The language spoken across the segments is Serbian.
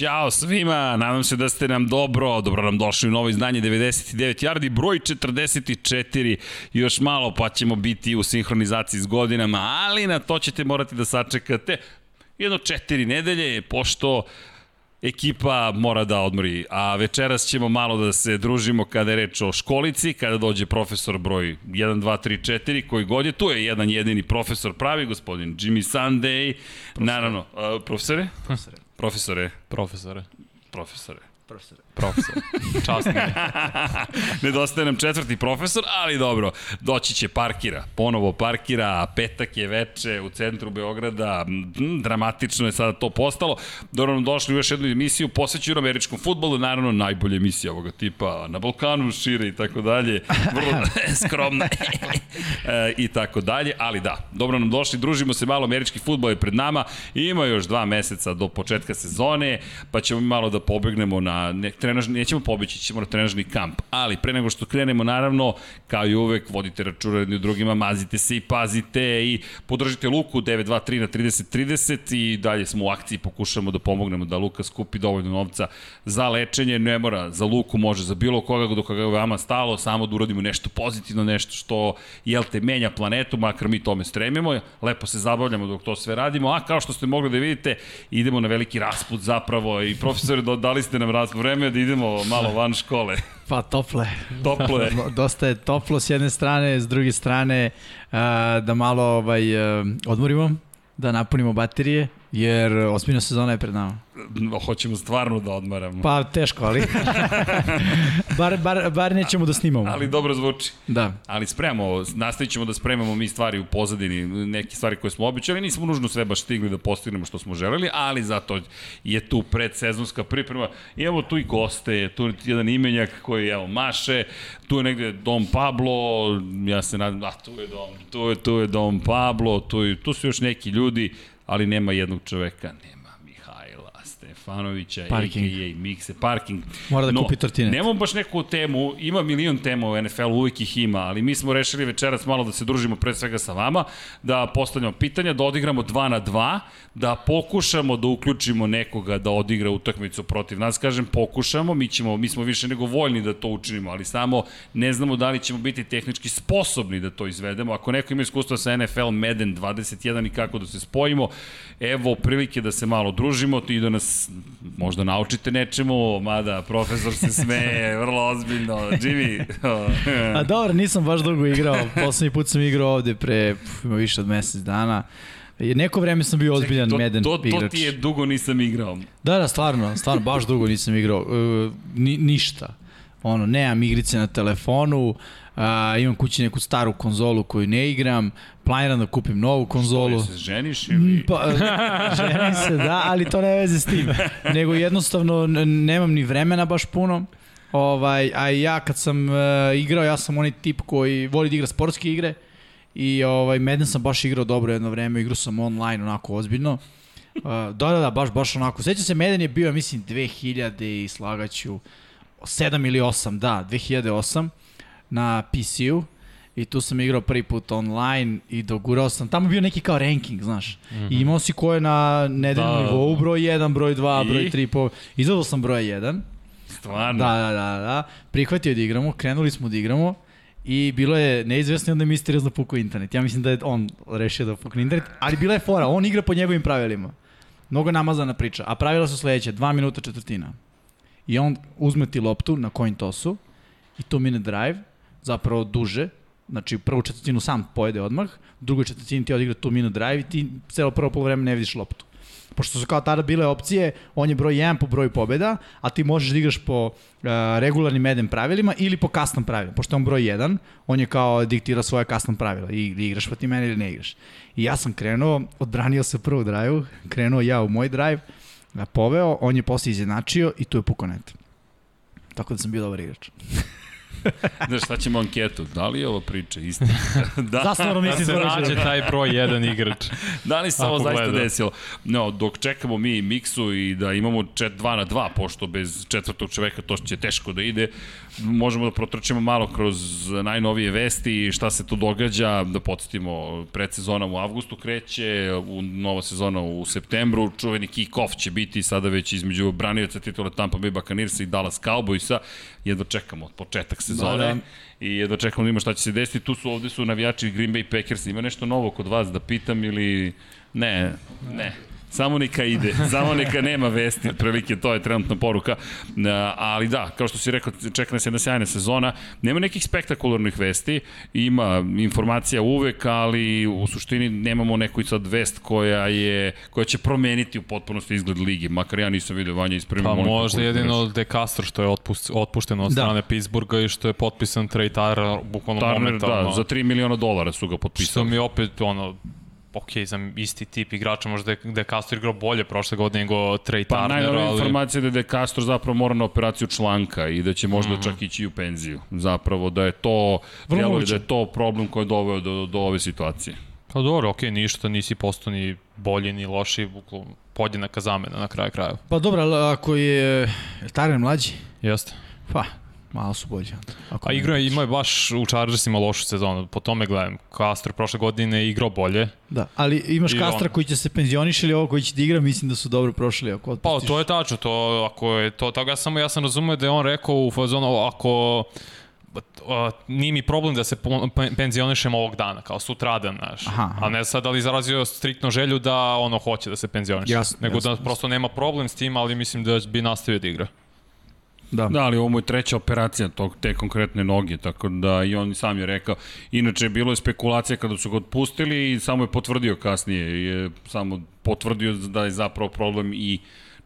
Ćao svima, nadam se da ste nam dobro, dobro nam došli u novo izdanje 99 yardi, broj 44, još malo pa ćemo biti u sinhronizaciji s godinama, ali na to ćete morati da sačekate jedno četiri nedelje, pošto ekipa mora da odmori. A večeras ćemo malo da se družimo kada je reč o školici, kada dođe profesor broj 1, 2, 3, 4, koji god je tu je jedan jedini profesor pravi, gospodin Jimmy Sunday. Profesor. Naravno, uh, profesore? Profesore. Profesore. Profesore. Profesore. Profesor. Profesor. Časni. Nedostaje nam četvrti profesor, ali dobro, doći će parkira. Ponovo parkira, petak je veče u centru Beograda, dramatično je sada to postalo. Dobro nam došli u još jednu emisiju posvećenu američkom futbolu, naravno najbolja emisija ovoga tipa na Balkanu, šire i tako dalje, vrlo skromna e, i tako dalje, ali da, dobro nam došli, družimo se malo, američki futbol je pred nama, ima još dva meseca do početka sezone, pa ćemo malo da pobegnemo na ne, trenažni, nećemo pobeći, ćemo na trenažni kamp. Ali pre nego što krenemo, naravno, kao i uvek, vodite računa jedni drugima, mazite se i pazite i podržite Luku 923 na 3030 i dalje smo u akciji, pokušamo da pomognemo da Luka skupi dovoljno novca za lečenje, ne mora, za Luku može, za bilo koga do koga je vama stalo, samo da uradimo nešto pozitivno, nešto što, jel te, menja planetu, makar mi tome stremimo, lepo se zabavljamo dok to sve radimo, a kao što ste mogli da vidite, idemo na veliki rasput zapravo. I profesori, dali ste nam rasput vreme da idemo malo van škole. Pa tople. Tople. Dosta je toplo s jedne strane, s druge strane da malo ovaj, odmorimo, da napunimo baterije, jer osmina sezona je pred nama hoćemo stvarno da odmaramo. Pa teško, ali bar, bar, bar nećemo da snimamo. Ali dobro zvuči. Da. Ali spremamo, nastavit ćemo da spremamo mi stvari u pozadini, neke stvari koje smo običali, nismo nužno sve baš stigli da postignemo što smo želeli, ali zato je tu predsezonska priprema. Imamo tu i goste, tu je jedan imenjak koji evo maše, tu je negde Dom Pablo, ja se nadam, a tu je Dom, tu je, tu je Dom Pablo, tu, je, tu su još neki ljudi, ali nema jednog čoveka, nema Stefanovića, parking. a.k.a. Mikse, parking. Mora da no, kupi tortine. Nemamo baš neku temu, ima milion tema u NFL-u, uvijek ih ima, ali mi smo rešili večeras malo da se družimo pre svega sa vama, da postavljamo pitanja, da odigramo 2 na 2, da pokušamo da uključimo nekoga da odigra utakmicu protiv nas. Kažem, pokušamo, mi, ćemo, mi smo više nego voljni da to učinimo, ali samo ne znamo da li ćemo biti tehnički sposobni da to izvedemo. Ako neko ima iskustva sa NFL Madden 21 i kako da se spojimo, evo prilike da se malo družimo i da nas možda naučite nečemu, mada profesor se smeje, vrlo ozbiljno. Jimmy. A dobro, nisam baš dugo igrao. Poslednji put sam igrao ovde pre, pf, ima više od mesec dana. Neko vreme sam bio ozbiljan Čekaj, to, Madden to, to, igrač. To ti je dugo nisam igrao. Da, da, stvarno, stvarno, baš dugo nisam igrao. Uh, ni, ništa. Ono, nemam igrice na telefonu, uh, imam kući neku staru konzolu koju ne igram, planiram da kupim novu konzolu. Što, se ženiš ili? Pa, ženim se, da, ali to ne veze s tim. Nego jednostavno nemam ni vremena baš puno. Ovaj, a ja kad sam uh, igrao, ja sam onaj tip koji voli da igra sportske igre i ovaj, Madden sam baš igrao dobro jedno vreme, igrao sam online onako ozbiljno. Uh, da, da, da, baš, baš onako. Sećam se, Madden je bio, mislim, 2000 i slagaću 7 ili 8, da, 2008 na PC-u i tu sam igrao prvi put online i dogurao sam, tamo je bio neki kao ranking, znaš, mm -hmm. i imao si ko je na nedeljnom da, nivou, broj 1, broj 2, I? broj 3, po... izgledao sam broj 1. Stvarno? Da, da, da, da, prihvatio da igramo, krenuli smo da igramo i bilo je neizvesno i onda je misteriozno pukao internet. Ja mislim da je on rešio da pukne internet, ali bila je fora, on igra po njegovim pravilima. Mnogo namazana priča, a pravila su sledeće, 2 minuta četvrtina. I on uzme ti loptu na coin tossu i to minute drive, zapravo duže, Znači, prvu četvrtinu sam pojede odmah, drugu četvrtinu ti odigra tu minut drive i ti celo prvo polovreme ne vidiš loptu. Pošto su kao tada bile opcije, on je broj 1 po broju pobeda, a ti možeš da igraš po uh, regularnim medem pravilima ili po custom pravilima. Pošto je on broj 1, on je kao diktira svoje custom pravila. I igraš ti mene ili ne igraš. I ja sam krenuo, odbranio se prvu drive, krenuo ja u moj drive, poveo, on je posle izjednačio i tu je pukao net. Tako da sam bio dobar igrač. Znaš, šta ćemo anketu? Da li je ovo priča istina? da, Zasnovno Da se nađe taj broj jedan igrač. da li se ovo zaista gleda. desilo? No, dok čekamo mi miksu i da imamo 2 na 2, pošto bez četvrtog čoveka to će teško da ide, možemo da protrčimo malo kroz najnovije vesti i šta se tu događa, da podsjetimo, predsezona u avgustu kreće, u nova sezona u septembru, čuveni kick-off će biti sada već između branioca titula Tampa Bay Buccaneersa i Dallas Cowboysa, jedno čekamo početak sezone. Da, da. I jedno čekamo da vidimo šta će se desiti. Tu su ovde su navijači Green Bay Packers. Ima nešto novo kod vas da pitam ili... Ne, ne. Samo neka ide, samo neka nema vesti, prilike to je trenutna poruka. Ali da, kao što si rekao, čeka nas jedna sjajna sezona. Nema nekih spektakularnih vesti, ima informacija uvek, ali u suštini nemamo neku sad vest koja je koja će promeniti u potpunosti izgled ligi. Makar ja nisam video Vanja ispremi. Pa možda jedino. De Castro što je otpust, otpušten od Da. strane Pittsburgha i što je potpisan trade Tyler bukvalno Turner, momentalno. da, za 3 miliona dolara su ga Što potpisali. mi je opet ono ok, za isti tip igrača, možda je De Castro igrao bolje prošle godine nego Trey Pa Turner, najnovija ali... informacija je da je De Castro zapravo mora na operaciju članka i da će možda mm -hmm. čak ići i u penziju. Zapravo da je to, Vrlo djeluje da je to problem koji je doveo do, do ove situacije. Pa dobro, ok, ništa, nisi postao ni bolji ni loši, podjednaka zamena na kraju krajeva. Pa dobro, ali ako je, Tyler mlađi, Jeste. pa malo su bolji. Ako A ne igrao je, baš u Chargersima lošu sezonu, po tome gledam. Castro prošle godine je igrao bolje. Da, ali imaš I Kastra on. koji će se penzioniš ili ovo koji će da igra, mislim da su dobro prošli ako Pa otpustiš. to je tačno, to ako je to tako ja samo ja sam razumeo da je on rekao u fazonu ako a, nije mi problem da se penzionišem ovog dana, kao sutradan, znaš. Aha, aha. A ne sad da li izrazio striktno želju da ono hoće da se penzioniše. Jasno, Nego jasno, da jasno. prosto nema problem s tim, ali mislim da bi nastavio da igra. Da. Da, ali ovo mu je treća operacija tog, te konkretne noge, tako da i on sam je rekao. Inače, bilo je spekulacija kada su ga otpustili i samo je potvrdio kasnije, je samo potvrdio da je zapravo problem i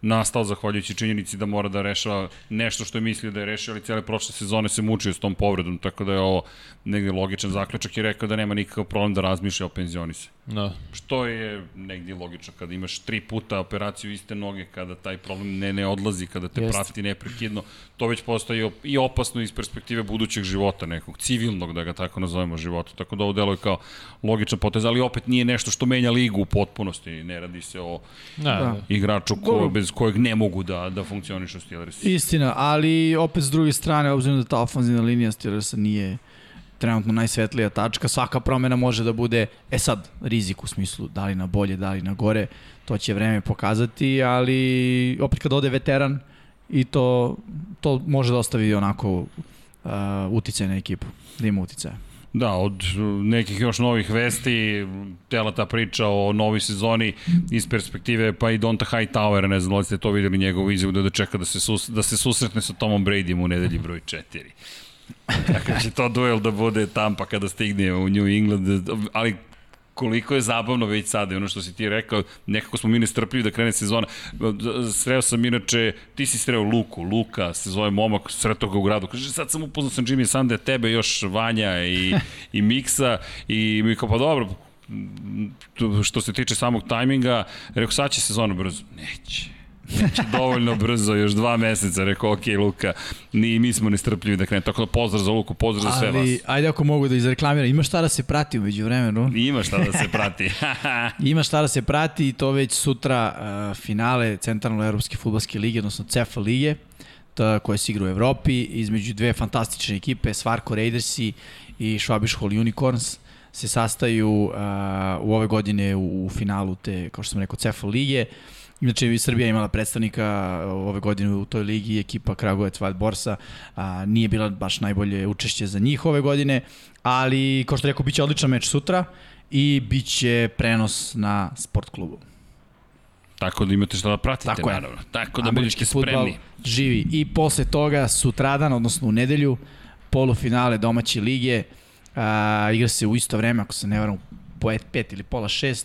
nastao zahvaljujući činjenici da mora da rešava nešto što je mislio da je rešio, ali cijele prošle sezone se mučio s tom povredom, tako da je ovo negde logičan zaključak i rekao da nema nikakav problem da razmišlja o penzionisanju. Da. Što je negdje logično kada imaš tri puta operaciju iste noge, kada taj problem ne, ne odlazi, kada te Jeste. prati neprekidno, to već postaje i opasno iz perspektive budućeg života, nekog civilnog, da ga tako nazovemo, života. Tako da ovo deluje kao logičan potez, ali opet nije nešto što menja ligu u potpunosti. Ne radi se o Da. da. igraču ko, bez kojeg ne mogu da, da funkcionišu Steelersi. Istina, ali opet s druge strane, obzirom da ta ofanzivna linija Steelersa nije trenutno najsvetlija tačka, svaka promena može da bude, e sad, rizik u smislu da li na bolje, da li na gore, to će vreme pokazati, ali opet kad ode veteran i to, to može da ostavi onako uh, uticaj na ekipu, da ima uticaja. Da, od nekih još novih vesti, tela ta priča o novoj sezoni iz perspektive pa i Donta Hightower, ne znam da li ste to videli njegovu izjavu da, da čeka da se, sus, da se susretne sa Tomom Bradyjem u nedelji broj 4. Kakav će to duel da bude Tampa kada stigne u New England, ali koliko je zabavno već sada, i ono što si ti rekao, nekako smo mi nestrpljivi da krene sezona. Sreo sam inače, ti si sreo Luku, Luka se zove momak, sretao ga u gradu, kaže sad sam upoznao sam Jimmy Sande, tebe još Vanja i, i Miksa i mi kao pa dobro, što se tiče samog tajminga, rekao sad će sezona brzo, neće. Neće dovoljno brzo, još dva meseca, rekao, ok, Luka, ni mi smo nestrpljivi da krene. Tako da pozdrav za Luku, pozdrav za sve vas. Ali, ajde ako mogu da izreklamiram, ima šta da se prati umeđu vremenu. Ima šta da se prati. Ima šta da se prati i to već sutra uh, finale Centralno Evropske futbolske lige, odnosno CEFA lige, to, koje se igra u Evropi, između dve fantastične ekipe, Svarko Raidersi i Schwabish Hall Unicorns se sastaju uh, u ove godine u, u finalu te, kao što sam rekao, CEFA lige. Inače, i Srbija imala predstavnika ove godine u toj ligi, ekipa Kragujevac Wild Borsa, a, nije bila baš najbolje učešće za njih ove godine, ali, kao što rekao, bit će odličan meč sutra i bit će prenos na sport klubu. Tako da imate šta da pratite, Tako je. naravno. Tako da budete spremni. živi. I posle toga, sutradan, odnosno u nedelju, polufinale domaće lige, a, igra se u isto vreme, ako se ne varam, po 5 ili pola 6,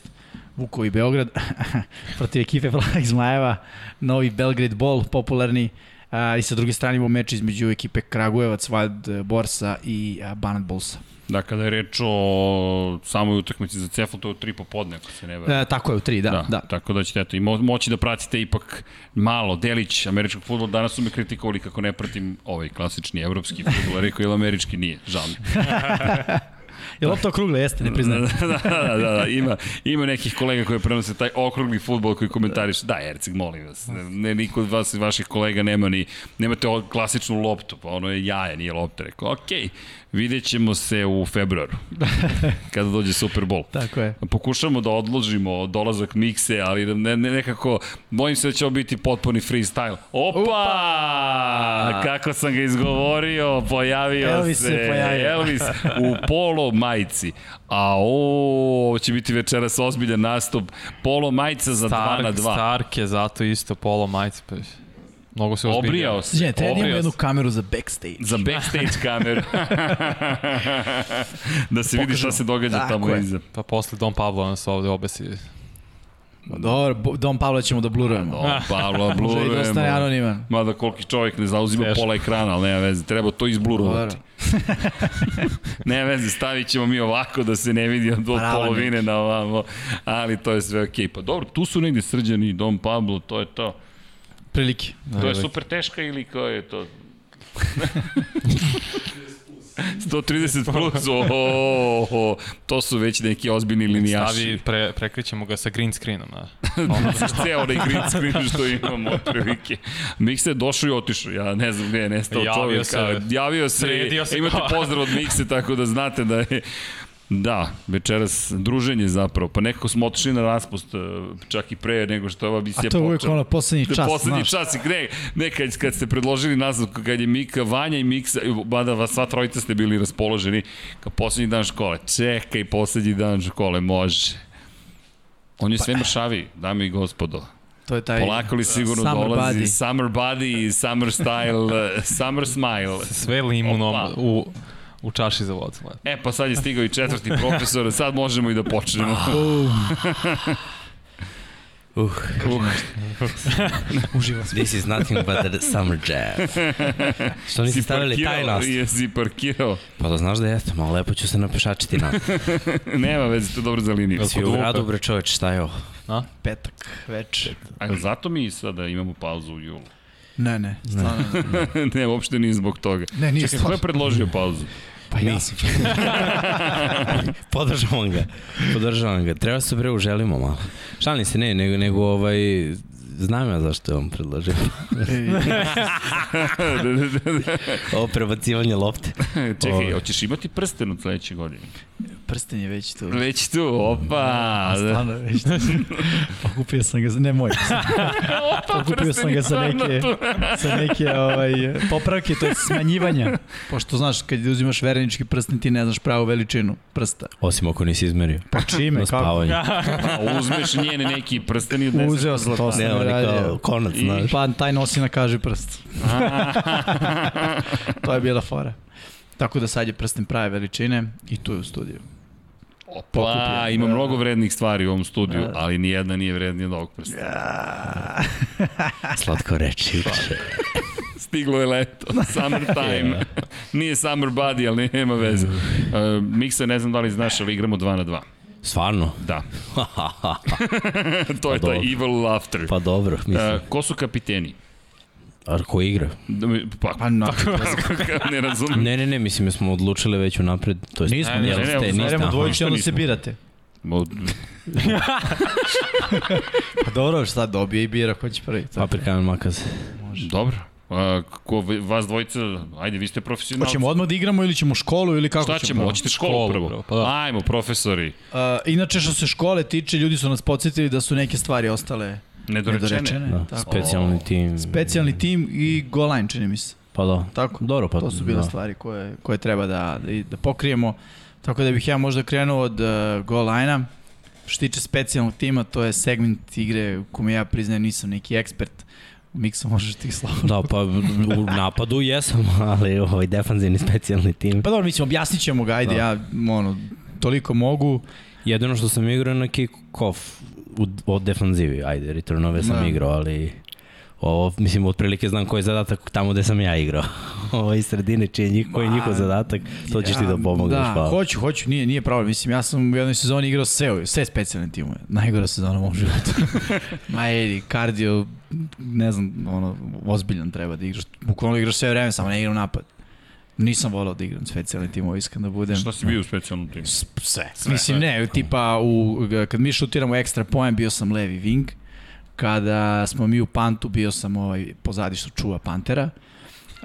Vukov i Beograd protiv ekipe Plavih Zmajeva, novi Belgrade Ball, popularni. A, I sa druge strane imamo meč između ekipe Kragujevac, Wild Borsa i a, Banat Bullsa. Da, kada je reč o samoj utakmici za Cefl, to je u tri popodne, ako se ne vera. E, tako je, u tri, da. da, da. Tako da ćete eto, i mo moći da pratite ipak malo delić američkog futbola. Danas su me kritikovali kako ne pratim ovaj klasični evropski futbol, rekao ili američki nije, žao mi. Je li to okruglo? Jeste, ne priznajem. da, da, da, da, ima, ima nekih kolega koji prenose taj okrugli futbol koji komentariš. Da, Ercik, molim vas. Ne, niko od vas vaših kolega nema ni, nemate klasičnu loptu, pa ono je jaje, nije lopta. Rekao, okej, okay, vidjet ćemo se u februaru, kada dođe Super Bowl. Tako je. Pokušamo da odložimo dolazak mikse, ali ne, ne, nekako, bojim se da će ovo biti potpuni freestyle. Opa! Upa! Kako sam ga izgovorio, pojavio Elvis se. se pojavio. Elvis u polo majici. A ovo će biti večeras ozbiljan nastup. Polo majica za 2 Stark, na 2. Stark je zato isto polo majice. Pa. Mnogo se ozbiljio. Obrijao se. Znači, treba da imamo jednu kameru za backstage. Za backstage kameru. da se vidi šta se događa Tako tamo je. iza. Pa posle Don Pablo nas ovde obesi. Dobro, Bo- Dom Pavla ćemo da blurujemo. O, Pavlo, Može i dosta blurujemo. anoniman. Mada koliki čovjek ne zauzima Teško. pola ekrana, ali nema veze, treba to izblurovati. Dobro. nema veze, stavit ćemo mi ovako da se ne vidi od, polovine na ovamo, ali to je sve okej. Pa dobro, tu su negde srđani, Dom Pablo, to je to. Prilike. To je super teška ili ko je to? 130 plus, oho, to su već neki ozbiljni linijaši. Stavi, pre, prekrićemo ga sa green screenom. Da. Ceo onaj green screen što imamo od prilike. Mikse je došao i otišao, ja ne znam gde je nestao Javio čovjek. se. a, javio se, Sredio se. imate pozdrav od Mikse, tako da znate da je Da, večeras druženje zapravo, pa nekako smo otišli na raspust, eh, čak i pre nego što ova A misija to je uvijek počela. ono poslednji čas, poslednji znaš. čas, ne, ne kad, kad ste predložili naslov, kad je Mika, Vanja i Miksa, bada vas sva trojica ste bili raspoloženi, kao poslednji dan škole, čekaj, poslednji dan škole, može. On je sve mršaviji, dame i gospodo. To je taj Polako li sigurno summer dolazi body. summer body, summer style, eh, summer smile. Sve limunom Opa. u, u čaši za vodu. E, pa sad je stigao i četvrti profesor, sad možemo i da počnemo. Uh, Uživa se. this is nothing but a summer jam. Što nisi stavili taj nas? Jesi parkirao. Pa da znaš da jeste, malo lepo ću se napešačiti na. Nema veze, to dobro za liniju. Svi u gradu, bre čoveč, šta je ovo? A? Petak, več. A zato mi sada imamo pauzu u julu. Ne, ne, stvarno. ne. ne, uopšte nije zbog toga. Ne, nije Čekaj, ko je predložio pauzu? Pa ja. Nisi. Podržavam ga. Podržavam ga. Treba se bre uželimo malo. Šalim se, ne, nego, nego ovaj, znam ja zašto je on predložio. Ovo prebacivanje lopte. Čekaj, Ovo. hoćeš imati prsten od sledeće godine? Prsten je već tu. Već tu, opa! Stvarno je već tu. Pa kupio sam ga, za- ne moj. opa, Kupio sam ga sa neke, sa neke ovaj, popravke, to je smanjivanja. Pošto znaš, kad uzimaš verenički prsten, ti ne znaš pravu veličinu prsta. Osim ako nisi izmerio. Pa čime, Na kako? spavanje. A uzmeš njene neki prsten i odneseš Uzeo sam, to sam Ne, on je kao radio. konac, I- znaš. Pa taj nosi na kaži prst. to je bila fora. Tako da sad je prsten prave veličine i tu je u studiju. Opa, Pokupio. ima mnogo vrednih stvari u ovom studiju, Da. ali nijedna nije vrednija od ovog prstena. Slatko reči. Stiglo je leto, summer time. Nije summer body, ali nema veze. Uh, Miksa, ne znam da li znaš, ali igramo 2 na 2. Stvarno? Da. to je Pa taj dobro. evil laughter. Pa dobro, mislim. Uh, ko su kapiteni? A ko igra? Da mi- Pa, Pa na, ne razumem. Ne, ne, ne, mislim da smo odlučili već unapred. To jest, Nismo, Ne, ne, ne, ne, aha. dvojicu, onda Ništa se birate. Mo- Pa dobro, šta dobije i bira ko će prvi. Kamen, makaz. Dobro. A, ko, vas dvojica, ajde, vi ste profesionalci. Hoćemo odmah da igramo ili ćemo školu ili kako Šta ćemo? Hoćete školu, Školu prvo? prvo, pa da. Ajmo, profesori. Uh, inače što se škole tiče, ljudi su nas podsjetili da su neke stvari ostale Nedorečene. nedorečene. Da, Tako. specijalni tim. Specijalni tim i goal line, čini mi se. Pa da. Tako? Dobro, pa to su bile da. stvari koje, koje treba da, da, da pokrijemo. Tako da bih ja možda krenuo od uh, goal line-a. Što se tiče specijalnog tima, to je segment igre u kome ja priznajem nisam neki ekspert. Miksa možeš ti slavo. Da, pa u napadu jesam, ali ovaj defanzivni specijalni tim. Pa dobro, mislim, objasnit ćemo ga, ajde, Da. ja ono, toliko mogu. Jedino što sam igrao na kick-off u, od defanzivi, ajde, returnove sam Da. igrao, ali Ovo, mislim, otprilike znam koji je zadatak tamo gde sam ja igrao. Ovo iz sredine, čiji je njih, koji je njihov zadatak, to ćeš ti da pomogneš. Da, hvala. hoću, hoću, nije, nije problem. Mislim, ja sam u jednoj sezoni igrao sve, sve specijalne timove. Najgora sezona u mom životu. Ma edi, kardio, ne znam, ono, ozbiljan treba da igraš. Bukvalno igraš sve vreme, samo ne igram napad. Nisam volao da igram specijalne timove, iskren da budem. Šta si bio u specijalnom timu? Sve. sve Mislim, ne, tipa, u, kad mi šutiramo ekstra poen, bio sam levi wing. Kada smo mi u pantu, bio sam ovaj, pozadi što čuva pantera.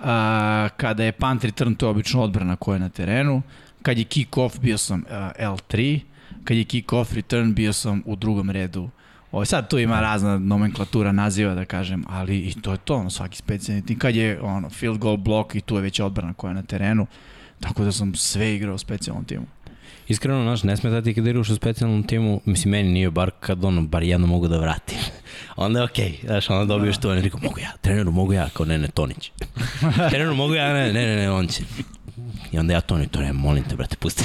A, kada je punt return, to je obično odbrana koja je na terenu. Kad je kick off, bio sam uh, L3. Kad je kick off return, bio sam u drugom redu. Ovo, sad tu ima razna nomenklatura naziva, da kažem, ali i to je to, ono, svaki specijalni tim. Kad je ono, field goal blok i tu je već odbrana koja je na terenu. Tako da sam sve igrao u specijalnom timu. Iskreno, znaš, ne smeta ti kada igraš u specijalnom timu, mislim, meni nije bar kad ono, bar jedno mogu da vratim. onda je okej, okay, znaš, onda dobiješ to, i rekao, mogu ja, treneru mogu ja, kao ne, ne, Tonić. treneru mogu ja, ne, ne, ne, ne, on će. I onda ja Toni, to ne, molim te, brate, pusti.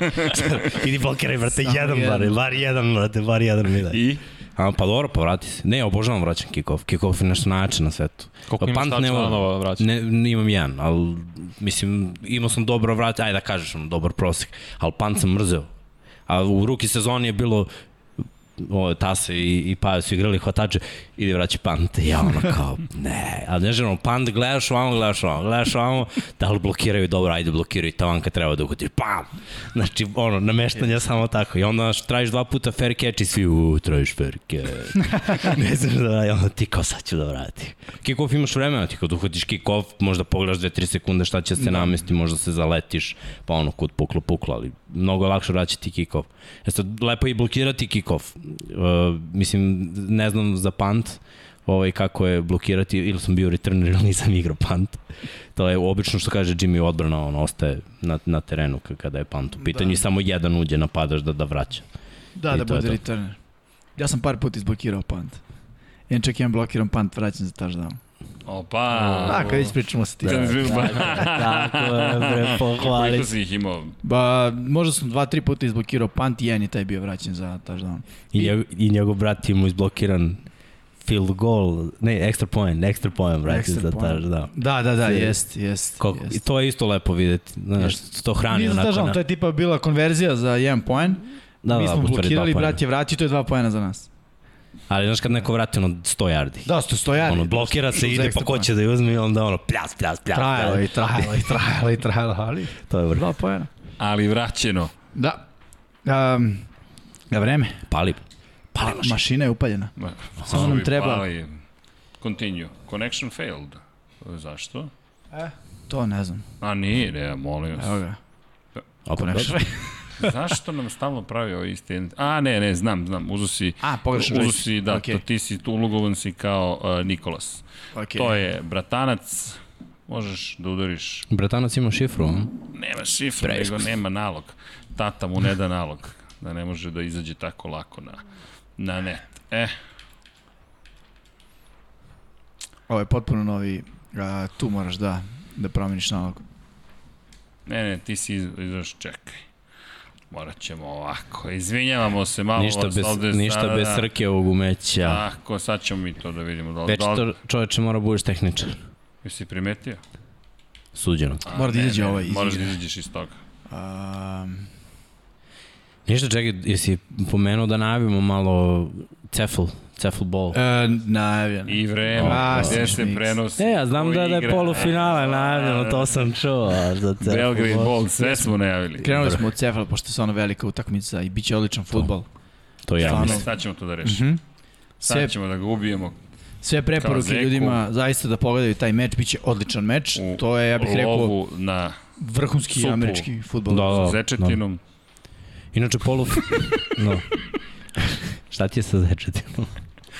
Idi blokiraj, brate, Samo jedan, jedan. bar, bar jedan, brate, bar jedan mi daj. I? A, pa dobro, pa vrati se. Ne, obožavam vraćan kick-off. Kick-off je nešto najjače na svetu. Koliko Pa imaš punt nema- touchdownova vraća? Ne, ne, imam jedan, ali mislim, imao sam dobro vrat, ajde da kažeš, ono, dobar prosek, ali punt sam mrzeo. A u ruki sezoni je bilo o, Tase i, i Pajo su igrali hvatače, ide vraći punt. I ja ono kao, ne, ali ne želim, punt gledaš ovamo, gledaš ovamo, gledaš ovamo, da li blokiraju, dobro, ajde blokiraju, tavan kad treba da uhvatiš, pam! Znači, ono, nameštanje samo tako. I onda tražiš dva puta fair catch i svi, u, tražiš fair catch. ne znaš da radi, onda ti kao sad ću da vratim. Kick-off imaš vremena, ti kad uhvatiš kick-off, možda pogledaš 2-3 sekunde šta će se namesti, možda se zaletiš, pa ono, kod puklo, puklo, ali mnogo je lakše vraćati kick-off. E sad, lepo je i blokirati kick-off. Uh, mislim, ne znam za punt, ovaj, kako je blokirati, ili sam bio returner ili nisam igrao punt. To je obično što kaže Jimmy odbrana, on ostaje na, na terenu kada je punt u pitanju da. i samo jedan uđe napadaš da, da vraća. Da, I da bude returner. Ja sam par puta izblokirao punt. Jedan čak jedan blokiran punt vraćan za touchdown. Opa. Da, kad već pričamo sa ti. Kad bi- Tako je, bre, pohvali. Koliko si ih imao? Ba, možda sam dva, tri puta izblokirao punt i jedan je taj bio vraćan za touchdown. I, njegov, I njegov brat je mu izblokiran field goal, ne, extra point, extra point, brate, Extra za point. touchdown. Da, da, da, Sve. jest, jest. Kako, I jest. to je isto lepo videti, znaš, to hrani za onako. touchdown, na- to je tipa bila konverzija za jedan poen. da, Mi da, smo blokirali, brat je vratio, to je dva poena za nas. Ali znaš kad neko vrati ono 100 yardi. Da, sto stojari. Ono, blokira se, ide, pa ko će da je uzme i onda ono, pljas, pljas, pljas. Trajalo i trajalo i trajalo i trajalo, ali To je vrh. dva poena. Ali vraćeno. Da. Um, da vreme. Pali. Pali mašina. Mašina je upaljena. Ma, Samo nam treba- pali. Continue. Connection failed. Zašto? To ne znam. A nije, ne, molim vas. Evo ga. Opet Connection. Zašto nam stalno pravi ovo isti? A, ne, ne, znam, znam. Uzu si, A, pogrešno uzu si, da, Okej. to, ti si tu ulogovan si kao uh, Nikolas. Okay. To je bratanac, možeš da udariš. Bratanac ima šifru, a? Nema šifru, nego nema nalog. Tata mu ne da nalog, da ne može da izađe tako lako na, na net. E, Ovo je potpuno novi, a, tu moraš da, da promeniš nalog. ne, ne, ti si iz- izaš, čekaj. Morat ćemo ovako. Izvinjavamo se malo. Ništa bez, ovde ništa sada, bez srke ovog umeća. Tako, sad ćemo mi to da vidimo. Da, li- Već da, to čoveče mora budeš tehničar. Jesi primetio? Suđeno. A, Mora da izađe ovaj Moraš igre. da izađeš iz toga. Um, Ništa, čekaj, jesi pomenuo da najavimo malo cefl, cefl ball? e, najavljeno. I vreme, A, gde se šmiks. prenosi. E, ja znam da, da je polufinale najavljeno, to sam čuo. Za cefl Belgrade ball. Ball, sve smo najavili. Krenuli smo od Cefala, pošto je stvarno velika utakmica i bit će odličan futbol. To ja Stvarno. mislim. Sad ćemo to da rešimo. Mhm. Sad Sve, ćemo da ga ubijemo sve preporuke ljudima zaista da pogledaju taj meč, bit će odličan meč. u To je, ja bih rekao, na vrhunski supu. američki futbol. Da, da. zečetinom. Inače, polu... no. Šta ti je sa zečetinom?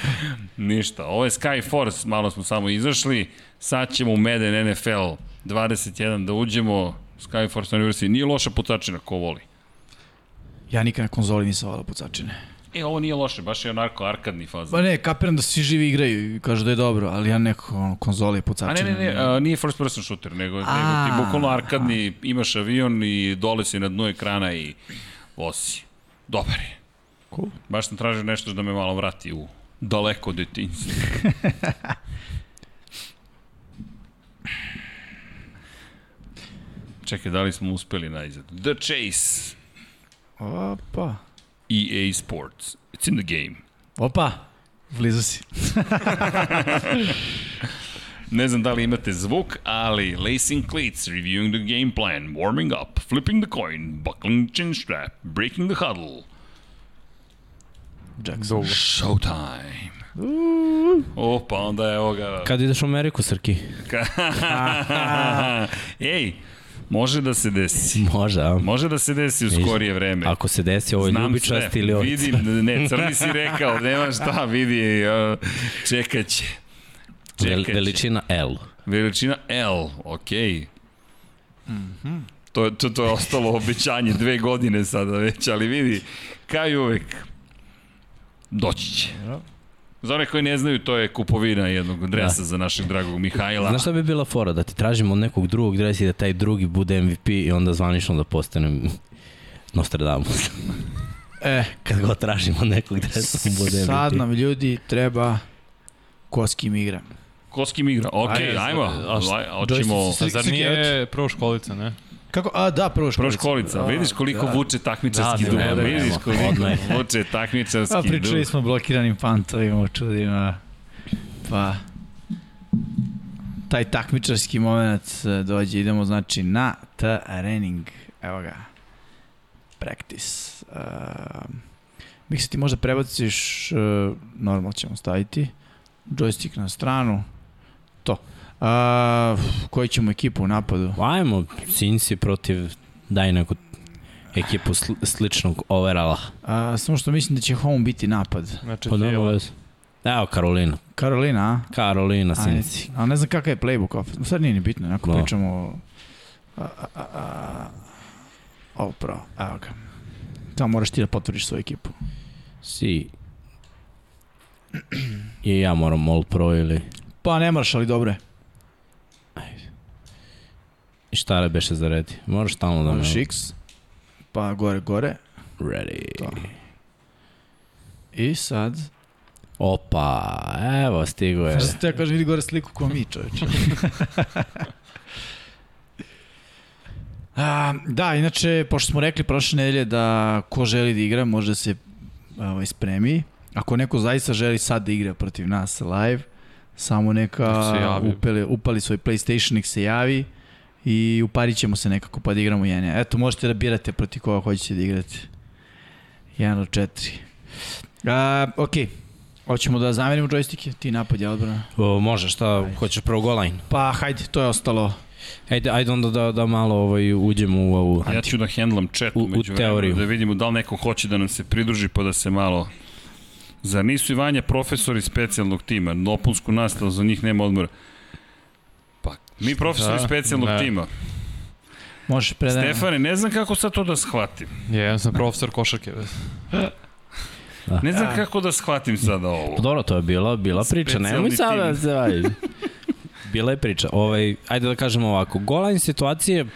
Ništa. Ovo je Sky Force, malo smo samo izašli. Sad ćemo u Meden NFL 21 da uđemo. Sky Force University. Nije loša pucačina, ko voli. Ja nikad na konzoli nisam volao pucačine. E, ovo nije loše, baš je onako arkadni faza. Ba ne, kapiram da svi živi igraju i kažu da je dobro, ali ja neko ono, konzole i A pucačine. ne, ne, ne, a, nije first person shooter, nego, nego A, ti bukvalno arkadni, imaš avion i dole si na dnu ekrana i vozi. Dobar je. Cool. Baš sam tražio nešto da me malo vrati u Daleko od detinjstva. Čekaj, da li smo uspeli najzad? The Chase. Opa. EA Sports. It's in the game. Opa. Blizu si. Ne znam da li imate zvuk, ali lacing cleats, reviewing the game plan, warming up, flipping the coin, buckling the chin strap, breaking the huddle. Jackson. Showtime. O, pa onda je ovoga... Kad ideš u Ameriku, Srki? Ej, može da se desi. Može, a? Može da se desi u skorije vreme. Ako se desi, ovo je Znam ljubičast sve. ili ovo... Vidim, ne, crni si rekao, nema šta, vidi, uh, čekaće. Vel, veličina L. Veličina L, okej. Okay. To, to, to je ostalo obećanje dve godine sada već, ali vidi, kao i uvek, doći će. Za one koji ne znaju, to je kupovina jednog dresa da. za našeg dragog Mihajla. Znaš šta bi bila fora? Da ti tražimo od nekog drugog dresa i da taj drugi bude MVP i onda zvanično da postanem Nostradamus. E, Kad god tražimo nekog dresa, on bude MVP. sad nam ljudi treba ko s kim igra. Ko s kim igra? Ok, Ajde, ajmo. Aj, Hoćemo... Joystick- A zar nije prvo školica, ne? Kako? A, da, prvo Prvo školica. školica, vidiš koliko da. vuče takmičarski Da, duh, ne, vidiš koliko vuče takmičarski Pa duh. pričali smo o blokiranim pantovima, o čudima. Pa, taj takmičarski moment e, dođe, idemo znači na trening. Evo ga. Practice. Uh, Miksa ti možda prebaciš, uh, normal ćemo staviti, joystick na stranu, to. Uh, koju ćemo ekipu u napadu? Ajmo, Cincy protiv daj neku ekipu sl sličnog overala. Uh, samo što mislim da će home biti napad. Znači, Pa veze. Evo Karolina. Karolina, a? Karolina, Ajde. Cincy. A ne znam kakav je playbook opet. Sad nije ni bitno, onako No. pričamo o... A, a, a, a, ovo pravo, evo ga. Samo moraš ti da potvrdiš svoju ekipu. Si. I ja moram All Pro ili... Pa ne moraš, ali dobro je. I šta le beše za redi? Moraš stalno da me... Moraš X, pa gore, gore. Ready. To. I sad... Opa, evo, stigo je. Znaš te ja kažem, vidi gore sliku ko mi, čoveče. A, da, inače, pošto smo rekli prošle nedelje da ko želi da igra može da se ovaj, spremi. Ako neko zaista želi sad da igra protiv nas live, samo neka javi. upali, upali svoj PlayStation, nek se javi i uparit ćemo se nekako pa da igramo jenja. Eto, možete da birate protiv koga hoćete da igrate. 1 od 4. A, ok, hoćemo da zamenimo džojstike, ti napad je odbrana. O, može, šta, hoćeš prvo goal line? Pa, hajde, to je ostalo. Ajde, ajde onda da, da malo ovaj, uđemo u ovu... Ja ću da hendlam chat U- u među teoriju. da vidimo da li neko hoće da nam se pridruži pa da se malo... Zar nisu i Vanja profesori specijalnog tima? Dopunsku nastavu, za njih nema odmora. Pa, mi profesori Da, specijalnog ne. tima. Možeš predajem. Stefane, ne znam kako sad to da shvatim. Je, ja sam profesor košarke. već. Ne znam kako da shvatim sada ovo. Pa Dobro, to je bila, bila priča, Specijalni nemoj sad da se vaji. Bila je priča. Ovaj, ajde da kažemo ovako, goal line situacije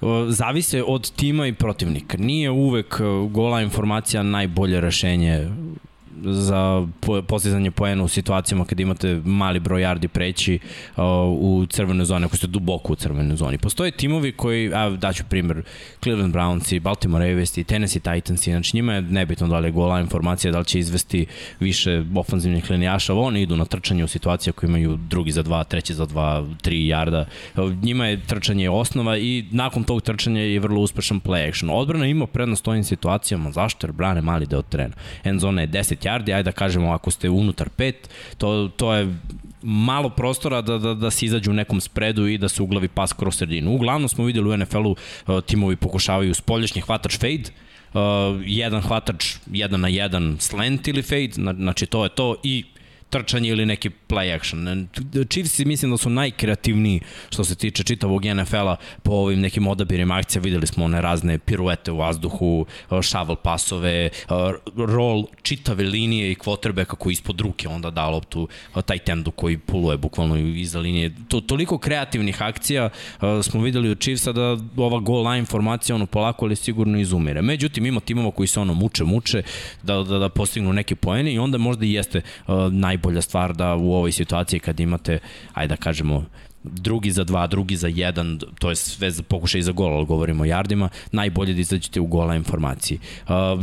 o, zavise od tima i protivnika. Nije uvek o, goal line formacija najbolje rešenje za po, postizanje poena u situacijama kad imate mali broj yardi preći o, u crvenoj zoni, ako ste duboko u crvenoj zoni. Postoje timovi koji, a daću primer, Cleveland Browns i Baltimore Ravens i Tennessee Titans, znači njima je nebitno da li je goal line formacija, da li će izvesti više ofanzivnih linijaša, oni idu na trčanje u situacije ako imaju drugi za dva, treći za dva, tri jarda. Njima je trčanje osnova i nakon tog trčanja je vrlo uspešan play action. Odbrana ima prednost ovim situacijama, zašto? Jer brane mali deo terena. End zona je 10 yardi, ajde da kažemo ako ste unutar 5, to, to je malo prostora da, da, da se izađu u nekom spredu i da se uglavi pas kroz sredinu. Uglavnom smo videli u NFL-u uh, timovi pokušavaju spoljašnji hvatač fade, uh, jedan hvatač jedan na jedan slant ili fade, na- znači to je to i trčanje ili neki play action. Chiefs mislim da su najkreativniji što se tiče čitavog NFL-a po ovim nekim odabirima akcija. Videli smo one razne piruete u vazduhu, shovel pasove, roll čitave linije i quarterbacka koji ispod ruke onda da loptu taj tendu koji puluje bukvalno iza linije. To, toliko kreativnih akcija smo videli od Chiefsa da ova goal line formacija ono polako ali sigurno izumire. Međutim, ima timova koji se ono muče, muče da, da, da postignu neke poene i onda možda i jeste uh, najbolja stvar da u ovoj situaciji kad imate, ajde da kažemo, drugi za dva, drugi za jedan, to je sve za pokušaj za gol, ali govorimo o jardima, najbolje da izađete u gola informaciji.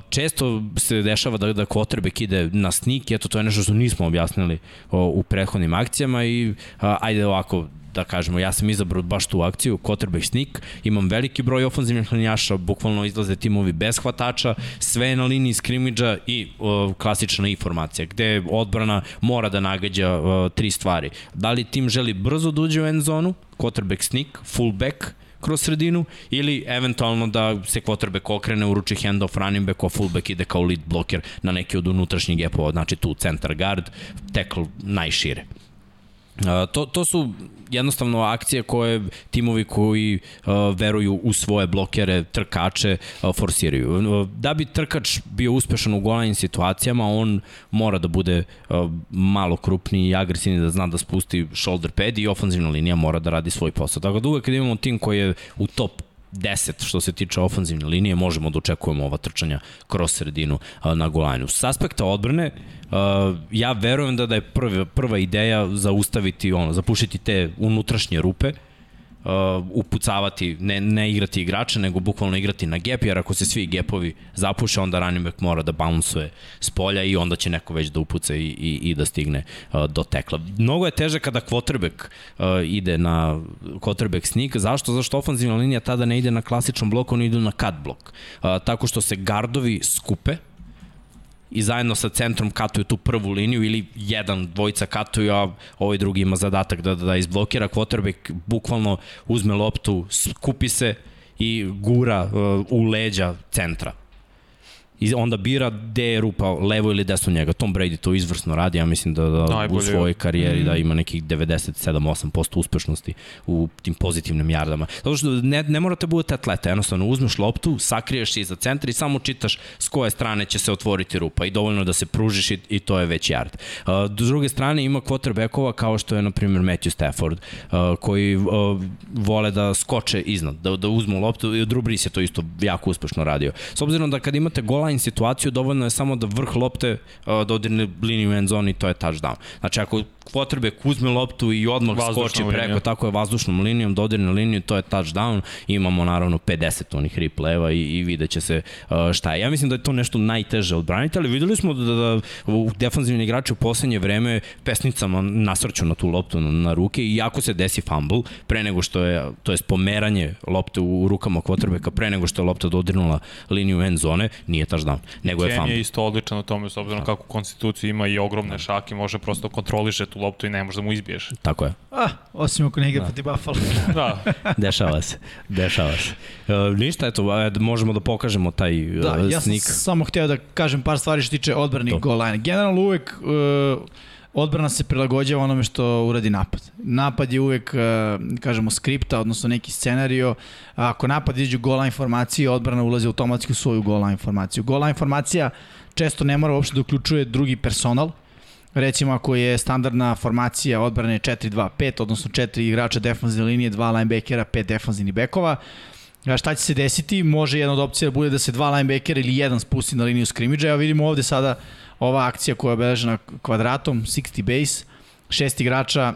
Često se dešava da, da quarterback ide na sneak, eto to je nešto što nismo objasnili u prethodnim akcijama i ajde ovako, da kažemo, ja sam izabrao baš tu akciju, quarterback sneak, imam veliki broj ofanzivnih linjaša, bukvalno izlaze timovi bez hvatača, sve na liniji skrimidža i o, klasična informacija, gde odbrana mora da nagađa o, tri stvari. Da li tim želi brzo da uđe u end zonu, quarterback sneak, fullback, kroz sredinu ili eventualno da se quarterback okrene, uruči handoff running back, a fullback ide kao lead blocker na neki od unutrašnjih gapova, znači tu center guard, tackle najšire. To, to su jednostavno akcije koje timovi koji uh, veruju u svoje blokere, trkače, uh, forsiraju. Da bi trkač bio uspešan u golanim situacijama, on mora da bude uh, malo krupniji i agresivni, da zna da spusti shoulder pad i ofenzivna linija mora da radi svoj posao. Tako da uvek kad imamo tim koji je u top 10 što se tiče ofanzivne linije, možemo da očekujemo ova trčanja kroz sredinu na golajnu. S aspekta odbrane, ja verujem da, da je prva, prva ideja zaustaviti, ono, zapušiti te unutrašnje rupe, uh, upucavati, ne, ne igrati igrača, nego bukvalno igrati na gap, jer ako se svi gapovi zapuše, onda running back mora da bouncuje s polja i onda će neko već da upuca i, i, i da stigne uh, do tekla. Mnogo je teže kada quarterback uh, ide na quarterback sneak. Zašto? Zašto ofanzivna linija tada ne ide na klasičan blok, oni idu na cut blok. Uh, tako što se gardovi skupe, i zajedno sa centrom katuju tu prvu liniju ili jedan, dvojica katuju, a ovaj drugi ima zadatak da, da izblokira. Quarterback bukvalno uzme loptu, skupi se i gura uh, u leđa centra i onda bira gde je rupa, levo ili desno njega. Tom Brady to izvrsno radi, ja mislim da, da Najbolje. u svojoj karijeri mm. da ima nekih 97-8% uspešnosti u tim pozitivnim jardama. Zato što ne, ne morate budete atleta, jednostavno uzmeš loptu, sakriješ se iza centra i samo čitaš s koje strane će se otvoriti rupa i dovoljno da se pružiš i, i to je već yard. Uh, s druge strane ima quarterbackova kao što je na primjer Matthew Stafford uh, koji uh, vole da skoče iznad, da, da uzmu loptu i Drew Brees je to isto jako uspešno radio. S obzirom da kad imate gola line situaciju, dovoljno je samo da vrh lopte uh, dodirne liniju end zone i to je touchdown. Znači ako quarterback uzme loptu i odmah Vazdušnom skoči preko, tako je vazdušnom linijom, dodirne liniju, to je touchdown. Imamo naravno 50 onih repleva i, i vidjet će se uh, šta je. Ja mislim da je to nešto najteže odbraniti, ali videli smo da, da, da u defanzivni igrači u poslednje vreme pesnicama nasrću na tu loptu na, na ruke i ako se desi fumble, pre nego što je, to je pomeranje lopte u, u rukama quarterbacka, pre nego što je lopta dodirnula liniju end zone, nije touchdown, nego je fumble. Ken je isto odličan u tome, s obzirom kako konstituciju ima i ogromne šake, može prosto kontroliše tu loptu i ne može da mu izbiješ. Tako je. Ah, osim ako ne igra da. protiv Buffalo. da. dešava se, dešava se. Uh, ništa, eto, možemo da pokažemo taj uh, da, ja sam samo hteo da kažem par stvari što tiče odbranih goal line. Generalno uvek uh, odbrana se prilagođava onome što uradi napad. Napad je uvek, kažemo, skripta, odnosno neki scenario. Ako napad iđu gola informacije, odbrana ulazi automatski u svoju gola informaciju. Gola informacija često ne mora uopšte da uključuje drugi personal, recimo ako je standardna formacija odbrane 4-2-5, odnosno 4 igrača defanzivne linije, 2 linebackera, 5 defanzivnih bekova, A šta će se desiti? Može jedna od opcija da bude da se dva linebackera ili jedan spusti na liniju skrimidža. Evo vidimo ovde sada ova akcija koja je obeležena kvadratom, 60 base, šest igrača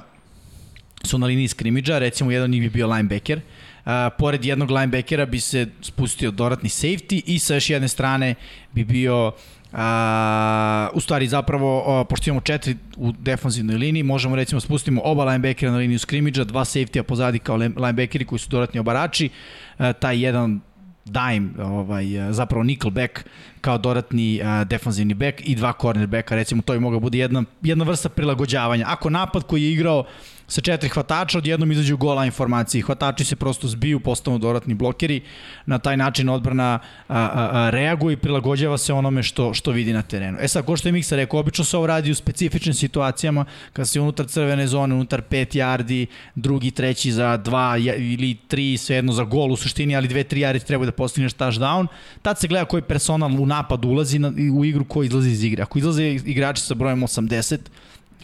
su na liniji skrimidža, recimo jedan od njih bi bio linebacker. Uh, pored jednog linebackera bi se spustio dodatni safety i sa još jedne strane bi bio A, u stvari zapravo, a, pošto imamo četiri u defanzivnoj liniji, možemo recimo da spustimo oba linebackera na liniju skrimidža, dva safety-a pozadi kao linebackeri koji su dodatni obarači, a, taj jedan dime, ovaj, zapravo nickelback kao dodatni uh, defanzivni back i dva cornerbacka, recimo to je mogla bude jedna, jedna vrsta prilagođavanja. Ako napad koji je igrao sa četiri hvatača, odjednom izađu gola informacije. Hvatači se prosto zbiju, postanu dodatni blokeri. Na taj način odbrana a, a, a, reaguje i prilagođava se onome što, što vidi na terenu. E sad, ko što je Miksa rekao, obično se ovo radi u specifičnim situacijama, kad se unutar crvene zone, unutar 5 yardi, drugi, treći za 2 ili 3, svejedno za gol u suštini, ali 2-3 yardi treba da postigneš touchdown. Tad se gleda koji personal u napad ulazi na, u igru, ko izlazi iz igre. Ako izlaze igrači sa brojem 80,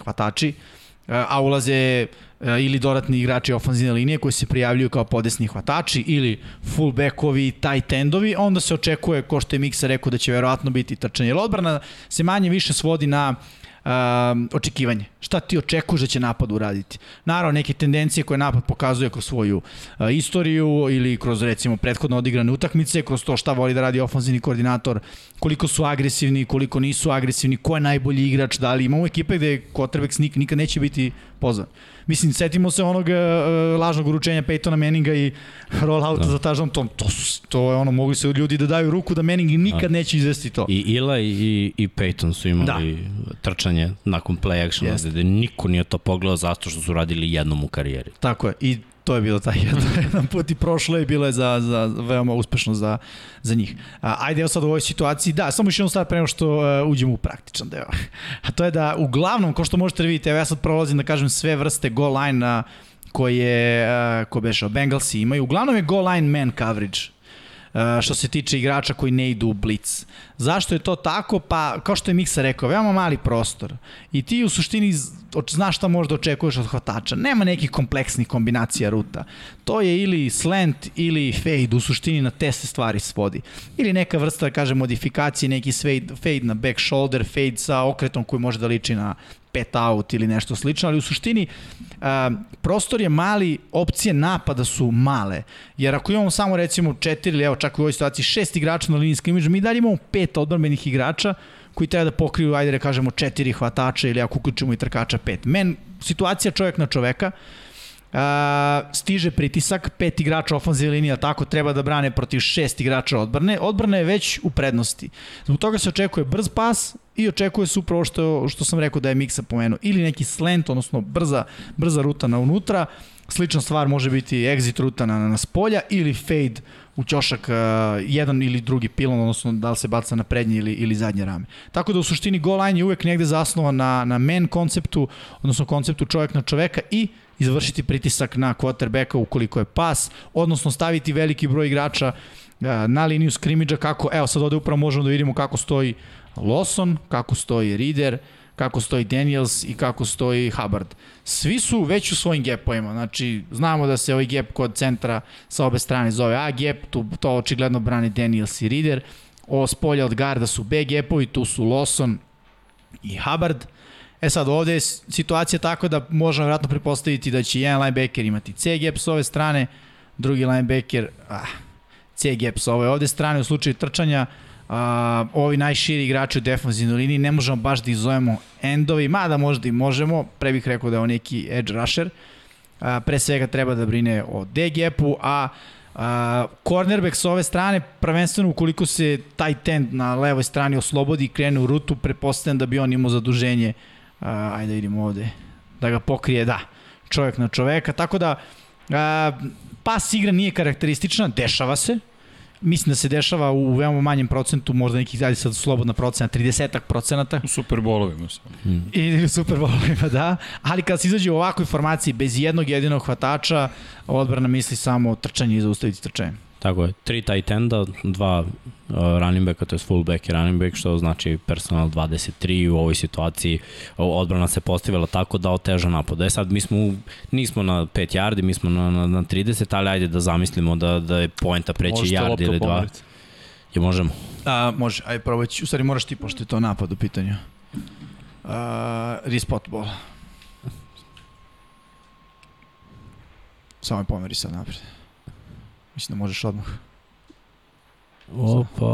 hvatači, a ulaze e, ili dodatni igrači ofanzivne linije koji se prijavljuju kao podesni hvatači ili fullbackovi, tight endovi, onda se očekuje, ko što je Miksa rekao, da će verovatno biti trčanje. Jer odbrana se manje više svodi na um, očekivanje. Šta ti očekuješ da će napad uraditi? Naravno, neke tendencije koje napad pokazuje kroz svoju uh, istoriju ili kroz recimo prethodno odigrane utakmice, kroz to šta voli da radi ofenzivni koordinator, koliko su agresivni, koliko nisu agresivni, ko je najbolji igrač, da li imamo ekipe gde quarterback nikad neće biti pozvan. Mislim, setimo se onog uh, lažnog uručenja Peytona Manninga i rollouta da. za touchdown, to, to, to je ono, mogli se ljudi da daju ruku da Manning nikad da. neće izvesti to. I Ila i, i Peyton su imali da. trčanje nakon play actiona, yes. gde niko nije to pogledao zato što su radili jednom u karijeri. Tako je, i to je bilo taj jedan, put i prošlo je bilo je za, za veoma uspešno za, za njih. A, ajde evo sad u ovoj situaciji, da, samo još jednu stvar prema što uh, uđemo u praktičan deo. A to je da uglavnom, ko što možete da vidite, evo ja sad prolazim da kažem sve vrste goal line koje, uh, ko beše, Bengalsi imaju. Uglavnom je goal line man coverage Uh, što se tiče igrača koji ne idu u blic. Zašto je to tako? Pa, kao što je Miksa rekao, veoma mali prostor. I ti u suštini znaš šta možda očekuješ od hvatača. Nema nekih kompleksnih kombinacija ruta. To je ili slant ili fade, u suštini na te se stvari svodi. Ili neka vrsta, da kažem, modifikacije, neki fade, fade na back shoulder, fade sa okretom koji može da liči na pet out ili nešto slično, ali u suštini a, prostor je mali, opcije napada su male. Jer ako imamo samo recimo četiri ili evo čak u ovoj situaciji šest igrača na liniji skrimidža, mi dalje imamo pet odbrmenih igrača koji treba da pokriju, ajde da kažemo, četiri hvatača ili ako uključimo i trkača pet. Men, situacija čovjek na čoveka, Uh, stiže pritisak, pet igrača ofanzivne linije, tako treba da brane protiv šest igrača odbrane. Odbrana je već u prednosti. Zbog toga se očekuje brz pas i očekuje se upravo što, što sam rekao da je Miksa pomenuo. Ili neki slant, odnosno brza, brza ruta na unutra. Slična stvar može biti exit ruta na, na spolja ili fade u ćošak uh, jedan ili drugi pilon, odnosno da li se baca na prednje ili, ili zadnje rame. Tako da u suštini goal line je uvek negde zasnovan na, na man konceptu, odnosno konceptu čovjek na čoveka i izvršiti pritisak na quarterbacka ukoliko je pas, odnosno staviti veliki broj igrača uh, na liniju skrimidža kako, evo sad ovde upravo možemo da vidimo kako stoji Lawson, kako stoji Reader, kako stoji Daniels i kako stoji Hubbard. Svi su već u svojim gepovima, znači znamo da se ovaj gap kod centra sa obe strane zove A gap, tu, to očigledno brani Daniels i Reader, o spolja od garda su B gapovi, tu su Lawson i Hubbard. E sad, ovde je situacija tako da možemo vratno prepostaviti da će jedan linebacker imati C gap s ove strane, drugi linebacker ah, C gap s ove ovde strane u slučaju trčanja, a, ovi najširi igrači u defensivnoj liniji, ne možemo baš da izovemo endovi, mada možda i možemo, pre bih rekao da je on neki edge rusher, a, pre svega treba da brine o D-gapu, a a, cornerback s ove strane, prvenstveno ukoliko se taj tend na levoj strani oslobodi i krene u rutu, prepostavljam da bi on imao zaduženje, a, ajde vidimo ovde, da ga pokrije, da, čovjek na čoveka, tako da a, pas igra nije karakteristična, dešava se, mislim da se dešava u veoma manjem procentu, možda nekih, ajde sad slobodna procena, 30 procenata. U superbolovima sam. Hmm. I u superbolovima, da. Ali kad se izađe u ovakvoj formaciji bez jednog jedinog hvatača, odbrana misli samo trčanje i zaustaviti trčanje. Tako je, tri tight enda, dva uh, running backa, to je fullback i running back, što znači personal 23 u ovoj situaciji odbrana se postavila tako da oteža napad. E sad, mi smo, nismo na 5 yardi, mi smo na, na, na 30, ali ajde da zamislimo da, da je poenta preći yard ili dva. Je možemo? A, može, ajde probaj, u stvari moraš ti, pošto je to napad u pitanju. Uh, respot ball. Samo je pomeri sad napred. Mislim da možeš odmah. Opa,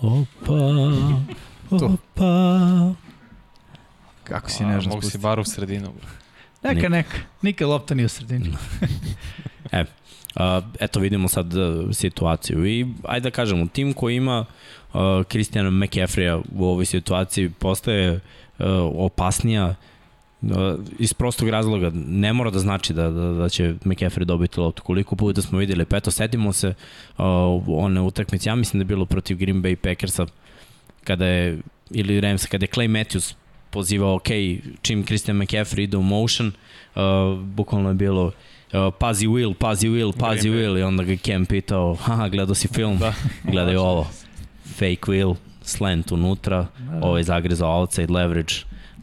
opa, opa. Kako si nežno spustiti. Mogu si bar u sredinu. Neka, neka. Nikad lopta nije u sredini. e, a, eto vidimo sad uh, situaciju. I ajde da kažemo, tim koji ima uh, Christiana McCaffrey u ovoj situaciji postaje uh, opasnija Uh, iz prostog razloga, ne mora da znači da, da, da će McCaffrey dobiti loptu. Koliko puta smo videli, pa eto, setimo se uh, one utakmice, ja mislim da je bilo protiv Green Bay Packersa, kada je, ili Rams, kada je Clay Matthews pozivao, ok, čim Christian McCaffrey ide u motion, uh, bukvalno je bilo uh, pazi Will, pazi Will, pazi Green Bay. Will i onda ga Cam pitao, haha, gledao si film, Da. gledaj ovo, fake Will, slant unutra, ovaj zagrezao outside leverage,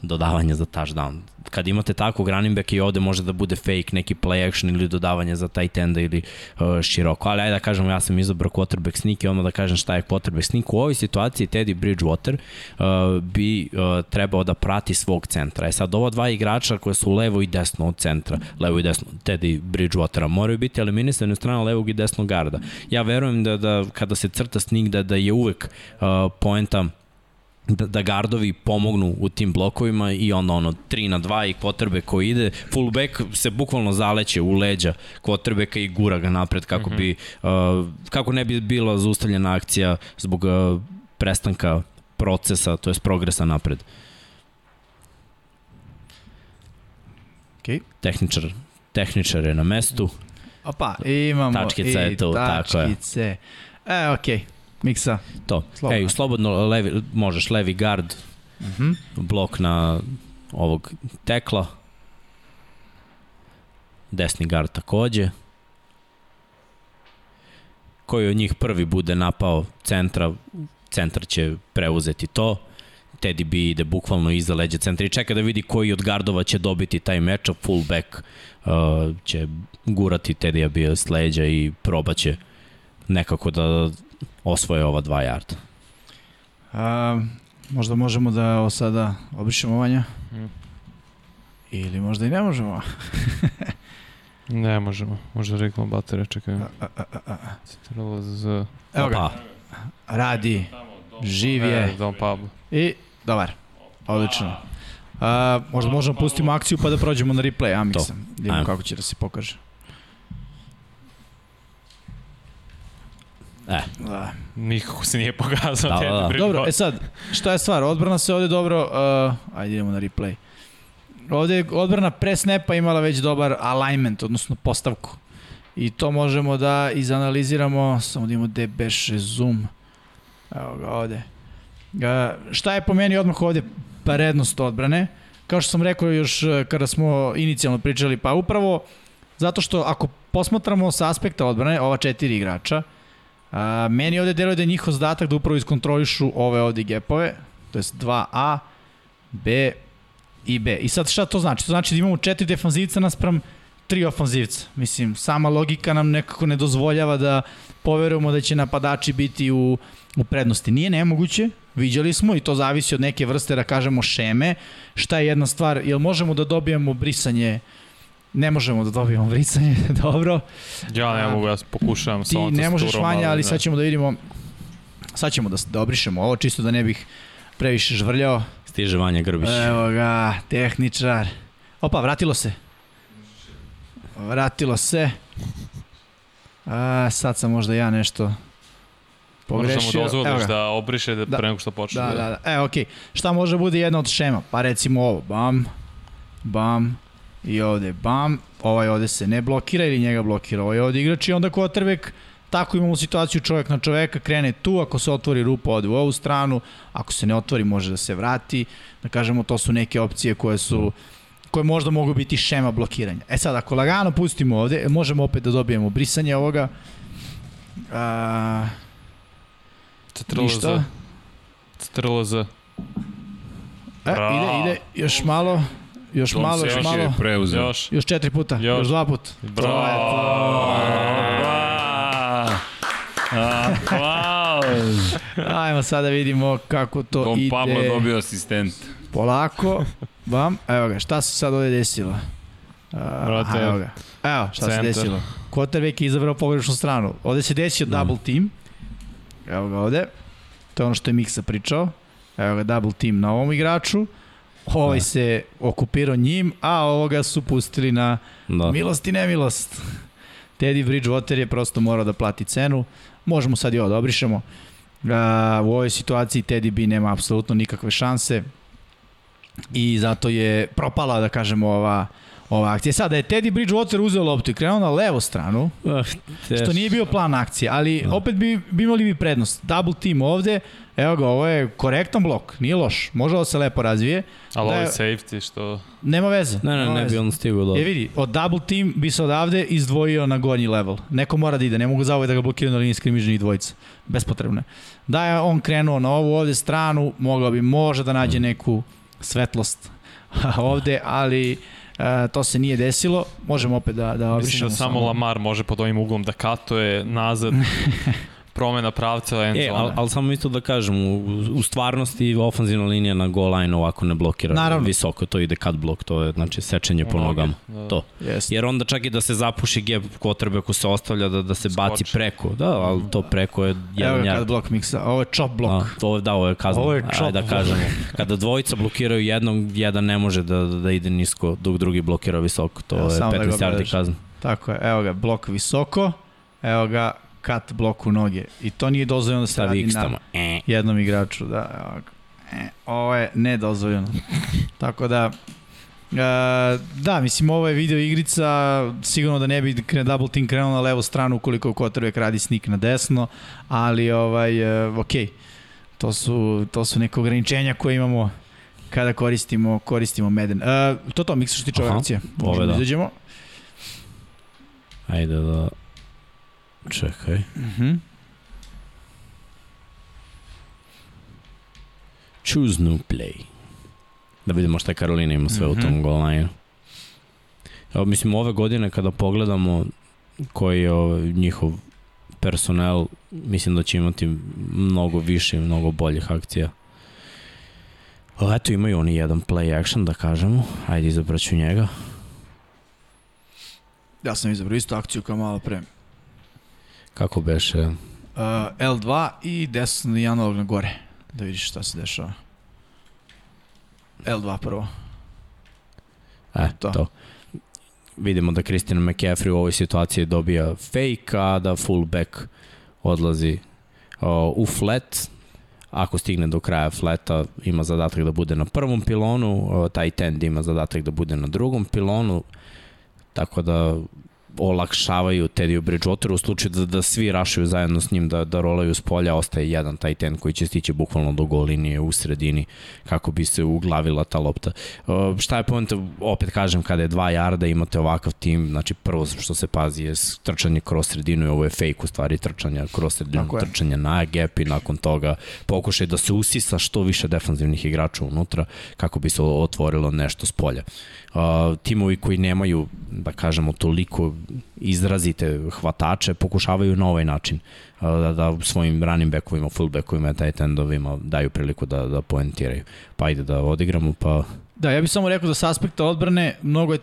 dodavanje za touchdown. Kad imate takvog running i ovde može da bude fake, neki play action ili dodavanje za tight enda ili uh, široko. Ali ajde da kažem, ja sam izabrao quarterback sneak i odmah da kažem šta je quarterback sneak. U ovoj situaciji Teddy Bridgewater uh, bi uh, trebao da prati svog centra. E sad, ova dva igrača koje su levo i desno od centra, levo i desno, Teddy Bridgewatera, moraju biti eliminisani od strana levog i desnog garda. Ja verujem da, da kada se crta sneak, da, da je uvek uh, poenta da, da gardovi pomognu u tim blokovima i onda ono 3 na 2 i kvotrbe koji ide, fullback se bukvalno zaleće u leđa kvotrbeka i gura ga napred kako Mhm. bi uh, kako ne bi bila zaustavljena akcija zbog uh, prestanka procesa, to jest progresa napred. Okej. Tehničar, tehničar je na mestu. Opa, imamo Tačkica i je tu, tako je. tačkice. E, okej. Miksa. To. Slobodno. Ej, slobodno levi, možeš levi gard, Mhm. blok na ovog tekla. Desni gard takođe. Koji od njih prvi bude napao centra, centar će preuzeti to. Teddy B ide bukvalno iza leđa centra i čeka da vidi koji od gardova će dobiti taj matchup. Fullback uh, će gurati Teddy B s leđa i probaće nekako da osvoje ova dva jarda. A, možda možemo da ovo sada obrišemo vanja? Mm. Ili možda i ne možemo. Ne možemo. Možda reklama baterija, čekaj. A, a, a, a. Citrala z... Evo ga, Pa, radi, živ E, je Don Pablo. i dobar. Odlično. A, možda možemo pustimo akciju pa da prođemo na replay, a mislim. Da kako će da se pokaže. E, Da. Nikako se nije pokazao. Da, da, da. Dobro, e sad, šta je stvar? Odbrana se ovde dobro... Uh, ajde idemo na replay. Ovde je odbrana pre snapa imala već dobar alignment, odnosno postavku. I to možemo da izanaliziramo, samo da imamo gde beše zoom. Evo ga ovde. Ga, šta je po meni odmah ovde prednost odbrane? Kao što sam rekao još eh, kada smo inicijalno pričali, pa upravo zato što ako posmatramo sa aspekta odbrane, ova četiri igrača, A, meni ovde deluje da je njihov zadatak da upravo iskontrolišu ove ovde gapove, to jest 2A, B i B. I sad šta to znači? To znači da imamo četiri defanzivca naspram tri ofanzivca. Mislim, sama logika nam nekako ne dozvoljava da poverujemo da će napadači biti u, u prednosti. Nije nemoguće, viđali smo i to zavisi od neke vrste, da kažemo, šeme. Šta je jedna stvar, jel možemo da dobijemo brisanje Ne možemo da dobijemo brisanje, dobro. Ja ne mogu, ja pokušavam sa Ti ovom ne možeš tastaturom, vanja, ali ne. sad ćemo da vidimo, sad ćemo da, da obrišemo ovo, čisto da ne bih previše žvrljao. stiže Vanja Grbić. Evo ga, tehničar. Opa, vratilo se. Vratilo se. A, sad sam možda ja nešto da pogrešio. Evo dozvoliš ga. da obriše da, Da. pre nego što počne. Da, da, da. E, okej. Šta može bude jedna od šema? Pa recimo ovo, bam, bam, i ovde bam, ovaj ovde se ne blokira ili njega blokira ovaj ovde igrač i onda quarterback tako imamo situaciju čovjek na čoveka, krene tu, ako se otvori rupa ode u ovu stranu, ako se ne otvori može da se vrati, da kažemo to su neke opcije koje su koje možda mogu biti šema blokiranja. E sad, ako lagano pustimo ovde, možemo opet da dobijemo brisanje ovoga. A, Citrala Z. ništa. E, ide, ide, još malo, još Tom malo, još malo. preuzeo. Još. Još četiri puta, još, Još. dva puta. Bravo! Aplauz! Ajmo sada vidimo kako to Dom ide. Pablo dobio asistent. Polako. Bam. Evo ga, šta se sad ovde desilo? Brate, evo ga. Evo, šta centar. se desilo. Quarterback je izabrao pogrešnu stranu. Ovde se desio Da. double team. Evo ga ovde. To je ono što je Miksa pričao. Evo ga double team na ovom igraču. Ovaj Da. se okupirao njim, a ovoga su pustili na Da. Milost i nemilost. Teddy Bridgewater je prosto morao da plati cenu. Možemo sad i ovo da obrišemo. A, u ovoj situaciji Teddy B nema apsolutno nikakve šanse. i zato je propala, da kažemo, ova, ova akcija. Sada je Teddy Bridgewater uzeo loptu i krenuo na levu stranu, Uh, što nije bio plan akcije, ali opet bi, bi imali bi prednost. Double team ovde, evo ga, ovo je korektan blok, nije loš, može da se lepo razvije, Ali Da ovo je- je safety što... nema veze. Ne, ne, nema ne bi veze. on stigao do... E vidi, od double team bi se odavde izdvojio na gornji level. Neko mora da ide, ne mogu zauvek da ga blokiraju na liniji skrimižnih dvojica. Bespotrebno je. Da je on krenuo na ovu ovde stranu, mogao bi može da nađe neku svetlost ovde, ali e, to se nije desilo. Možemo opet da, da Mislim obrišemo da samo Lamar može pod ovim uglom da katuje nazad, promena pravca end E, ali al samo isto da kažem, u, u stvarnosti ofanzivna linija na goal line ovako ne blokira Naravno. visoko, to ide cut block, to je znači sečenje po nogama. da. To. Jeste. Jer onda čak i da se zapuši gep kotrbe ako se ostavlja da, da se baci Skoči. preko. Da, ali to preko je Evo jedan ga kad jard. blok miksa. Ovo je chop blok. A, to je, da, ovo je kazna. Ovo je Ajde chop da block. kažemo. Kada dvojica blokiraju jednog, jedan ne može da, da ide nisko, dok drugi blokira visoko. To Evo, je samo da ga 15 yardi kazna. Tako je, evo ga, blok visoko, evo ga, kat blok u noge. I to nije dozvoljeno da se radi na. E. jednom igraču. Da. E, ovo je nedozvoljeno. Tako da, e, da, mislim, ovo je video igrica, sigurno da ne bi double team krenuo na levu stranu ukoliko quarterback radi sneak na desno, ali ovaj, e, ok, to su, to su neke ograničenja koje imamo kada koristimo, koristimo Madden. E, to to, Miksa što se tiče ove akcije. Možemo da. izađemo. Ajde da... Čekaj. Mhm. Choose new play. Da vidimo šta Karolina ima sve mm -hmm. u Mhm. tom goal line Evo, mislim, ove godine kada pogledamo koji je ovaj, njihov personel, mislim da će imati mnogo više i mnogo boljih akcija. Ali eto, imaju oni jedan play action, da kažemo. Ajde, izabraću njega. Ja sam izabrao istu akciju kao malo pre. Kako beše? Uh, L2 i desni analog na gore. Da vidiš šta se dešava. L2 prvo. E, To. to. Vidimo da Christian McCaffrey u ovoj situaciji dobija fake, a da fullback odlazi o, u flat. Ako stigne do kraja fleta, ima zadatak da bude na prvom pilonu, o, taj tend ima zadatak da bude na drugom pilonu, tako da olakšavaju Teddy Bridgewateru u slučaju da, da svi rašaju zajedno s njim da, da rolaju s polja, ostaje jedan taj ten koji će stići bukvalno do gol linije u sredini kako bi se uglavila ta lopta. Uh, šta je point, opet kažem, kada je dva jarda imate ovakav tim, znači prvo što se pazi je trčanje kroz sredinu i ovo je fake u stvari trčanja kroz sredinu, Tako je. trčanje na gap i nakon toga pokušaj da se usisa što više defanzivnih igrača unutra kako bi se otvorilo nešto s polja. Uh, timovi koji nemaju, da kažemo, toliko izrazite hvatače, pokušavaju na ovaj način da, da svojim running backovima, fullbackovima, tight endovima daju priliku da, da poentiraju. Pa ajde da odigramo, pa Da, ja bih samo rekao da s aspekta odbrane mnogo je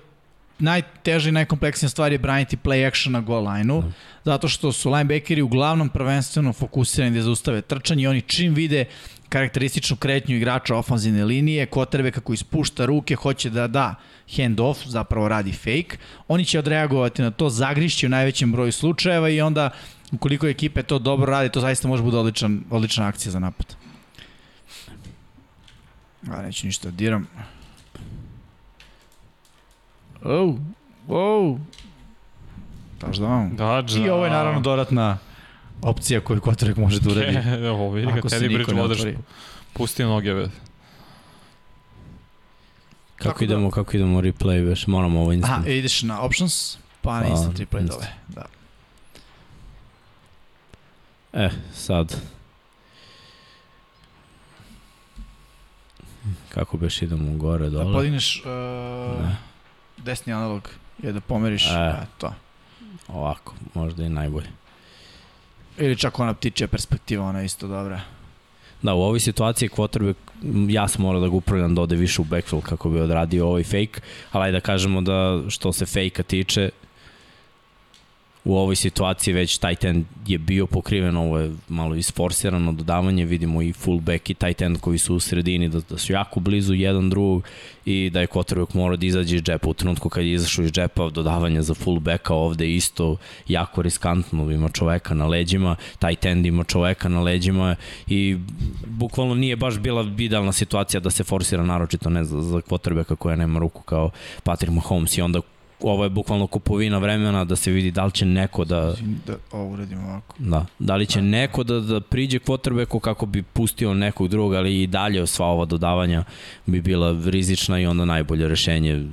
najteža i najkompleksnija stvar je braniti play action na goal line-u, zato što su linebackeri uglavnom prvenstveno fokusirani da zaustave trčanje i oni čim vide karakterističnu kretnju igrača ofanzivne linije, kotrebe kako ispušta ruke, hoće da da hand off, zapravo radi fake, oni će odreagovati na to, zagrišće u najvećem broju slučajeva i onda ukoliko ekipe to dobro radi, to zaista može bude odličan, odlična akcija za napad. A neću ništa da diram. Oh, oh. Touchdown. Dađa. I ovo je naravno dodatna opcija koju Kotorek može da uradi. Evo, vidi ga, Teddy Bridgewater pusti noge, ve. kako Tako da- idemo, kako idemo replay, već moramo ovo instant. Aha, ideš na options, pa na Pa, instant replay dole. Da. E, sad. Kako beš idemo gore, Da dole? podigneš uh, Ne. desni analog je da pomeriš E. e. to. Ovako, možda i najbolje. Ili čak ona ptičja perspektiva, ona isto dobra. Da, u ovoj situaciji quarterback, ja sam morao da ga upravljam da ode više u backfield kako bi odradio ovaj fake, ali ajde da kažemo da što se fake-a tiče, u ovoj situaciji već tight end je bio pokriven, ovo je malo isforsirano dodavanje, vidimo i fullback i tight end koji su u sredini, da, da su jako blizu jedan drugog i da je quarterback morao da izađe iz džepa. U trenutku kad je izašao iz džepa, dodavanje za fullbacka ovde isto jako riskantno, ima čoveka na leđima, tight end ima čoveka na leđima i bukvalno nije baš bila idealna situacija da se forsira naročito ne za, za quarterbacka koja nema ruku kao Patrick Mahomes i onda ovo je bukvalno kupovina vremena da se vidi da li će neko da... Da ovo uradimo ovako. Da, da li će da. neko da, da priđe quarterbacku kako bi pustio nekog drugog, ali i dalje sva ova dodavanja bi bila rizična i onda najbolje rešenje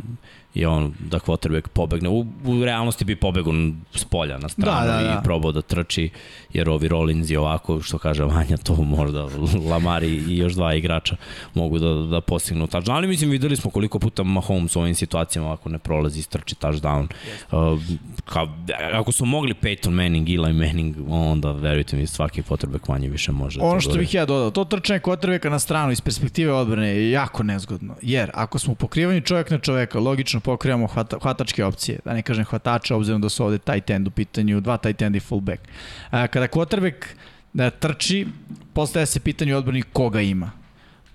je on da quarterback pobegne. U, u realnosti bi pobegao s polja na stranu da, da, da. i probao da trči, jer ovi Rollins i ovako, što kaže Vanja, to možda Lamari i još dva igrača mogu da, da postignu touchdown. Ali mislim, videli smo koliko puta Mahomes u ovim situacijama ako ne prolazi, strči touchdown. Uh, ka, ako su mogli Peyton Manning, Eli Manning, onda verujte mi, svaki quarterback manje više može. Da ono što bih ja dodao, to trčanje quarterbacka na stranu iz perspektive odbrane je jako nezgodno, jer ako smo pokrivani čovjek na čoveka, logično pokrivamo hvata, hvatačke opcije, da ne kažem hvatača, obzirom da su ovde tight end u pitanju, dva tight end i fullback. A, kada quarterback da trči, postaje se pitanje odbrani koga ima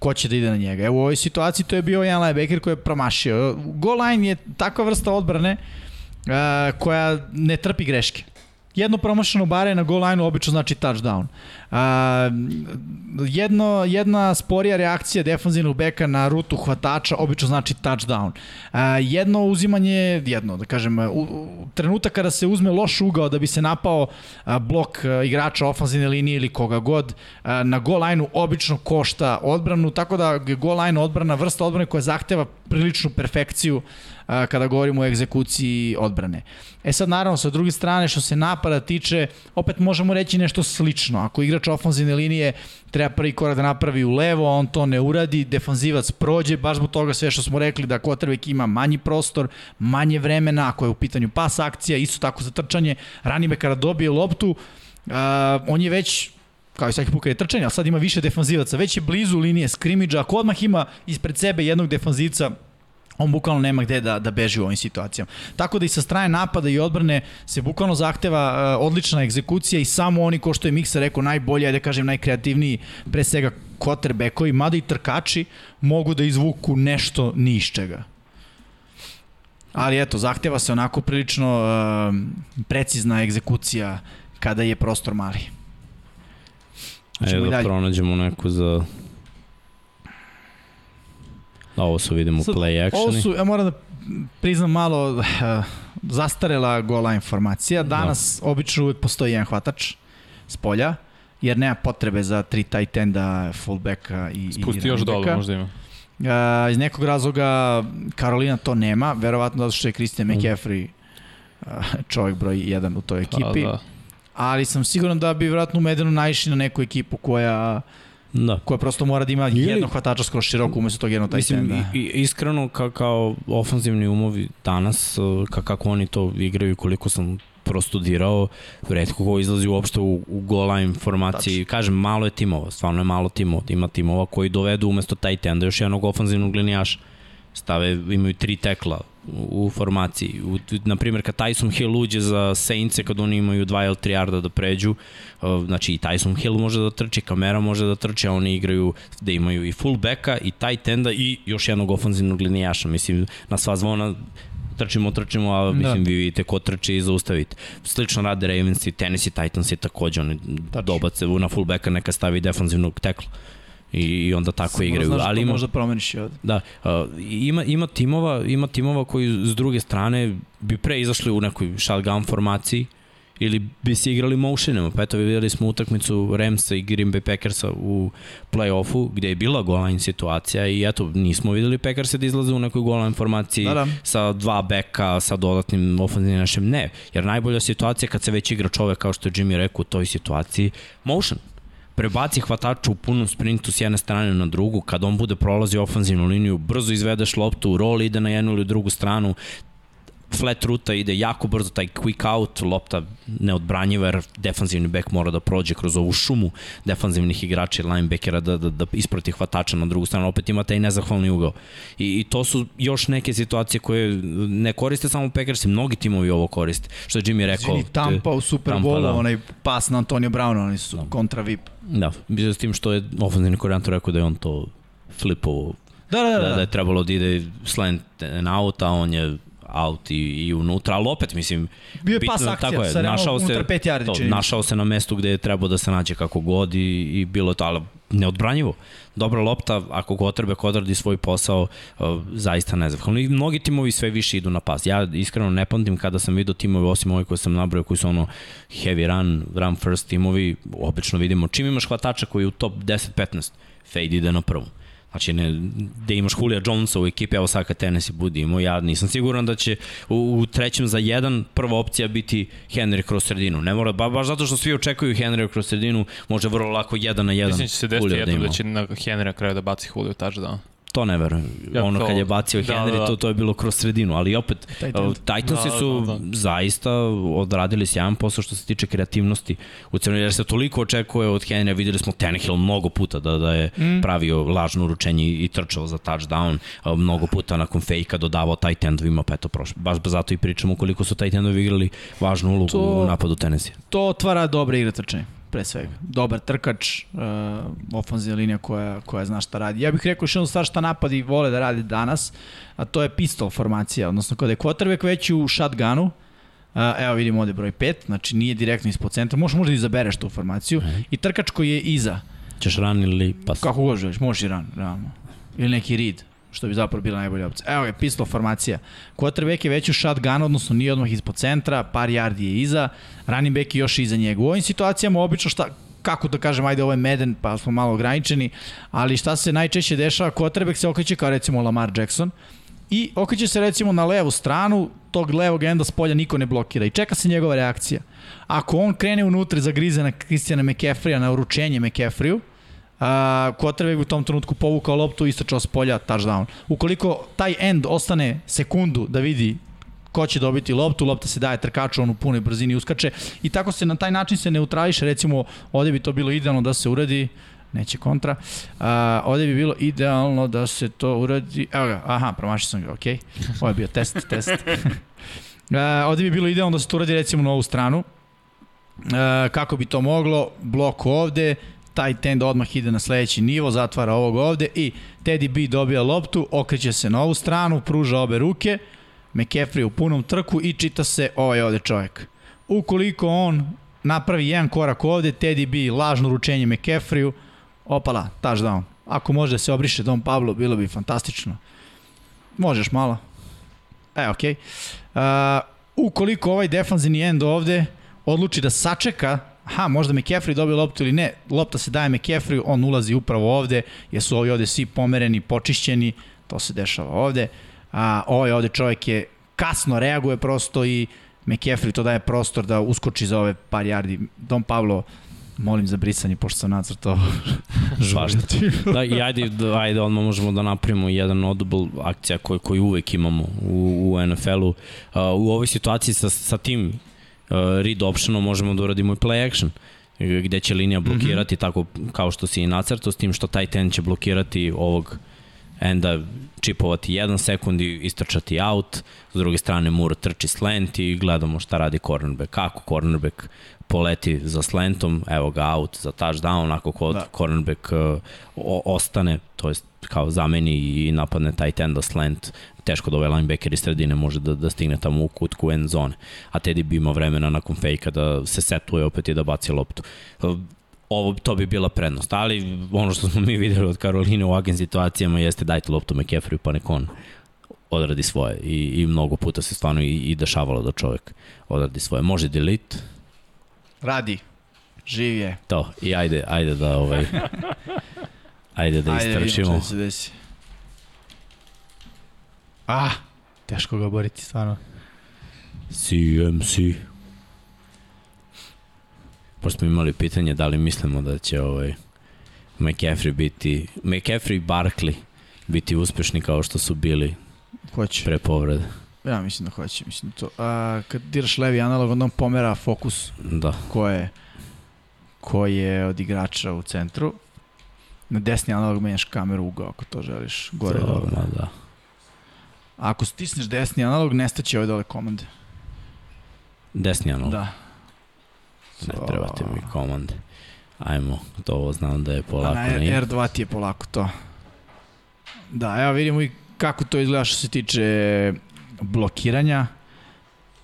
ko će da ide na njega. Evo u ovoj situaciji to je bio jedan linebacker koji je promašio. Goal line je takva vrsta odbrane uh, koja ne trpi greške jedno promašeno bare na goal line obično znači touchdown. A, jedno, jedna sporija reakcija defanzivnog beka na rutu hvatača obično znači touchdown. A, jedno uzimanje, jedno da kažem, u, u, trenutak kada se uzme loš ugao da bi se napao a, blok a, igrača ofanzivne linije ili koga god, a, na goal line-u obično košta odbranu, tako da goal line odbrana, vrsta odbrane koja zahteva priličnu perfekciju a, kada govorimo o egzekuciji odbrane. E sad naravno sa druge strane što se napada tiče, opet možemo reći nešto slično. Ako igrač ofanzivne linije treba prvi korak da napravi u levo, on to ne uradi, defanzivac prođe, baš zbog toga sve što smo rekli da Kotrvek ima manji prostor, manje vremena, ako je u pitanju pas akcija, isto tako za trčanje, ranime kada dobije loptu, uh, on je već kao i svaki put je trčanje, ali sad ima više defanzivaca, već je blizu linije skrimidža, ako odmah ima ispred sebe jednog defanzivca, on bukvalno nema gde da, da beži u ovim situacijama. Tako da i sa strane napada i odbrane se bukvalno zahteva uh, odlična egzekucija i samo oni, ko što je Miksa rekao, najbolji, da kažem najkreativniji, pre svega quarterbackovi, mada i trkači mogu da izvuku nešto ni iz čega. Ali eto, zahteva se onako prilično uh, precizna egzekucija kada je prostor mali. Evo da pronađemo neku za Ovo su vidimo Sad, play actioni. Ovo su, ja moram da priznam malo uh, zastarela gola informacija. Danas da. obično uvek postoji jedan hvatač s polja, jer nema potrebe za tri tight enda, fullbacka i, Spusti i još dole možda ima. Uh, iz nekog razloga Karolina to nema, verovatno zato što je Christian mm. McCaffrey uh, čovjek broj 1 u toj pa ekipi. Da, da. Ali sam siguran da bi verovatno u Medenu naišli na neku ekipu koja uh, da. koja prosto mora da ima Ili, jednog hvatača skoro široko umesto tog jednog taj Mislim, i, iskreno ka, kao ofanzivni umovi danas, ka, kako oni to igraju koliko sam prostudirao, redko ko izlazi uopšte u, u goal line formaciji. Tačno. Kažem, malo je timova, stvarno je malo timova. Ima timova koji dovedu umesto taj tenda još jednog ofanzivnog linijaša. Stave, imaju tri tekla u formaciji. U, na primjer, kad Tyson Hill uđe za Saints-e, kad oni imaju 2 ili 3 yarda da pređu, znači i Tyson Hill može da trči, kamera može da trči, a oni igraju da imaju i fullbacka, i tight enda, i još jednog ofanzivnog linijaša. Mislim, na sva zvona trčimo, trčimo, a da. mislim da. vi vidite ko trči i zaustavite. Slično rade Ravens i Tennessee Titans i takođe oni dobace na fullbacka neka stavi defanzivnog tekla i onda tako Samo igraju. Znaš Ali ima, možda promeniš i ovde. Da, uh, ima, ima, timova, ima timova koji s druge strane bi pre izašli u nekoj shotgun formaciji ili bi se igrali motionima. Pa eto, videli smo utakmicu Ramsa i Green Bay Packersa u play-offu gde je bila goal line situacija i eto, nismo videli Packersa da izlaze u nekoj goal line formaciji da, da. sa dva beka, sa dodatnim ofenzivnim našem. Ne, jer najbolja situacija kad se već igra čovek kao što je Jimmy rekao u toj situaciji, motion prebaci hvatača u punom sprintu s jedne strane na drugu, kad on bude prolazi ofanzivnu liniju, brzo izvedeš loptu, rol ide na jednu ili drugu stranu, flat ruta ide jako brzo, taj quick out, lopta neodbranjiva jer defanzivni bek mora da prođe kroz ovu šumu defanzivnih igrača i linebackera da, da, da isproti hvatača na drugu stranu, opet ima taj nezahvalni ugao. I, I to su još neke situacije koje ne koriste samo Packersi, mnogi timovi ovo koriste. Što je Jimmy rekao. Izvini, Tampa u Super Bowlu, da. onaj pas na Antonio Browna, oni su kontra VIP. Da, s tim što je ofenzivni koordinator rekao da je on to flipovo Da, da, da. da, da. da je trebalo da ide slant and out, a on je out i, i unutra, ali opet mislim Bio je bitno- pas akcija, tako je, sa našao se, pet yardi, to, našao se na mestu gde je trebao da se nađe kako god i, i bilo je to, ali neodbranjivo. Dobra lopta, ako Kotrbek odradi svoj posao, uh, zaista nezahvalno. I mnogi timovi sve više idu na pas. Ja iskreno ne pamtim kada sam vidio timove, osim ovih koje sam nabrao, koji su ono heavy run, run first timovi, obično vidimo čim imaš hvatača koji je u top 10-15, fade ide na prvu. Znači, ne, gde imaš Julija Jonesa u ekipi, evo sad kad Tennessee budi imao, ja nisam siguran da će u, u trećem za jedan prva opcija biti Henry kroz sredinu. Ne mora, ba, baš zato što svi očekuju Henry kroz sredinu, može vrlo lako jedan na jedan Mislim da će se desiti Julio jednom ima. da će na Henry na kraju da baci Julio touchdown. To ne verujem. Ja, ono kao- kad je bacio da, Henry, da, da. To, to je bilo kroz sredinu, ali opet uh, Titansi Da, su da, da. zaista odradili sjajan posao što se tiče kreativnosti u crnoj, jer se toliko očekuje od Henrya, videli smo Tannehill mnogo puta da, da je mm. pravio lažno uručenje i trčao za touchdown, uh, mnogo puta nakon fejka dodavao tight endovima, pa eto prošlo. Baš zato i pričamo koliko su tight endovi igrali važnu ulogu To- u napadu Tennessee. to otvara dobre igre trčanje, pre svega. Dobar trkač, uh, ofanzivna linija koja, koja zna šta radi. Ja bih rekao još jednu stvar šta napadi vole da radi danas, a to je pistol formacija, odnosno kada je quarterback već u shotgunu, Uh, evo vidimo ovde broj 5, znači nije direktno ispod centra, možeš možda da izabereš tu formaciju i trkač koji je iza, Ćeš run ili pas? kako god želiš, možeš i run, realno. Ili neki read, što bi zapravo bila najbolja opcija. Evo je, pistol formacija. Quarterback je već u shotgun, odnosno nije odmah ispod centra, par yardi je iza, running back je još iza njega. U ovim situacijama obično šta, kako da kažem, ajde ovo je Madden, pa smo malo ograničeni, ali šta se najčešće dešava, quarterback se okreće kao recimo Lamar Jackson, i okreće se recimo na levu stranu, tog levog enda s polja niko ne blokira i čeka se njegova reakcija. Ako on krene unutra i zagrize na Christiana McCaffreya, na uručenje McCaffreyu, Bi u tom trenutku povukao loptu istračao s polja touchdown. Ukoliko taj end ostane sekundu da vidi ko će dobiti loptu, lopta se daje trkaču, on u punoj brzini uskače i tako se na taj način se neutrališe, recimo ovde bi to bilo idealno da se uradi neće kontra. Uh, ovde bi bilo idealno da se to uradi, evo ga, aha, promašio sam ga, okej. Okay. Ovo je bio test, test. uh, ovde bi bilo idealno da se to uradi recimo na ovu stranu. Uh, kako bi to moglo? Blok ovde, taj tend odmah ide na sledeći nivo, zatvara ovog ovde i Teddy B dobija loptu, okreće se na ovu stranu, pruža obe ruke, McCaffrey u punom trku i čita se ovaj ovde čovjek. Ukoliko on napravi jedan korak ovde, Teddy B lažno ručenje McCaffreyu, opala, touchdown. Ako može da se obriše Don Pablo, bilo bi fantastično. Možeš malo. E, okej. Okay. Uh, ukoliko ovaj defanzivni end ovde odluči da sačeka aha, možda McCaffrey dobije loptu ili ne, lopta se daje McCaffrey, on ulazi upravo ovde, jer su ovi ovde svi pomereni, počišćeni, to se dešava ovde. A ovaj ovde čovjek je kasno reaguje prosto i McCaffrey to daje prostor da uskoči za ove par yardi. Don Pablo, molim za brisanje, pošto sam nacrtao Svašta. da, i ajde, da, ajde odmah možemo da napravimo jedan audible akcija koji, koji uvek imamo u, u NFL-u. Uh, u ovoj situaciji sa, sa tim read optionom možemo da uradimo i play action gde će linija blokirati mm -hmm. tako kao što si i nacrto s tim što taj ten će blokirati ovog enda čipovati jedan sekund i istrčati out, s druge strane Moore trči slant i gledamo šta radi cornerback, kako cornerback poleti za slantom, evo ga out za touchdown, ako kod da. cornerback uh, o, ostane, to jest kao zameni i napadne tight enda slant, teško da ovaj linebacker iz sredine može da, da stigne tamo u kutku end zone, a Teddy bi imao vremena nakon fejka da se setuje opet i da baci loptu. Uh, ovo, to bi bila prednost, ali ono što smo mi videli od Karoline u ovakvim situacijama jeste dajte loptu McCaffrey pa nek on odradi svoje i, i mnogo puta se stvarno i, i dešavalo da čovjek odradi svoje. Može delete, Radi. Živ je. to i ajde, ajde da ovaj ajde da Ajde, šta će se desi. Ah, teško ga boriti, stvarno. CMC. Pošto smo imali pitanje da li mislimo da će ovaj McCaffrey biti, McCaffrey i Barkley biti uspešni kao što su bili Hoće. pre povrede. Ja mislim da hoće, mislim da to. A, kad diraš levi analog, onda on pomera fokus Da. ko je, ko je od igrača u centru. Na desni analog menjaš kameru ugao ako to želiš, gore to, dole. ma da. Ako stisneš desni analog, nestaće ove dole komande. Desni analog. Da. Ne trebate mi komande. Ajmo, to ovo znam da je A polako na nije. R2 ti je polako to. Da, evo vidimo i kako to izgleda što se tiče blokiranja.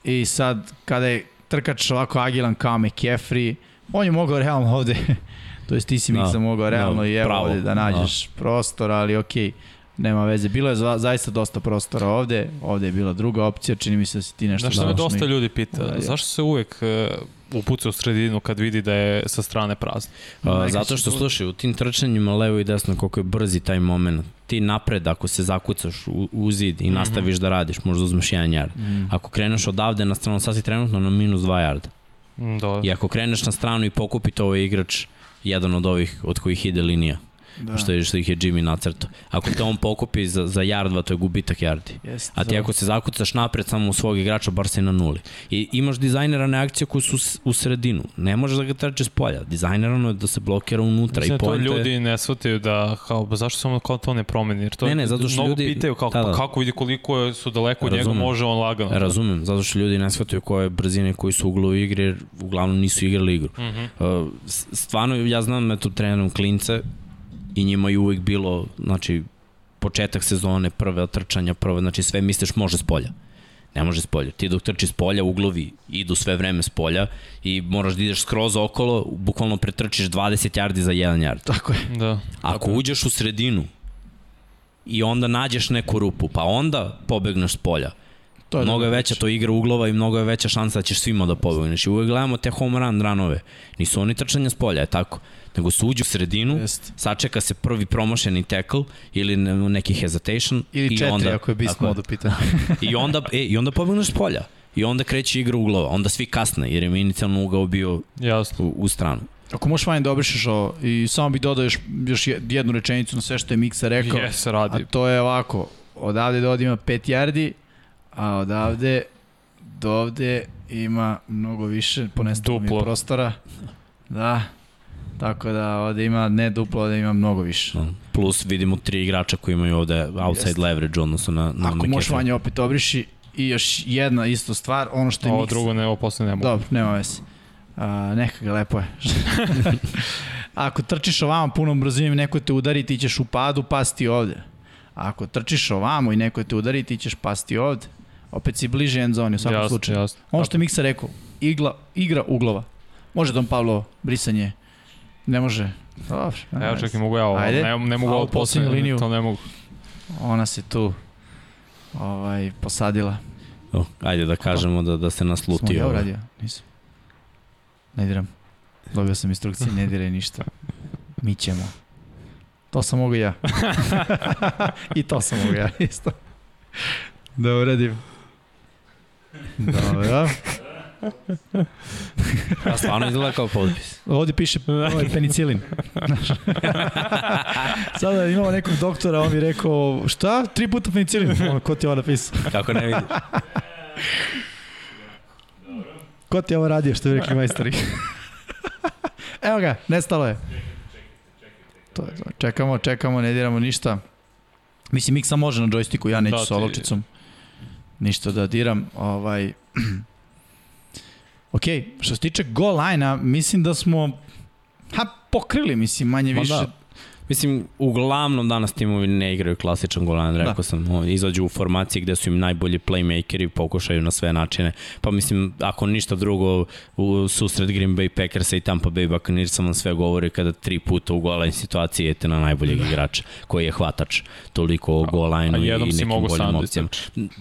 I sad, kada je trkač ovako agilan kao McCaffrey, on je mogao realno ovde, to jest ti si Da, Miksa mogao realno da, i evo ovde da nađeš prostor, ali okej. nema veze. Bilo je za, zaista dosta prostora ovde, ovde je bila druga opcija, čini mi se da si ti nešto Znaš što me dosta Šmik. ljudi pita, Uradio. zašto se uvek uh, upuca u sredinu kad vidi da je sa strane prazno? Neka zato što, to- slušaj, u tim trčanjima levo i desno, koliko je brzi taj moment, ti napred, ako se zakucaš u, u zid i nastaviš da radiš, možda uzmeš jedan yard. Mm. Ako kreneš odavde na stranu, sad si trenutno na minus 2 yarda. Mm, Da. I ako kreneš na stranu i pokupite ovaj igrač, jedan od ovih od kojih ide linija, Da. da. što, je, što ih je Jimmy nacrtao. Ako te on pokupi za, za yard 2, to je gubitak yardi. Jest, A ti za- ako se zakucaš napred samo u svog igrača, bar si na nuli. I imaš dizajnerane akcije koje su u sredinu. Ne možeš da ga trče s polja. Dizajnerano je da se blokira unutra. Mislim I da to ljudi ne shvataju da, kao, ba zašto samo kao to ne promeni? Jer to Ne, ne, zato što mnogo ljudi- pitaju kao, da, da. kako vidi koliko je- su daleko od njega, može on lagano. Razumem, zato što ljudi ne shvataju koje brzine koji su uglovi igre, jer uglavnom nisu igrali igru. Mm -hmm. Uh, stvarno, ja znam da tu trenerom klince i njima je uvek bilo, znači, početak sezone, prve trčanja, prve, znači sve misliš može s polja. Ne može s polja. Ti dok trči s polja, uglovi idu sve vreme s polja i moraš da ideš skroz okolo, bukvalno pretrčiš 20 yardi za 1 yard. Tako je. Da. Ako uđeš u sredinu i onda nađeš neku rupu, pa onda pobegneš s polja, To je mnogo je veća to igra uglova i mnogo je veća šansa da ćeš svima da pobegneš. I uvek gledamo te home run ranove. Nisu oni trčanja s polja, je tako. Nego se uđe u sredinu, Jest. sačeka se prvi promašeni tackle ili ne- neki hesitation Ili i četiri, onda, ako je beast tako je. mod u pitanju. I onda, e, I onda pobegneš polja. I onda kreće igra uglova. Onda svi kasne, jer je inicijalno ugao bio Jasno. u, u stranu. Ako možeš vanje da obrišeš ovo i samo bih dodao još, još jednu rečenicu na sve što je Miksa rekao. Jes, A radi. to je ovako, odavde do ovde ima 5 yardi, a odavde do ovde ima mnogo više, ponestalo mi prostora. Da, tako da ovde ima ne duplo, ovde ima mnogo više. No. Plus vidimo tri igrača koji imaju ovde outside Jeste. leverage u odnosu na, na Ako možeš vanje opet obriši i još jedna isto stvar, ono što je Ovo Miksa... drugo ne, ovo posle ne mogu. Dobro, nema veze. A, neka ga lepo je. Ako trčiš ovamo punom brzinom i neko te udari, ti ćeš u padu pasti ovde. Ako trčiš ovamo i neko te udari, ti ćeš pasti ovde. Opet si bliže end zoni u svakom jasno, slučaju. jasno. Ono što je Miksa rekao, igla, igra uglova. Može Don Pavlo brisanje? Ne može. Dobro. Evo čekaj, mogu ja ovo. Ajde. Ne, ne mogu ovo u poslednju posle, liniju? to ne mogu. Ona se tu ovaj, posadila. O, ajde da kažemo da, da se Smo naslutio. ja ovo. uradio? Nisam. Ne diram. Dobio sam instrukcije, ne diraj ništa. Mi ćemo. To sam mogu ja. I to sam mogu ja, isto. Da uradim. Dobro. A stvarno izgleda kao potpis. Ovde piše ovaj penicilin. Znaš. Sada imamo nekog doktora, on mi rekao, šta? Tri puta penicilin? Ono, ko ti je ovo napisao? Kako ne vidiš? Ko ti je ovo radio, što bi rekli majstori? Evo ga, nestalo je. To je to. Čekamo, čekamo, ne diramo ništa. Mislim, Miksa može na džojstiku, ja neću Da, sa olovčicom ništa da diram. Ovaj... ok, što se tiče goal line-a, mislim da smo ha, pokrili, mislim, manje Ma više. da. Mislim, uglavnom danas timovi ne igraju klasičan golan, rekao Da. sam, o, izađu u formaciji gde su im najbolji playmakeri, pokušaju na sve načine. Pa mislim, ako ništa drugo, u susret Green Bay Packersa i Tampa Bay Buccaneersa vam sve govori kada tri puta u goal line situaciji jete na najboljeg igrača, koji je hvatač. Toliko o a line-u i nekim boljim da opcijama.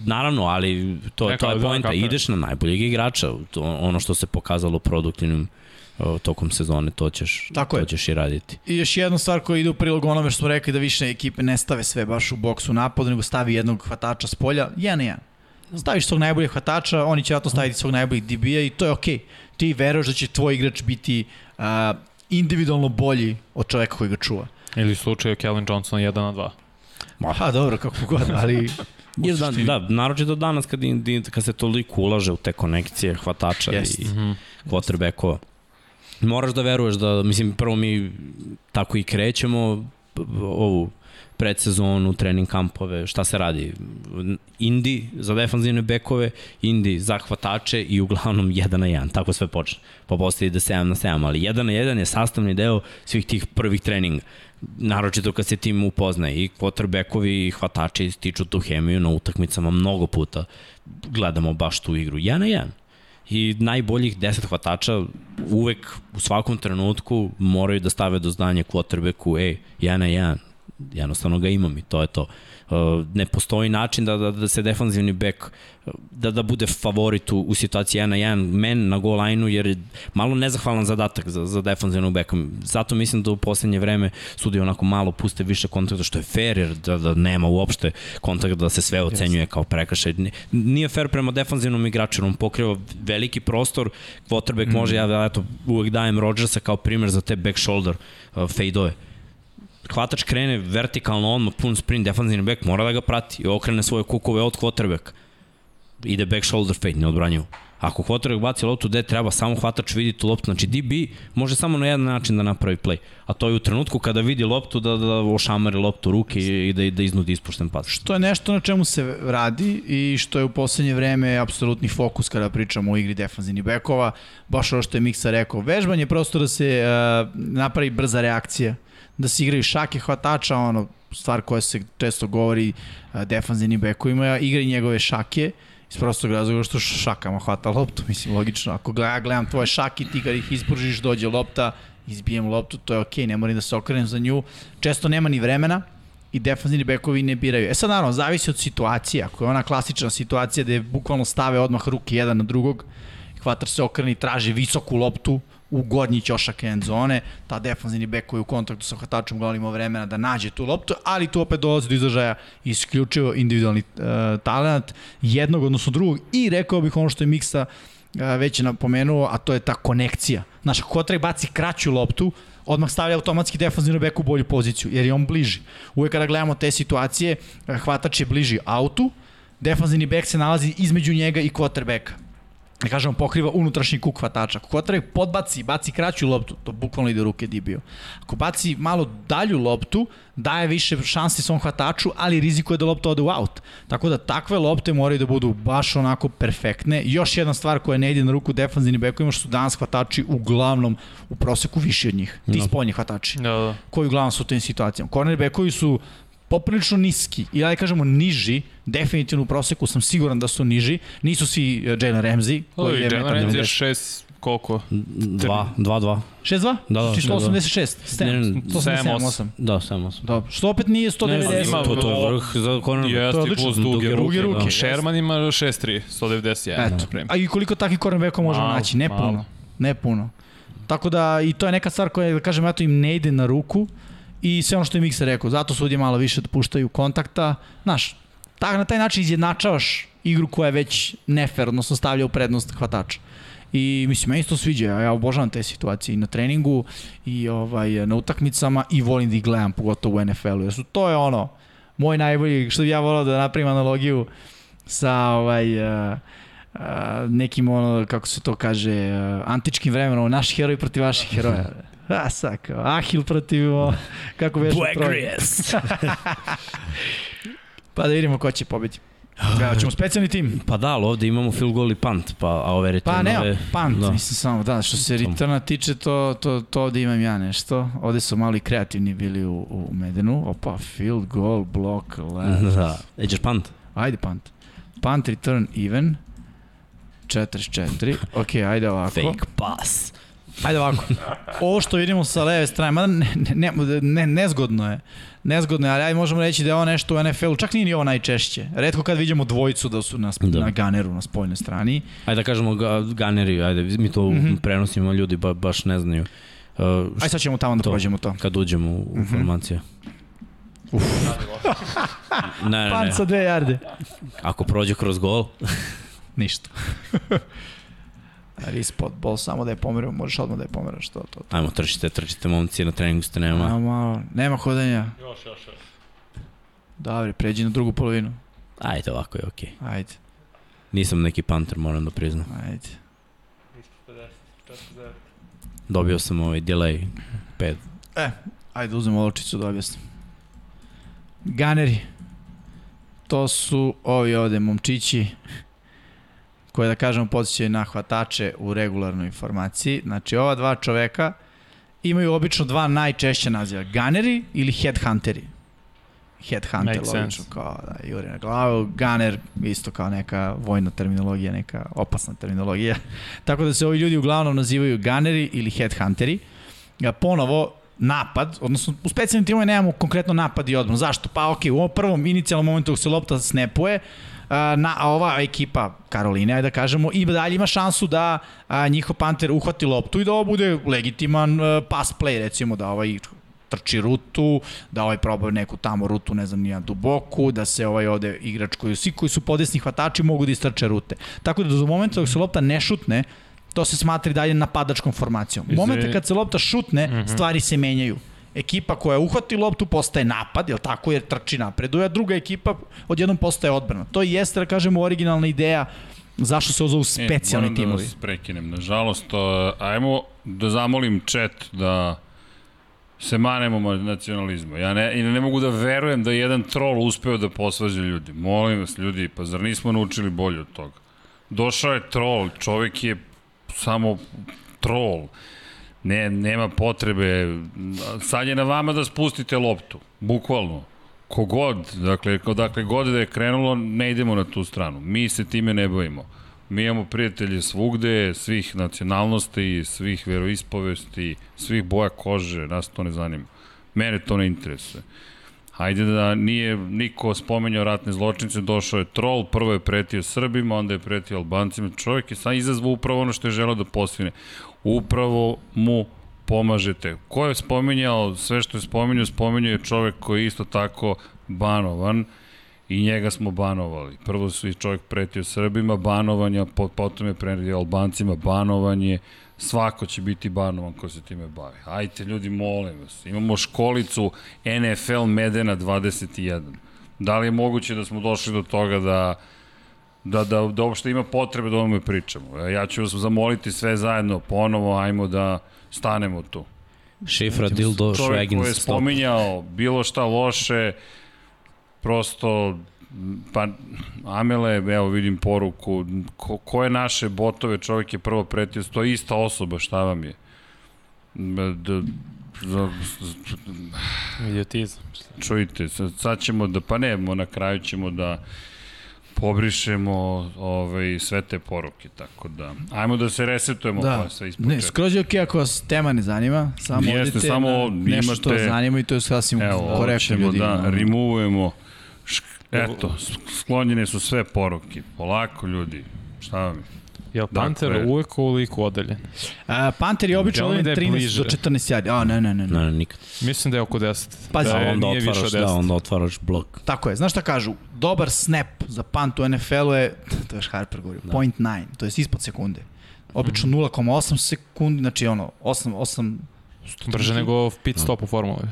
Naravno, ali to, Ne, to je da, poenta. Ideš na najboljeg igrača. To, ono što se pokazalo produktivnim tokom sezone, to ćeš, Tako to je. ćeš i raditi. I još jedna stvar koja ide u prilog onome što smo rekli da više ekipe ne stave sve baš u boksu napadu, nego stavi jednog hvatača s polja, jedan na jedan. Staviš svog najboljeg hvatača, oni će vratno staviti svog najboljeg DB-a i to je okej. Ti veruješ da će tvoj igrač biti uh, individualno bolji od čoveka koji ga čuva. Ili u slučaju Kellen Johnson 1 na 2. Ha, dobro, kako god, ali Jer da, da, naročito danas kad, kad se toliko ulaže u te konekcije hvatača Jest. i quarterbackova. Moraš da veruješ da, mislim, prvo mi tako i krećemo ovu predsezonu, trening kampove, šta se radi? Indi za defanzivne bekove, Indi za hvatače i uglavnom 1 na 1, tako sve počne. Pa posle ide 7 na 7, ali 1 na 1 je sastavni deo svih tih prvih treninga. Naročito kad se tim upoznaje i quarterbackovi i hvatači stiču tu hemiju na utakmicama mnogo puta. Gledamo baš tu igru 1 na 1 i najboljih 10 hvatača uvek u svakom trenutku moraju da stave do znanja quarterbacku, ej, 1 na 1, jednostavno ga imam i to je to. Uh, ne postoji način da, da, da se defanzivni bek uh, da, da bude favorit u, u situaciji 1 na 1 men na goal line-u jer je malo nezahvalan zadatak za, za defanzivnog beka. Zato mislim da u poslednje vreme sudi onako malo puste više kontakta što je fair jer da, da nema uopšte kontakta da se sve ocenjuje kao prekršaj. Ni- Nije fair prema defanzivnom igraču, on pokriva veliki prostor, quarterback mm. može, ja eto, uvek dajem Rodgersa kao primer za te back shoulder uh, fade-ove hvatač krene vertikalno odmah, pun sprint, defanzivni back mora da ga prati i okrene svoje kukove od quarterback. Ide back shoulder fade, neodbranjivo. Ako quarterback baci loptu gde treba, samo hvatač vidi tu loptu. Znači DB može samo na jedan način da napravi play. A to je u trenutku kada vidi loptu da, da ošamari loptu ruke i da, da iznudi ispušten pas. Što je nešto na čemu se radi i što je u poslednje vreme apsolutni fokus kada pričamo o igri defanzivnih bekova. Baš ovo što je Miksa rekao. Vežbanje je prosto da se uh, napravi brza reakcija, da se igraju šake hvatača, ono, stvar koja se često govori uh, defanzivnim bekovima, igraj njegove šake, iz prostog razloga što šakama hvata loptu, mislim, logično. Ako ja gledam tvoje šake, ti kad ih ispružiš, dođe lopta, izbijem loptu, to je okej, okay, ne moram da se okrenem za nju. Često nema ni vremena, i defanzivni bekovi ne biraju. E sad naravno, zavisi od situacije. Ako je ona klasična situacija gde bukvalno stave odmah ruke jedan na drugog, hvatač se okreni, traži visoku loptu u gornji ćošak end zone, ta defanzivni bek koji je u kontaktu sa hvatačom uglavnom ima vremena da nađe tu loptu, ali tu opet dolazi do izražaja isključivo individualni uh, talent jednog odnosno drugog i rekao bih ono što je Miksa uh, već je napomenuo, a to je ta konekcija. Znaš, ako Kotrek baci kraću loptu, odmah stavlja automatski defanzivno bek u bolju poziciju, jer je on bliži. Uvek kada gledamo te situacije, eh, hvatač je bliži autu, defanzivni bek se nalazi između njega i quarterbacka da kažemo, pokriva unutrašnji kuk hvatača. Ako quarterback podbaci, baci kraću loptu, to bukvalno ide ruke Dibio. Ako baci malo dalju loptu, daje više šansi svom hvataču, ali rizikuje da lopta ode u out. Tako da takve lopte moraju da budu baš onako perfektne. Još jedna stvar koja ne ide na ruku defanzivnim bekovima, što su danas hvatači uglavnom u proseku viši od njih. Ti No. spoljni hvatači Da, da. koji uglavnom su u tim situacijama. Cornerbackovi su poprilično niski, ili da kažemo niži, definitivno u proseku sam siguran da su niži, nisu svi uh, Jalen Ramsey, koji Oj, je Jalen Ramsey je 1,90. šest, koliko? 2, 2, 2. 6-2? Da, da, Znači da, da. 186, Ne, ne, 187, 8. Da, 7, 8. Dobro, što opet nije 190. Ne, ima- to, to je vrh za cornerback. Jeste, odlično. plus Duge duge ruke, da. Sherman ima 6-3, 191. Eto. A i koliko takvih cornerbackova možemo Malo, naći? Ne malo. puno. Ne puno. Tako da, i to je neka stvar koja, da kažem, eto im ne ide na ruku i sve ono što je Miksa rekao, zato sudije malo više da puštaju kontakta. Znaš, tak, na taj način izjednačavaš igru koja je već nefer, odnosno stavlja u prednost hvatača. I mislim, meni se to sviđa, ja, obožavam te situacije i na treningu i ovaj, na utakmicama i volim da ih gledam, pogotovo u NFL-u. Jer su, to je ono, moj najbolji, što bi ja volao da napravim analogiju sa ovaj, uh, nekim ono, kako se to kaže, uh, antičkim vremenom, naš heroj protiv vaših heroja. A, sad, kao, Ahil protiv, o, kako veš, Blackgrass. Pa da vidimo ko će pobedi. Ja, ćemo specijalni tim. Pa da, ali ovde imamo field goal i punt, pa, a ove returnove... Pa nema, pant, da. da. mislim samo, da, što se returna tiče, to, to, to ovde imam ja nešto. Ovde su malo i kreativni bili u, u Medenu. Opa, field goal, block, left. Da. Eđeš punt? Ajde punt. Punt, return, even. 44. Ok, ajde ovako. Fake pass. Ajde ovako. Ovo što vidimo sa leve strane, mada ne, ne, ne, ne, nezgodno je. Nezgodno je, ali ajde možemo reći da je ovo nešto u NFL-u, čak nije ni ovo najčešće. Redko kad vidimo dvojicu da su na, Da. na ganeru, na spoljnoj strani. Ajde da kažemo ga, ganeri, ajde, mi to mm. -hmm. prenosimo, ljudi ba, baš ne znaju. Uh, Ajde sad ćemo tamo da To. prođemo to. kad uđemo u, u formacije. ne, ne, ne. Pan sa dve jarde. Ako prođe kroz gol, Ništa. Rispot bol, samo da je pomeramo, možeš odmah da je pomeraš to, to, to. ajmo, trčite, trčite, momci, na treningu ste nema. A, malo, nema hodanja. Još, još, još. Dobro, pređi na drugu polovinu. Ajde, ovako je okej. Ajde, Nisam neki panter, moram da priznam. ajde. Dobio sam ovaj delay 5. E, ajde uzmemo olovčicu da objasnim. Ganeri. To su ovi ovde momčići koje da kažemo podsjećaju na hvatače u regularnoj informaciji. Znači ova dva čoveka imaju obično dva najčešća naziva. Gunneri ili headhunteri. Headhunter, Makes logično, sense. kao da juri na glavu. Gunner, isto kao neka vojna terminologija, neka opasna terminologija. Tako da se ovi ljudi uglavnom nazivaju gunneri ili headhunteri. Ja, ponovo, napad, odnosno u specijalnim timovima nemamo konkretno napad i odbranu. Zašto? Pa ok, u ovom prvom inicijalnom momentu se lopta snepuje, na, a ova ekipa Karoline, ajde da kažemo, i dalje ima šansu da a, njihov panter uhvati loptu i da ovo bude legitiman a, pass play, recimo da ovaj trči rutu, da ovaj proba neku tamo rutu, ne znam, nija duboku, da se ovaj ovde igrač koji, svi koji su podesni hvatači mogu da istrče rute. Tako da do momenta dok se lopta ne šutne, to se smatra i dalje napadačkom formacijom. U momente kad se lopta šutne, stvari se menjaju. Ekipa koja uhvati loptu postaje napad, jel tako, jer trči napreduje, a druga ekipa odjednom postaje odbrana. To i jeste, da kažemo, originalna ideja zašto se ovo zovu specijalni e, moram timovi. da vas prekinem. Nažalost, ajmo da zamolim chat da se manemo nacionalizma. Ja ne, i ne mogu da verujem da je jedan troll uspeo da posvađa ljudi. Molim vas, ljudi, pa zar nismo naučili bolje od toga? Došao je troll, čovjek je samo troll. Ne, nema potrebe. Sad je na vama da spustite loptu. Bukvalno. Kogod, dakle, dakle god da je krenulo, ne idemo na tu stranu. Mi se time ne bavimo. Mi imamo prijatelje svugde, svih nacionalnosti, svih veroispovesti, svih boja kože, nas to ne zanima. Mene to ne interesuje. Hajde da nije niko spomenjao ratne zločince, došao je trol, prvo je pretio Srbima, onda je pretio Albancima. Čovjek je sad izazvao upravo ono što je želeo da posvine. Upravo mu pomažete. Ko je spominjao sve što je spominjao, spominjao je čovjek koji je isto tako banovan i njega smo banovali. Prvo su i čovjek pretio Srbima, banovanja, po- potom je pretio Albancima, banovanje, svako će biti banovan ko se time bavi. Ajte ljudi, molim vas, imamo školicu NFL Medena 21. Da li je moguće da smo došli do toga da da, da, da uopšte ima potrebe da o ovome pričamo. Ja ću vas zamoliti sve zajedno ponovo, ajmo da stanemo tu. Šifra, dildo, Čovjek koji je švegin, spominjao bilo šta loše, prosto pa Amele, evo vidim poruku, ko, ko je naše botove, čovjek je prvo pretio, to je ista osoba, šta vam je? D, d, za, Idiotizam. čujte, sad, ćemo da, pa ne, na kraju ćemo da pobrišemo ovaj, sve te poruke, tako da, ajmo da se resetujemo Da, pa sve ne, ispočetka. skroz je okej ako vas tema ne zanima, samo Jeste, odite samo na nešto što imate- zanima i to je sasvim korektno ćemo ljudi. da removujemo. Šk- Eto, sklonjene su sve poruke. Polako, ljudi. Šta vam je? Jel Panter Dakle- uvek ovoliko odeljen? A, Panter je obično ovim mislim da je 13 bliže. do 14 yardi. A, ne, ne, ne. ne. Ne, ne, nikad. Mislim da je oko 10. Pazi, da onda otvaraš, od 10. da, onda otvaraš blok. Tako je. Znaš šta kažu? Dobar snap za punt u NFL-u je, to je još Harper govorio, da. point 9, to je ispod sekunde. Obično 0,8 sekundi, znači ono, 8, 8 Brže nego pit stop u formuli.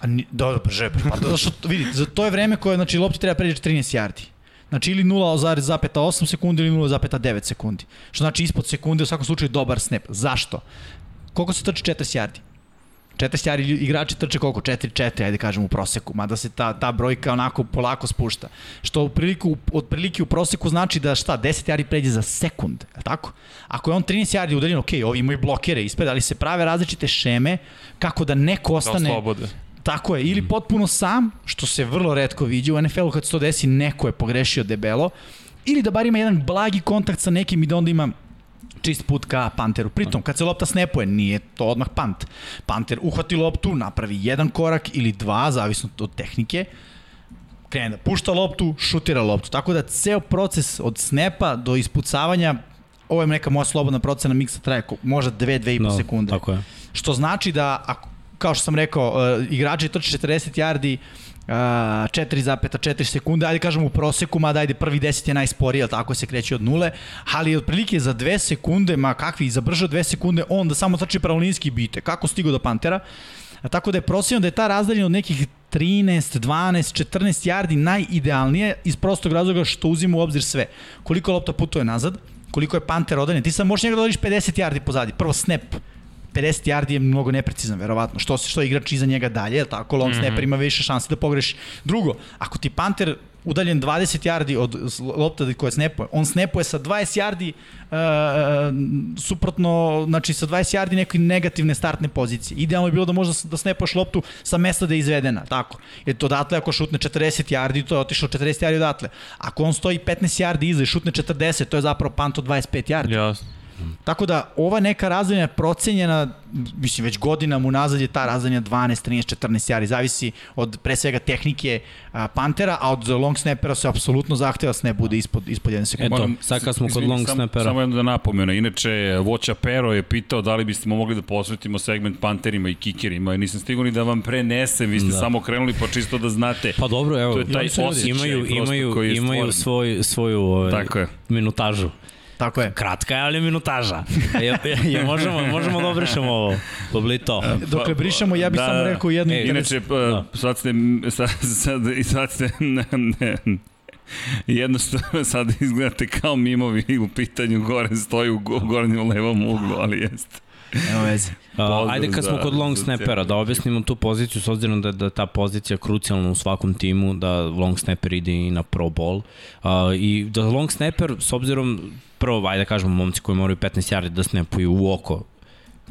A ni, da, da, brže. Pa da, što, vidi, za to je vreme koje, znači, lopti treba pređe 13 yardi. Znači, ili 0,8 sekundi ili 0,9 sekundi. Što znači ispod sekunde, u svakom slučaju, dobar snap. Zašto? Koliko se trči 40 yardi? 40 yardi lju- igrači trče koliko? 4-4, ajde kažem u proseku, mada se ta, ta brojka onako polako spušta. Što u priliku, otprilike u proseku znači da šta, 10 yardi pređe za sekund, je tako? Ako je on 13 yardi udaljen, ok, ovi imaju blokere ispred, ali se prave različite šeme kako da neko Da ostane... oslobode. Tako je, ili potpuno sam, što se vrlo redko viđe u NFL-u kad se to desi, neko je pogrešio debelo, ili da bar ima jedan blagi kontakt sa nekim i da onda ima čist put ka Panteru. Pritom, kad se lopta snepuje, nije to odmah Pant. Panter uhvati loptu, napravi jedan korak ili dva, zavisno od tehnike, krene da pušta loptu, šutira loptu. Tako da ceo proces od snepa do ispucavanja, ovo je neka moja slobodna procena miksa traje možda 2-2,5 No, sekunde. Tako je. Što znači da, ako, kao što sam rekao, uh, igrači trče 40 yardi, 4,4 sekunde, ajde kažemo u proseku, mada ajde prvi 10 je najsporiji, ali tako se kreće od nule, ali otprilike za 2 sekunde, ma kakvi, za brže od 2 sekunde, on da samo trči pravolinski bite. Kako stigo do Pantera? A tako da je prosječno da je ta razdaljina od nekih 13, 12, 14 yardi najidealnije iz prostog razloga što uzima u obzir sve. Koliko lopta putuje nazad, koliko je panter odaljen. Ti sad možeš njega da odališ 50 yardi pozadi. Prvo snap, 50 yardi je mnogo neprecizan, verovatno. Što, što je igrač iza njega dalje, je tako? Long mm -hmm. snapper ima više šanse da pogreši. Drugo, ako ti panter udaljen 20 yardi od lopta koja snapuje, on snapuje sa 20 yardi uh, suprotno, znači sa 20 yardi neke negativne startne pozicije. Idealno je bilo da možda da snapuješ loptu sa mesta da je izvedena, tako. Jer to odatle ako šutne 40 yardi, to je otišao 40 yardi odatle. Ako on stoji 15 yardi iza i šutne 40, to je zapravo panto 25 yardi. Jasno. Tako da ova neka razdaljena procenjena, mislim već godinama unazad je ta razdaljena 12, 13, 14 jari, zavisi od pre svega tehnike a, Pantera, a od long snapera se apsolutno zahteva da snap bude ispod, ispod 1 sekunde. Eto, sad kad smo kod long sam, snapera. Samo jedno da napomenu. Inače, Voća Pero je pitao da li biste mogli da posvetimo segment panterima i kikerima. Nisam stigao ni da vam prenesem, vi ste da. samo krenuli pa čisto da znate. Pa dobro, evo, to je taj osjećaj imaju, imaju, imaju svoj, svoju ovaj, Tako je. minutažu. Tako je. Kratka je, ali minutaža. je, je, možemo, možemo da obrišemo ovo. Poblito. Dok ne brišemo, ja bih da, samo rekao jednu... E, inače, pa, da. sad ste... Sad, sad, sad ste... Ne, ne, jednostavno sad izgledate kao mimovi u pitanju gore stoji u gornjem levom uglu, ali jeste. Nema veze. Uh, ajde kad smo kod long snappera, da objasnimo tu poziciju, s obzirom da, da ta pozicija krucijalna u svakom timu, da long snapper ide i na pro ball. Uh, I da long snapper, s obzirom, prvo, ajde da kažemo, momci koji moraju 15 yardi da snapuju u oko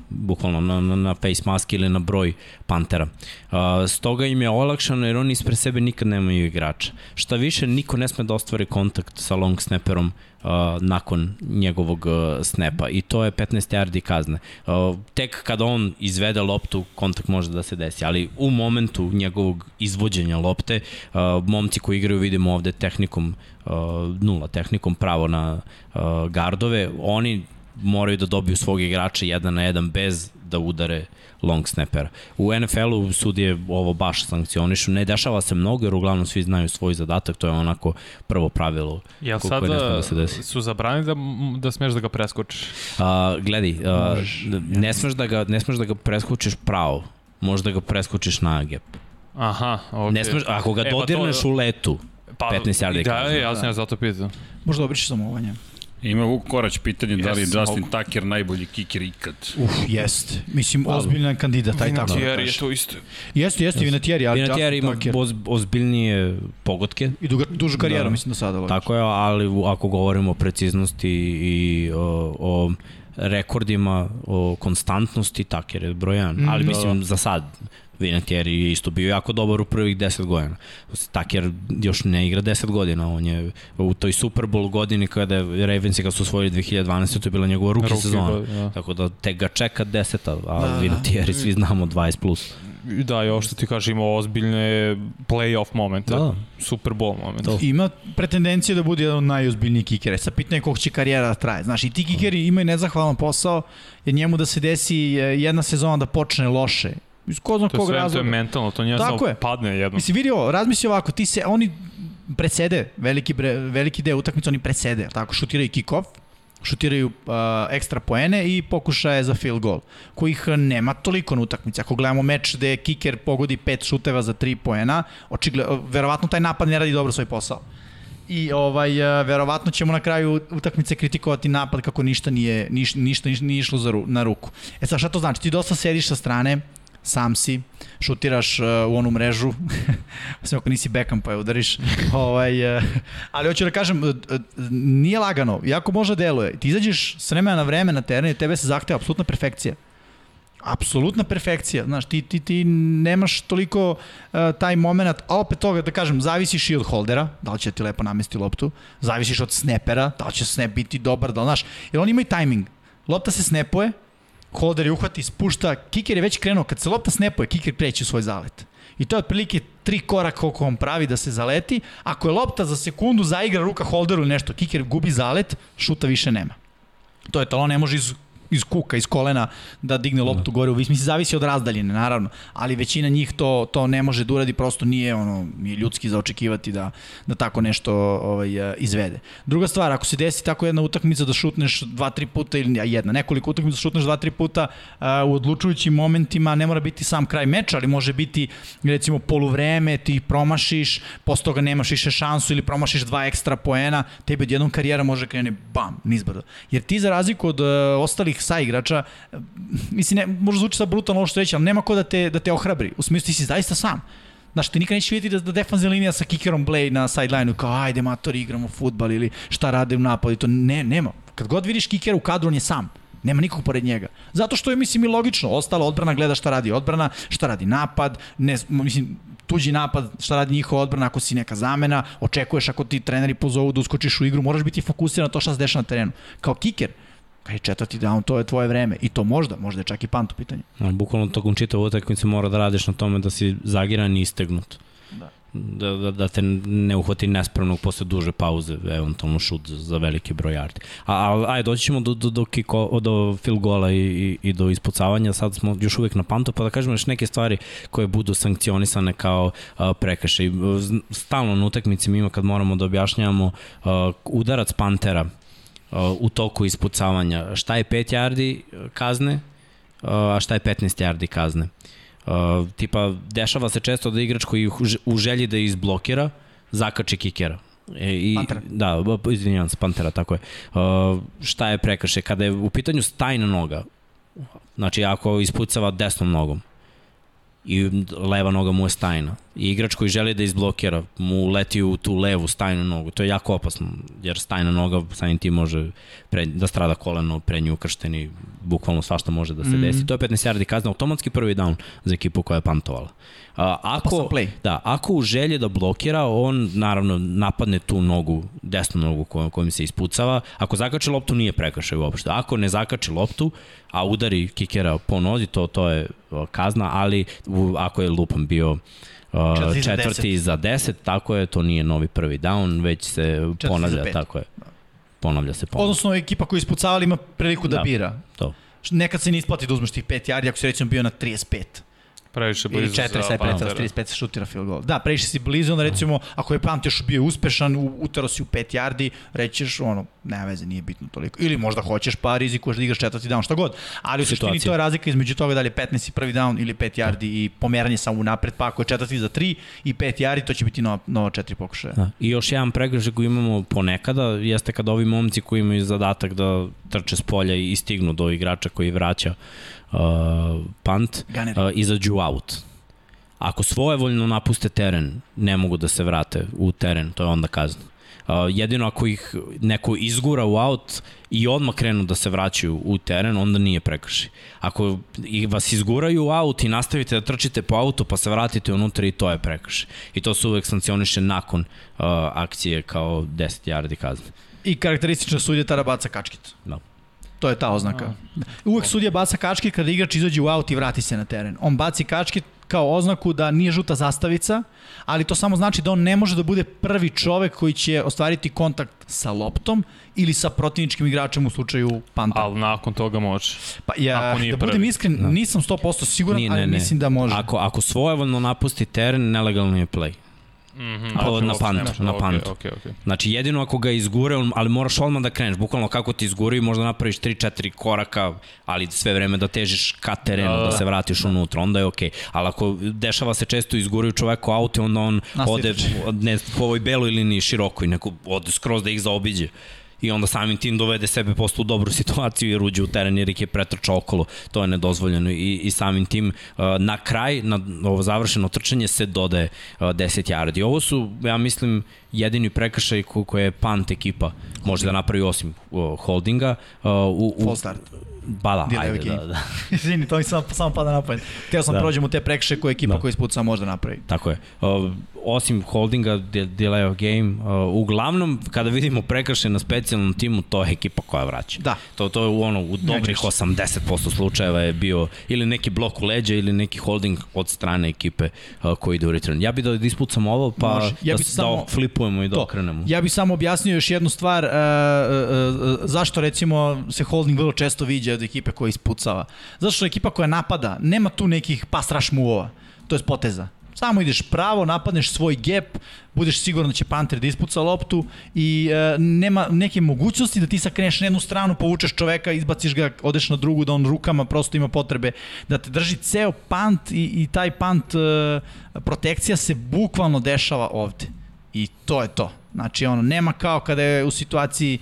bukvalno na, na, na face mask ili na broj Pantera. Uh, stoga im je olakšano jer oni ispred sebe nikad nemaju igrača. Šta više, niko ne sme da ostvari kontakt sa long snapperom uh, nakon njegovog uh, snapa i to je 15 yardi kazne. Uh, tek kada on izvede loptu, kontakt može da se desi, ali u momentu njegovog izvođenja lopte, uh, momci koji igraju vidimo ovde tehnikom uh, nula, tehnikom pravo na uh, gardove, oni moraju da dobiju svog igrača jedan na jedan bez da udare long snappera. U NFL-u sudije ovo baš sankcionišu. Ne dešava se mnogo jer uglavnom svi znaju svoj zadatak, to je onako prvo pravilo Jel sad da se desi. su zabrani da, da smeš da ga preskočiš? A, gledaj, a, ne, smeš da ga, ne smeš da ga preskočiš pravo, možda ga preskočiš na gap. Aha, okej. Okay. Ne smeš, ako ga e, dodirneš pa to, u letu, pa, 15 yardi da, kazna. Da, ja sam ja zato pitao. Možda obriši samovanje. Ima Vuk Korać pitanje yes, da li je Justin Tucker najbolji kiker ikad. Uf, jest. Mislim, ozbiljan kandidat, taj tako. Vinatieri je to isto. Jeste, jeste, Vinatieri, ali Vinatieri ima oz, ozbiljnije pogodke. I duga, dužu karijeru, da. mislim, do sada. Tako je, ali ako govorimo o preciznosti i o, o rekordima, o konstantnosti, Tucker je brojan. Mm, ali mislim, da. za sad, Vinatieri je isto bio jako dobar u prvih 10 godina. Taker još ne igra 10 godina, on je u toj Super Bowl godini kada je Ravens kad su osvojili 2012. to je bila njegova ruki sezona. Da. Tako da tek ga čeka 10, a da, da. Vinatieri svi znamo 20 plus. Da, i ovo što ti kaže, ima ozbiljne playoff momente, da. Super Bowl momente. To. Ima pretendencije da bude jedan od najozbiljnijih kikera. Sa pitanje koliko će karijera da traje. Znaš, i ti kikeri imaju nezahvalan posao, jer njemu da se desi eh, jedna sezona da počne loše Iz ko zna kog razloga. To je mentalno, to nije samo padne jedno. Mislim, vidi ovo, razmisli ovako, ti se, oni presede, veliki, bre, veliki deo utakmice oni presede, tako, šutiraju kick-off, šutiraju uh, ekstra poene i pokušaje za field goal, kojih nema toliko na utakmici. Ako gledamo meč gde kiker pogodi pet šuteva za tri poena, očigledno, verovatno taj napad ne radi dobro svoj posao. I ovaj, uh, verovatno ćemo na kraju utakmice kritikovati napad kako ništa nije, niš, ništa nije išlo za ru, na ruku. E sad šta to znači? Ti dosta sediš sa strane, sam si, šutiraš uh, u onu mrežu, sve ako nisi Beckham pa je udariš, ovaj, uh, ali hoću da kažem, uh, nije lagano, jako može deluje, ti izađeš s vremena na vreme na teren i tebe se zahteva apsolutna perfekcija. Apsolutna perfekcija, znaš, ti, ti, ti nemaš toliko uh, taj moment, a opet toga da kažem, zavisiš i od holdera, da li će ti lepo namesti loptu, zavisiš od snapera, da li će snap biti dobar, da li, znaš, jer oni imaju tajming, lopta se snapuje, holder je uhvati, spušta, kiker je već krenuo, kad se lopta snapuje, kiker kreće u svoj zalet. I to je otprilike tri koraka koliko on pravi da se zaleti. Ako je lopta za sekundu zaigra ruka holderu nešto, kiker gubi zalet, šuta više nema. To je on ne može iz, iz kuka, iz kolena da digne loptu gore u vis. Mislim, zavisi od razdaljine, naravno, ali većina njih to, to ne može da uradi, prosto nije, ono, nije ljudski za očekivati da, da tako nešto ovaj, izvede. Druga stvar, ako se desi tako jedna utakmica da šutneš dva, tri puta ili jedna, nekoliko utakmica da šutneš dva, tri puta u odlučujućim momentima, ne mora biti sam kraj meča, ali može biti recimo poluvreme, ti promašiš, posle toga nemaš više šansu ili promašiš dva ekstra poena, tebi odjednom karijera može krene bam, nizbrdo. Jer ti za razliku od uh, ostalih saigrača, uh, mislim, ne, možda zvuči sad brutalno ovo što reći, ali nema ko da te, da te ohrabri. U smislu ti si zaista sam. Znaš, ti nikad nećeš vidjeti da, da defanzivna linija sa kickerom Blade na sideline-u kao ajde matori igramo futbal ili šta rade u napadu. To ne, nema. Kad god vidiš kicker u kadru, on je sam. Nema nikog pored njega. Zato što je, mislim, i logično. Ostala odbrana gleda šta radi odbrana, šta radi napad, ne, mislim, tuđi napad, šta radi njihova odbrana ako si neka zamena, očekuješ ako ti treneri pozovu da uskočiš u igru, moraš biti fokusiran na to šta se dešava na terenu. Kao kiker, Je četvrti down, to je tvoje vreme. I to možda, možda je čak i pant u pitanju. No, bukvalno tokom čitave utakmice mora da radiš na tome da si zagiran i istegnut. Da. Da, da, da te ne uhvati nespravnog posle duže pauze, eventualno šut za, za veliki broj yardi. A, a ajde, doći ćemo do, do, do, kiko, do field gola i, i, i do ispucavanja, sad smo još uvek na pantu, pa da kažemo još neke stvari koje budu sankcionisane kao uh, prekršaj. Stalno na utakmici ima kad moramo da objašnjavamo uh, udarac pantera u toku ispucavanja. Šta je 5 yardi kazne, a šta je 15 yardi kazne. Uh, tipa, dešava se često da igrač koji u želji da izblokira, zakači kikera. E, i, Pantera. Da, izvinjavam se, Pantera, tako je. Uh, šta je prekrše? Kada je u pitanju stajna noga, znači ako ispucava desnom nogom, i leva noga mu je stajna. I igrač koji želi da izblokira mu leti u tu levu stajnu nogu. To je jako opasno, jer stajna noga samim tim može pre, da strada koleno, prednji ukršteni, bukvalno svašta može da se mm. desi. To je 15 yardi kazna, automatski prvi down za ekipu koja je pantovala. A, ako. Da, ako u želje da blokira, on naravno napadne tu nogu, desnu nogu kojom, kojom se ispucava. Ako zakače loptu, nije prekršaj uopšte. Ako ne zakače loptu, a udari kikera po nozi, to, to je kazna, ali u, ako je lupan bio uh, četvrti, četvrti za 10, tako je, to nije novi prvi down, već se ponavlja, tako je. Ponavlja se ponavlja. Odnosno, ekipa koja ispucavala ima priliku da, Da, bira. To. Nekad se ne isplati da uzmeš tih 5 yardi ako si recimo bio na 35. Previše Ili blizu 4, za sad Pantera. pretara, 35 se šutira field goal. Da, previše si blizu, onda recimo, ako je Pant još bio uspešan, u- utero si u 5 yardi, rećeš, ono, nema veze, nije bitno toliko. Ili možda hoćeš, pa rizikuješ da igraš četvrti down, šta god. Ali u suštini to je razlika između toga da li je 15 i prvi down ili 5 yardi i pomeranje samo u napred, pa ako je četvrti za 3 i 5 yardi, to će biti nova, nova 4 pokušaja. Da. I još jedan prekršaj koji imamo ponekada jeste kada ovi momci koji imaju zadatak da trče s polja i stignu do igrača koji vraća uh, punt, uh, izađu out. Ako svojevoljno napuste teren, ne mogu da se vrate u teren, to je onda kazna. Uh, jedino ako ih neko izgura u out i odmah krenu da se vraćaju u teren, onda nije prekršaj. Ako vas izguraju u out i nastavite da trčite po autu pa se vratite unutra i to je prekršaj. I to se uvek sankcioniše nakon uh, akcije kao 10 yardi kazne. I karakteristična sudja tada baca kačkit. Da. To je ta oznaka. Uvek sudija baca kačkit kada igrač izađe u aut i vrati se na teren. On baci kačkit kao oznaku da nije žuta zastavica, ali to samo znači da on ne može da bude prvi čovek koji će ostvariti kontakt sa loptom ili sa protivničkim igračem u slučaju panta. Ali nakon toga može. Pa ja, ako nije da budem prvi. iskren, nisam 100% siguran, Nije, ali ne, ne. mislim da može. Ako, ako svojevoljno napusti teren, nelegalno je play. A, Ako na pantu, na pantu. Okej, okej. Znači jedino ako ga izgure, on- ali moraš odmah da kreneš. Bukvalno kako ti izguraju, možda napraviš 3-4 koraka, ali sve vreme da težiš ka terenu, Da, da, da. se vratiš unutra, onda je okej. Ali ako dešava se često izguraju čoveku auto, onda on Nastavi ode ne, po ovoj beloj liniji širokoj, neko ode skroz da ih zaobiđe i onda samim tim dovede sebe posle u dobru situaciju jer uđe u teren jer ih je pretrčao okolo. To je nedozvoljeno i, i samim tim uh, na kraj, na ovo završeno trčanje se dodaje uh, 10 yardi. Ovo su, ja mislim, jedini prekršaj ko, koje je punt ekipa može da napravi osim uh, holdinga. Uh, u, u, Full start. Ba da, ajde, da, da. Izvini, to mi samo, samo pada na pamet. Teo sam da. Da. prođemo te prekše koje ekipa da. Da. koja ispuca može da napravi. Tako je. Osim holdinga, de- delay of game, uh, uglavnom, kada vidimo prekršaj na specijalnom timu, to je ekipa koja vraća. Da. To, to je u ono, u dobrih 80% slučajeva je bio ili neki blok u leđa ili neki holding od strane ekipe uh, koji ide u return. Ja bih da ispucam ovo, pa Može. Ja da, da samo- flipujemo kupujemo i da To. okrenemo. Ja bih samo objasnio još jednu stvar, uh, uh, uh, zašto recimo se holding vrlo često viđa od ekipe koja ispucava. Zato što ekipa koja napada, nema tu nekih pass rush move-ova, to je poteza. Samo ideš pravo, napadneš svoj gap, budeš siguran da će Panter da ispuca loptu i e, nema neke mogućnosti da ti sakreneš na jednu stranu, povučeš čoveka, izbaciš ga, odeš na drugu, da on rukama prosto ima potrebe da te drži ceo pant i, i taj pant e, protekcija se bukvalno dešava ovde. I to je to. Znači, ono, nema kao kada je u situaciji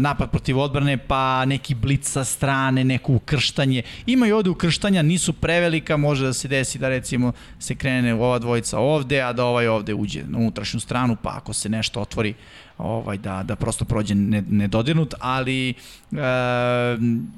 napad protiv odbrane, pa neki blic sa strane, neko ukrštanje. Ima i ovde ukrštanja, nisu prevelika, može da se desi da recimo se krene ova dvojica ovde, a da ovaj ovde uđe na unutrašnju stranu, pa ako se nešto otvori, ovaj da da prosto prođe nedodirnut, ali e,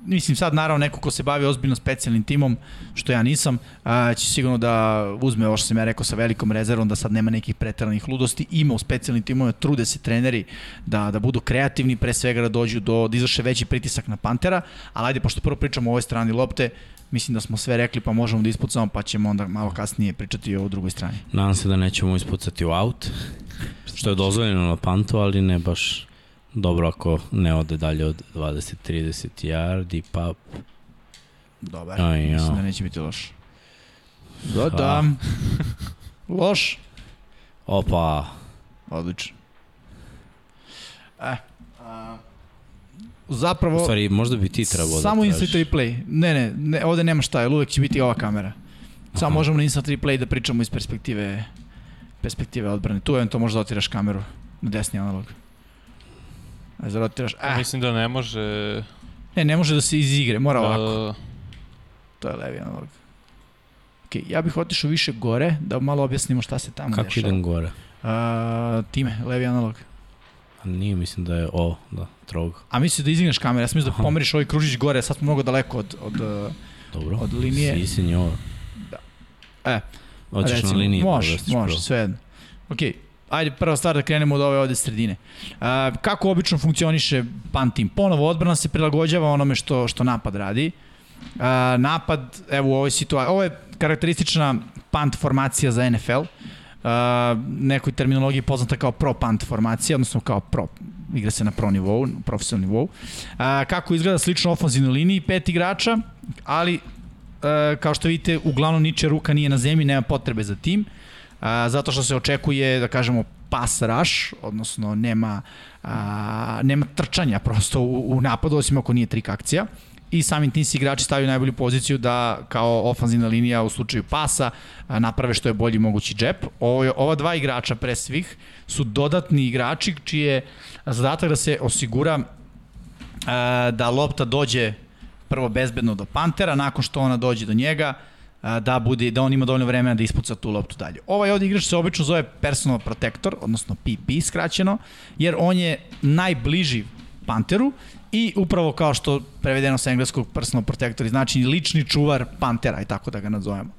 mislim sad naravno neko ko se bavi ozbiljno specijalnim timom, što ja nisam, e, će sigurno da uzme ovo što sam ja rekao sa velikom rezervom, da sad nema nekih preteranih ludosti, ima u specijalnim timovima, trude se treneri da, da budu kreativni, pre svega da dođu do, da izvrše veći pritisak na Pantera, ali ajde, pošto prvo pričamo o ovoj strani lopte, mislim da smo sve rekli pa možemo da ispucamo pa ćemo onda malo kasnije pričati o drugoj strani. Nadam se da nećemo ispucati u out, što je dozvoljeno na pantu, ali ne baš dobro ako ne ode dalje od 20-30 yardi, pa Dobar, Aj, ja. mislim da neće biti loš. Da, da. Loš? opa, Odlično. E, zapravo... u stvari možda bi ti trebao Samo da instant tražiš. replay. Ne, ne, ne, ovde nema šta, jer uvek će biti ova kamera. Samo Aha. možemo na instant replay da pričamo iz perspektive perspektive odbrane. Tu eventualno možeš da otiraš kameru na desni analog. Ajde, da otiraš. Eh, Mislim da ne može... ne, ne može da se iz igre, mora ovako. Uh, To je levi analog. Ok, ja bih otišao više gore, da malo objasnimo šta se tamo Kako dešava. idem gore? A, time, levi analog. Nije, mislim da je o, da, trog. A misliš da izigneš kameru, ja sam mislio da pomeriš ovaj kružić gore, sad smo mnogo daleko od, od Dobro. Od linije- Si senjor. E, Hoćeš na recimo, liniji. Može, da može, prvo. sve jedno. Ok, ajde prva stvar da krenemo od ove ovde sredine. A, kako obično funkcioniše pan tim? Ponovo odbrana se prilagođava onome što, što napad radi. A, napad, evo u ovoj situaciji, ovo je karakteristična punt formacija za NFL. A, nekoj terminologiji poznata kao pro punt formacija, odnosno kao pro, igra se na pro nivou, profesionalnom nivou. A, kako izgleda slično ofenzivnoj liniji, pet igrača, ali e, kao što vidite, uglavnom niče ruka nije na zemlji, nema potrebe za tim, a, zato što se očekuje, da kažemo, pass rush, odnosno nema, a, nema trčanja prosto u, u napadu, osim ako nije trik akcija i samim tim se igrači stavljaju najbolju poziciju da kao ofanzivna linija u slučaju pasa naprave što je bolji mogući džep. Ovo, ova dva igrača pre svih su dodatni igrači čiji je zadatak da se osigura da lopta dođe prvo bezbedno do Pantera, nakon što ona dođe do njega, da bude da on ima dovoljno vremena da ispuca tu loptu dalje. Ovaj ovdje igrač se obično zove personal protector, odnosno PP skraćeno, jer on je najbliži Panteru i upravo kao što prevedeno sa engleskog personal protector znači lični čuvar Pantera i tako da ga nazovemo.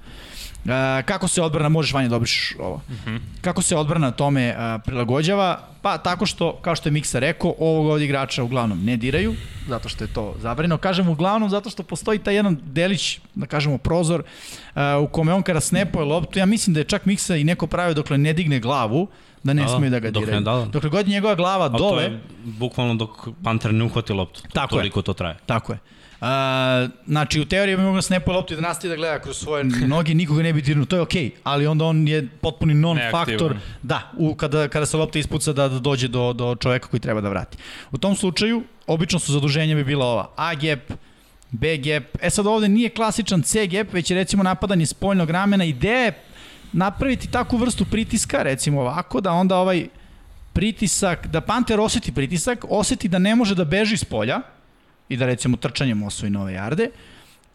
Kako se odbrana, možeš Vanja dobiš ovo. Uh -huh. Kako se odbrana tome a, prilagođava? Pa tako što, kao što je Miksa rekao, ovog ovdje igrača uglavnom ne diraju, zato što je to zabranjeno. Kažem uglavnom zato što postoji taj jedan delić, da kažemo prozor, a, u kome on kada snapuje loptu, ja mislim da je čak Miksa i neko pravio dokle ne digne glavu, da ne Da, smiju da ga dok diraju. da, da. Dokle god je njegova glava Ali to dole, je bukvalno dok Panter ne uhvati loptu. Tako je. Toliko to traje. Tako je. A, znači, u teoriji bi mogla snapuje loptu i da nastavi da gleda kroz svoje noge, nikoga ne bi dirnuo, to je okej, okay, ali onda on je potpuni non-faktor, da, u, kada, kada se lopta ispuca da, da dođe do, do čoveka koji treba da vrati. U tom slučaju, obično su zaduženja bi bila ova A gap, B gap, e sad ovde nije klasičan C gap, već je recimo napadanje spoljnog ramena, ideja je napraviti takvu vrstu pritiska, recimo ovako, da onda ovaj pritisak, da Panter oseti pritisak, oseti da ne može da beži iz polja, i da recimo trčanjem osvoji nove jarde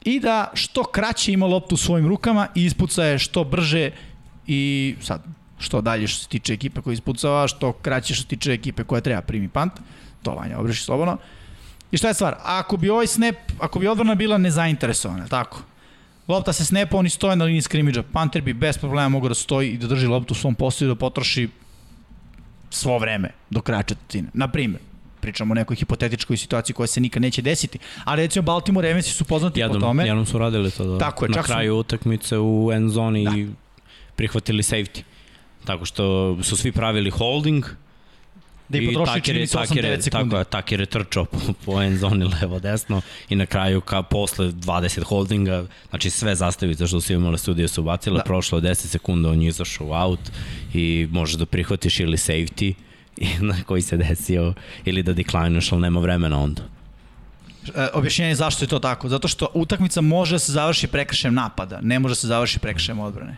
i da što kraće ima loptu u svojim rukama i ispuca je što brže i sad što dalje što se tiče ekipe koja ispucava, što kraće što se tiče ekipe koja treba primi pant, to Vanja obriši slobodno. I šta je stvar? Ako bi ovaj snap, ako bi odbrana bila nezainteresovana, tako? Lopta se snepa, oni stoje na liniji skrimidža. Panter bi bez problema mogao da stoji i da drži loptu u svom postoju da potroši svo vreme do kraja četvrtine. Na primjer, pričamo o nekoj hipotetičkoj situaciji koja se nikad neće desiti. Ali recimo Baltimore Ravensi su poznati po Jednom, tome. jednom su radili to da, Tako je, na čak su- kraju utakmice u end zoni Da. i prihvatili safety. Tako što su svi pravili holding, Da i potroši čini mi se Tucker je- 8-9 sekundi. Tako je, Tucker je trčao po, po end zoni levo desno i na kraju ka, posle 20 holdinga, znači sve zastavice što su imale studije su bacile, Da. prošlo je 10 sekunda, on je izašao out i možeš da prihvatiš ili safety na koji se desio ili da deklinuješ, ali nema vremena onda. E, objašnjenje zašto je to tako. Zato što utakmica može da se završi prekršajem napada, ne može da se završi prekršajem odbrane.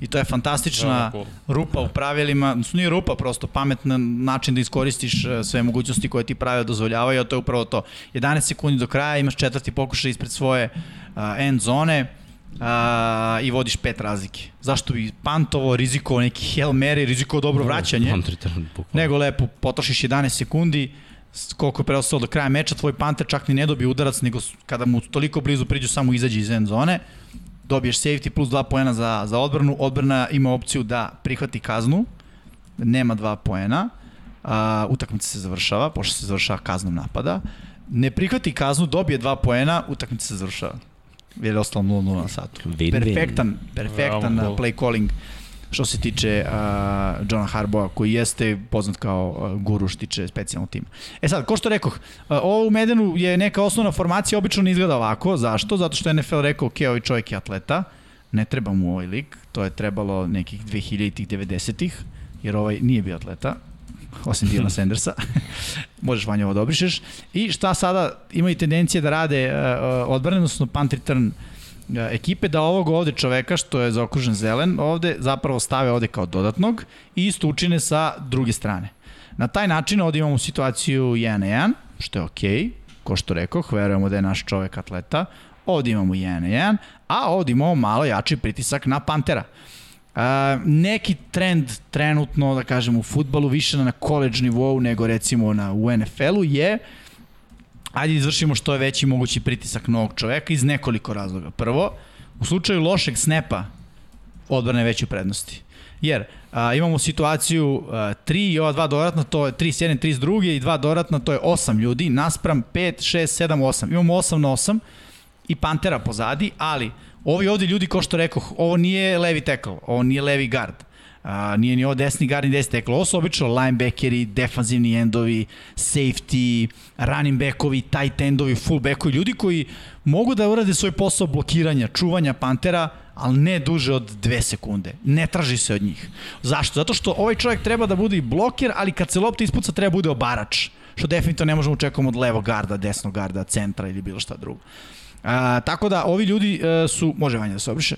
I to je fantastična rupa u pravilima, nije rupa, prosto pametan način da iskoristiš e, sve mogućnosti koje ti pravila dozvoljavaju, a to je upravo to. 11 sekundi do kraja, imaš četvrti pokušaj ispred svoje uh, end zone uh, i vodiš pet razlike. Zašto bi pantovo, rizikovao neki Hail Mary, rizikovao dobro vraćanje? Return, bukvalno. nego lepo potrošiš 11 sekundi, koliko je preostalo do kraja meča, tvoj panter čak ni ne dobije udarac, nego kada mu toliko blizu priđu samo izađe iz end zone, dobiješ safety plus 2 poena za, za odbranu, odbrana ima opciju da prihvati kaznu, nema 2 poena, a, utakmica se završava, pošto se završava kaznom napada, ne prihvati kaznu, dobije 2 poena, utakmica se završava. Jer je ostalo 0-0 na satu. Perfektan, perfektan Veoma cool. play calling što se tiče uh, Johna Harboa, koji jeste poznat kao uh, guru što tiče specijalnog tima. E sad, ko što rekoh, uh, ovo u Medenu je neka osnovna formacija, obično ne izgleda ovako. Zašto? Zato što je NFL rekao, ok, ovaj čovjek je atleta, ne treba mu ovaj lik, to je trebalo nekih 2000-ih, 90-ih, jer ovaj nije bio atleta, osim Diona Sandersa. Možeš vanje ovo da obrišeš. I šta sada imaju tendencije da rade uh, uh, odbrane, odnosno punt return uh, ekipe, da ovog ovde čoveka što je zaokružen zelen, ovde zapravo stave ovde kao dodatnog i isto učine sa druge strane. Na taj način ovde imamo situaciju 1 na 1, što je okej, okay, ko što rekoh, verujemo da je naš čovek atleta, ovde imamo 1 na 1, a ovde imamo malo jači pritisak na Pantera. Uh, neki trend trenutno, da kažem, u futbalu više na college nivou nego recimo na, u NFL-u je ajde izvršimo što je veći mogući pritisak novog čoveka iz nekoliko razloga. Prvo, u slučaju lošeg snepa odbrane je veće prednosti. Jer a, imamo situaciju 3 i ova dva dodatna, to je 3 s jedne, 3 s druge i dva dodatna, to je 8 ljudi, naspram 5, 6, 7, 8. Imamo 8 na 8 i Pantera pozadi, ali ovi ovde ljudi, ko što rekoh, ovo nije levi tackle, ovo nije levi guard. A, nije ni ovo desni guard ni desni tackle. Ovo su obično linebackeri, defanzivni endovi, safety, running backovi, tight endovi, full backovi, ljudi koji mogu da urade svoj posao blokiranja, čuvanja Pantera, ali ne duže od dve sekunde. Ne traži se od njih. Zašto? Zato što ovaj čovjek treba da bude i bloker, ali kad se lopta ispuca treba bude obarač. Što definitivno ne možemo očekujemo od levog garda, desnog garda, centra ili bilo šta drugo. A, tako da ovi ljudi e, su, može vanje da se obriše,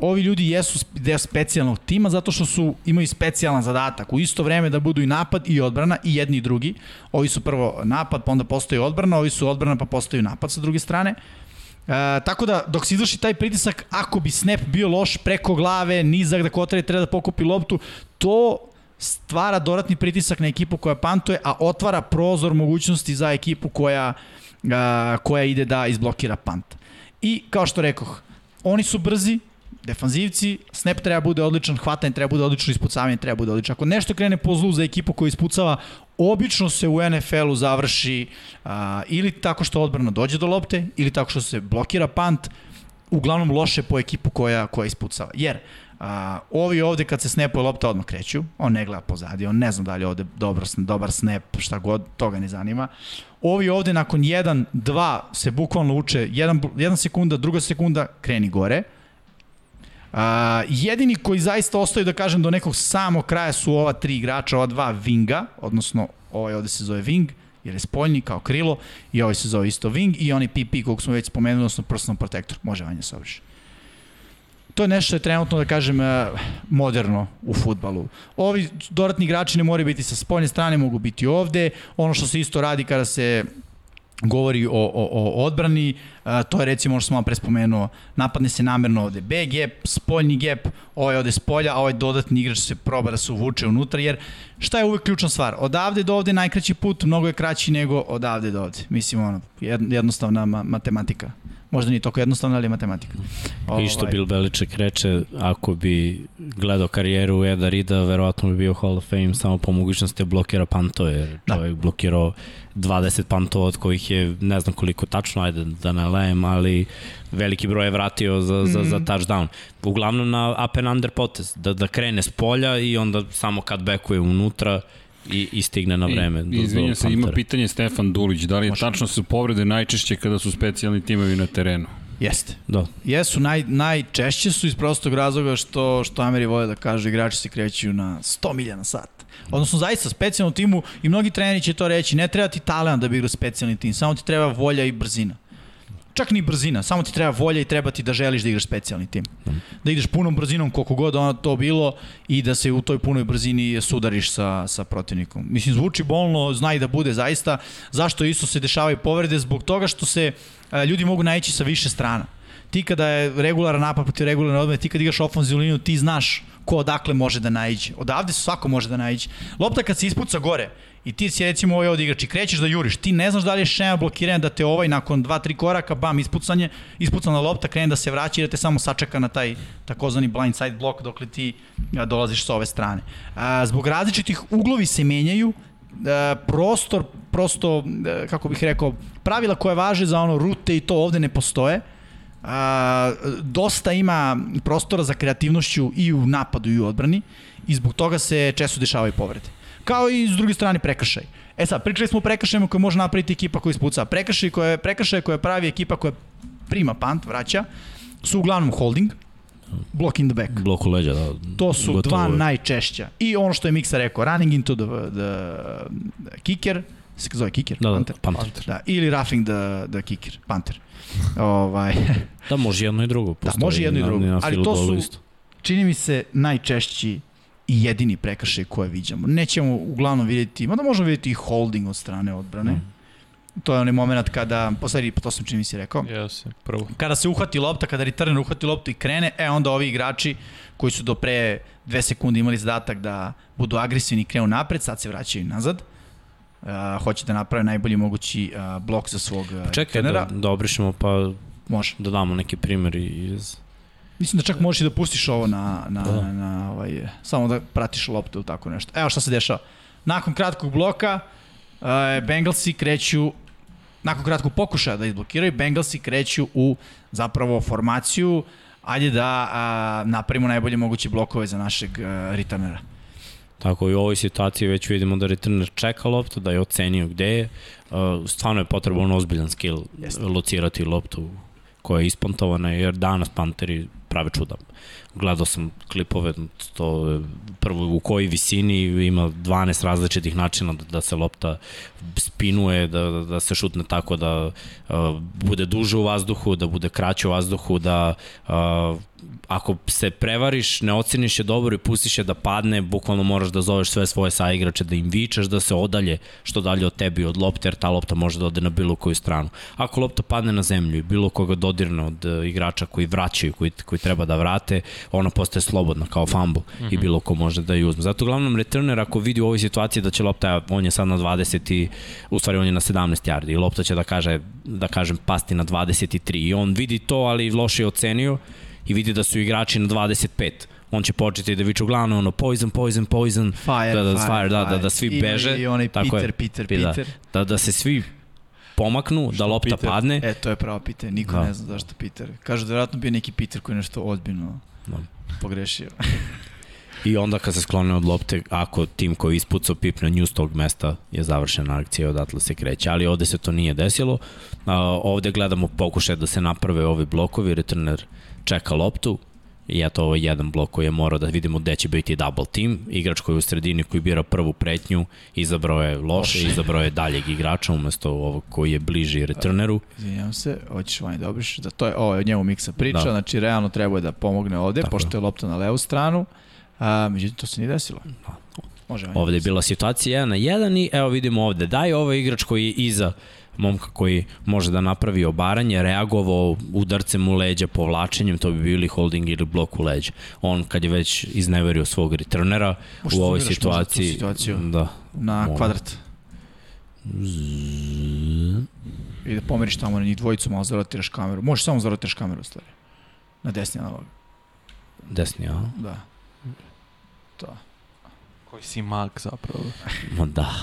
ovi ljudi jesu deo specijalnog tima zato što su imaju specijalan zadatak u isto vreme da budu i napad i odbrana i jedni i drugi. Ovi su prvo napad, pa onda postoji odbrana, ovi su odbrana pa postoji napad sa druge strane. E, tako da dok se izvrši taj pritisak, ako bi snap bio loš preko glave, nizak da kotari treba da pokupi loptu, to stvara dodatni pritisak na ekipu koja pantuje, a otvara prozor mogućnosti za ekipu koja, a, koja ide da izblokira pant. I kao što rekoh, oni su brzi, defanzivci, snap treba bude odličan, hvatanje treba bude odlično, ispucavanje treba bude odlično. Ako nešto krene po zlu za ekipu koja ispucava, obično se u NFL-u završi a, ili tako što odbrana dođe do lopte, ili tako što se blokira pant, uglavnom loše po ekipu koja, koja ispucava. Jer a, ovi ovde kad se snapuje lopta odmah kreću, on ne gleda pozadi, on ne zna da li je ovde dobar, dobar snap, šta god, toga ne zanima. Ovi ovde nakon 1, 2 se bukvalno uče, 1, 1 sekunda, druga sekunda, kreni gore. A, jedini koji zaista ostaju, da kažem, do nekog samog kraja su ova tri igrača, ova dva Vinga, odnosno ovaj ovde se zove Ving, jer je spoljni kao krilo, i ovaj se zove isto Ving, i oni PP, koliko smo već spomenuli, odnosno personal protector. Može vanje se obriše. To je nešto što je trenutno, da kažem, eh, moderno u futbalu. Ovi dodatni igrači ne moraju biti sa spoljne strane, mogu biti ovde. Ono što se isto radi kada se govori o, o, o odbrani, a, to je recimo ono što sam vam prespomenuo, napadne se namerno ovde B gap, spoljni gap, ovaj ovde s polja, a ovaj dodatni igrač se proba da se uvuče unutra, jer šta je uvek ključna stvar? Odavde do ovde najkraći put, mnogo je kraći nego odavde do ovde. Mislim, ono, jed- jednostavna ma matematika. Možda nije toliko jednostavno, ali je matematika. I što Ovaj, Bill Belichick reče, ako bi gledao karijeru Eda Rida, verovatno bi bio Hall of Fame samo po mogućnosti blokira pantove, jer Da. čovjek blokirao 20 pantova od kojih je ne znam koliko tačno, ajde da ne lejem, ali veliki broj je vratio za, za, Mhm. za touchdown. Uglavnom na up and under potez, da, da krene s polja i onda samo kad backuje unutra i, i stigne na vreme. I, izvinjam se, ima pitanje Stefan Dulić, da li je Može. tačno su povrede najčešće kada su specijalni timovi na terenu? Jeste. Da. Jesu, naj, najčešće su iz prostog razloga što, što Ameri vole da kažu igrači se kreću na 100 milja na sat. Odnosno, zaista, specijalnom timu, i mnogi treneri će to reći, ne treba ti talent da bi igrao specijalni tim, samo ti treba volja i brzina. Čak ni brzina, samo ti treba volja i treba ti da želiš da igraš specijalni tim. Da ideš punom brzinom koliko god ono to bilo i da se u toj punoj brzini sudariš sa, sa protivnikom. Mislim, zvuči bolno, zna i da bude zaista. Zašto isto se dešavaju povrede? Zbog toga što se a, ljudi mogu naići sa više strana. Ti kada je regularan napad protiv regularne odmene, ti kad igraš ofenzivnu liniju, ti znaš ko odakle može da naiđe. Odavde svako može da naiđe. Lopta kad se ispuca gore i ti si recimo ovaj od igrač i krećeš da juriš, ti ne znaš da li je šema blokiranja da te ovaj nakon 2-3 koraka, bam, ispucanje, ispucana lopta krene da se vraća i da te samo sačeka na taj takozvani blind side blok dokle ti dolaziš sa ove strane. Zbog različitih uglovi se menjaju, prostor, prosto, kako bih rekao, pravila koje važe za ono rute i to ovde ne postoje, a, dosta ima prostora za kreativnošću i u napadu i u odbrani i zbog toga se često dešavaju povrede. Kao i s druge strane prekršaj. E sad, pričali smo o prekršajima koje može napraviti ekipa koja ispuca. Prekršaj koje, prekršaj koje pravi ekipa koja prima pant, vraća, su uglavnom holding, block in the back. Blok u leđa, da. To su Gotovo dva najčešća. I ono što je Miksa rekao, running into the, the, the kicker, se zove kicker, Da, da, panter. panter. Da, ili roughing the, the kicker, panter. ovaj, Da, može jedno i drugo. Postoji može jedno i drugo. Na, Ali to su- isto. čini mi se najčešći i jedini prekršaj koje viđamo. Nećemo uglavnom vidjeti, mada možemo vidjeti i holding od strane odbrane. Mm. To je onaj moment kada, posle, to sam čini mi se rekao, Jeste, prvo. kada se uhvati lopta, kada returner uhvati loptu i krene, e onda ovi igrači koji su do pre dve sekunde imali zadatak da budu agresivni i krenu napred, sad se vraćaju nazad. Uh, hoće da naprave najbolji mogući uh, blok za svog uh, Čekaj returnera. da, da obrišemo pa Može. da damo neki primjer iz... Mislim da čak možeš i da pustiš ovo na, na, Da. na, na ovaj, samo da pratiš loptu ili tako nešto. Evo šta se dešava. Nakon kratkog bloka, uh, Bengalsi kreću, nakon kratkog pokušaja da izblokiraju, Bengalsi kreću u zapravo formaciju, ajde da a, napravimo najbolje moguće blokove za našeg a, returnera. Tako i u ovoj situaciji već vidimo da returner čeka loptu, da je ocenio gde je. Stvarno je potreban ozbiljan skill Jeste. locirati loptu koja je ispontovana, jer danas Panteri prave čuda. Gledao sam klipove, to prvo u kojoj visini ima 12 različitih načina da, da se lopta spinuje, da, da se šutne tako da uh, bude duže u vazduhu, da bude kraće u vazduhu, da uh, ako se prevariš, ne oceniš je dobro i pustiš je da padne, bukvalno moraš da zoveš sve svoje saigrače, da im vičeš da se odalje što dalje od tebi od lopte, jer ta lopta može da ode na bilo koju stranu. Ako lopta padne na zemlju i bilo koga dodirne od uh, igrača koji vraćaju, koji, koji treba da vrate, ona postaje slobodna kao fumble mm -hmm. i bilo ko može da je uzme. Zato uglavnom returner ako vidi u ovoj situaciji da će lopta, on je sad na 20 i u stvari on je na 17 yardi i lopta će da kaže, da kažem, pasti na 23 i on vidi to, ali loše je ocenio i vidi da su igrači na 25 on će početi da viču glavno ono poison, poison, poison, Fire, da, da, fire, fire, da, da, fire. da svi Ima beže. i onaj tako Peter, je. Peter, Da, Peter. Da, da se svi pomaknu, da lopta Peter? padne. E, to je pravo pitanje. Niko Da. ne zna zašto Peter. Kažu da je vjerojatno bio neki Peter koji je nešto ozbiljno Da. pogrešio. I onda kad se sklone od lopte, ako tim koji je ispucao pip na nju s tog mesta je završena akcija i odatle se kreće. Ali ovde se to nije desilo. A, ovde gledamo pokušaj da se naprave ovi blokovi, returner čeka loptu, I eto ovo je jedan blok koji je morao da vidimo gde će biti double team. Igrač koji je u sredini koji bira prvu pretnju, izabrao je loše, izabrao je daljeg igrača umesto ovog koji je bliži returneru. Izvinjam se, hoćeš vanje da obrišeš, da to je, ovo je o njemu Miksa priča, Da. da. znači realno treba je da pomogne ovde, Tako pošto je lopta na levu stranu, a, međutim to se nije desilo. Može Vanja. Ovde je bila situacija 1 na 1 i evo vidimo ovde da je ovaj igrač koji je iza momka koji može da napravi obaranje, reagovao udarcem u leđa, povlačenjem, to bi bili holding ili blok u leđa. On kad je već izneverio svog returnera Možda u ovoj situaciji, situaciju. da, Na Mogu. kvadrat. I da pomeriš tamo na njih dvojicu, malo zarotiraš kameru. Možeš samo zarotiraš kameru u stvari. Na desni analog. Desni, a? Da. To. Koji si mag zapravo. Ma da.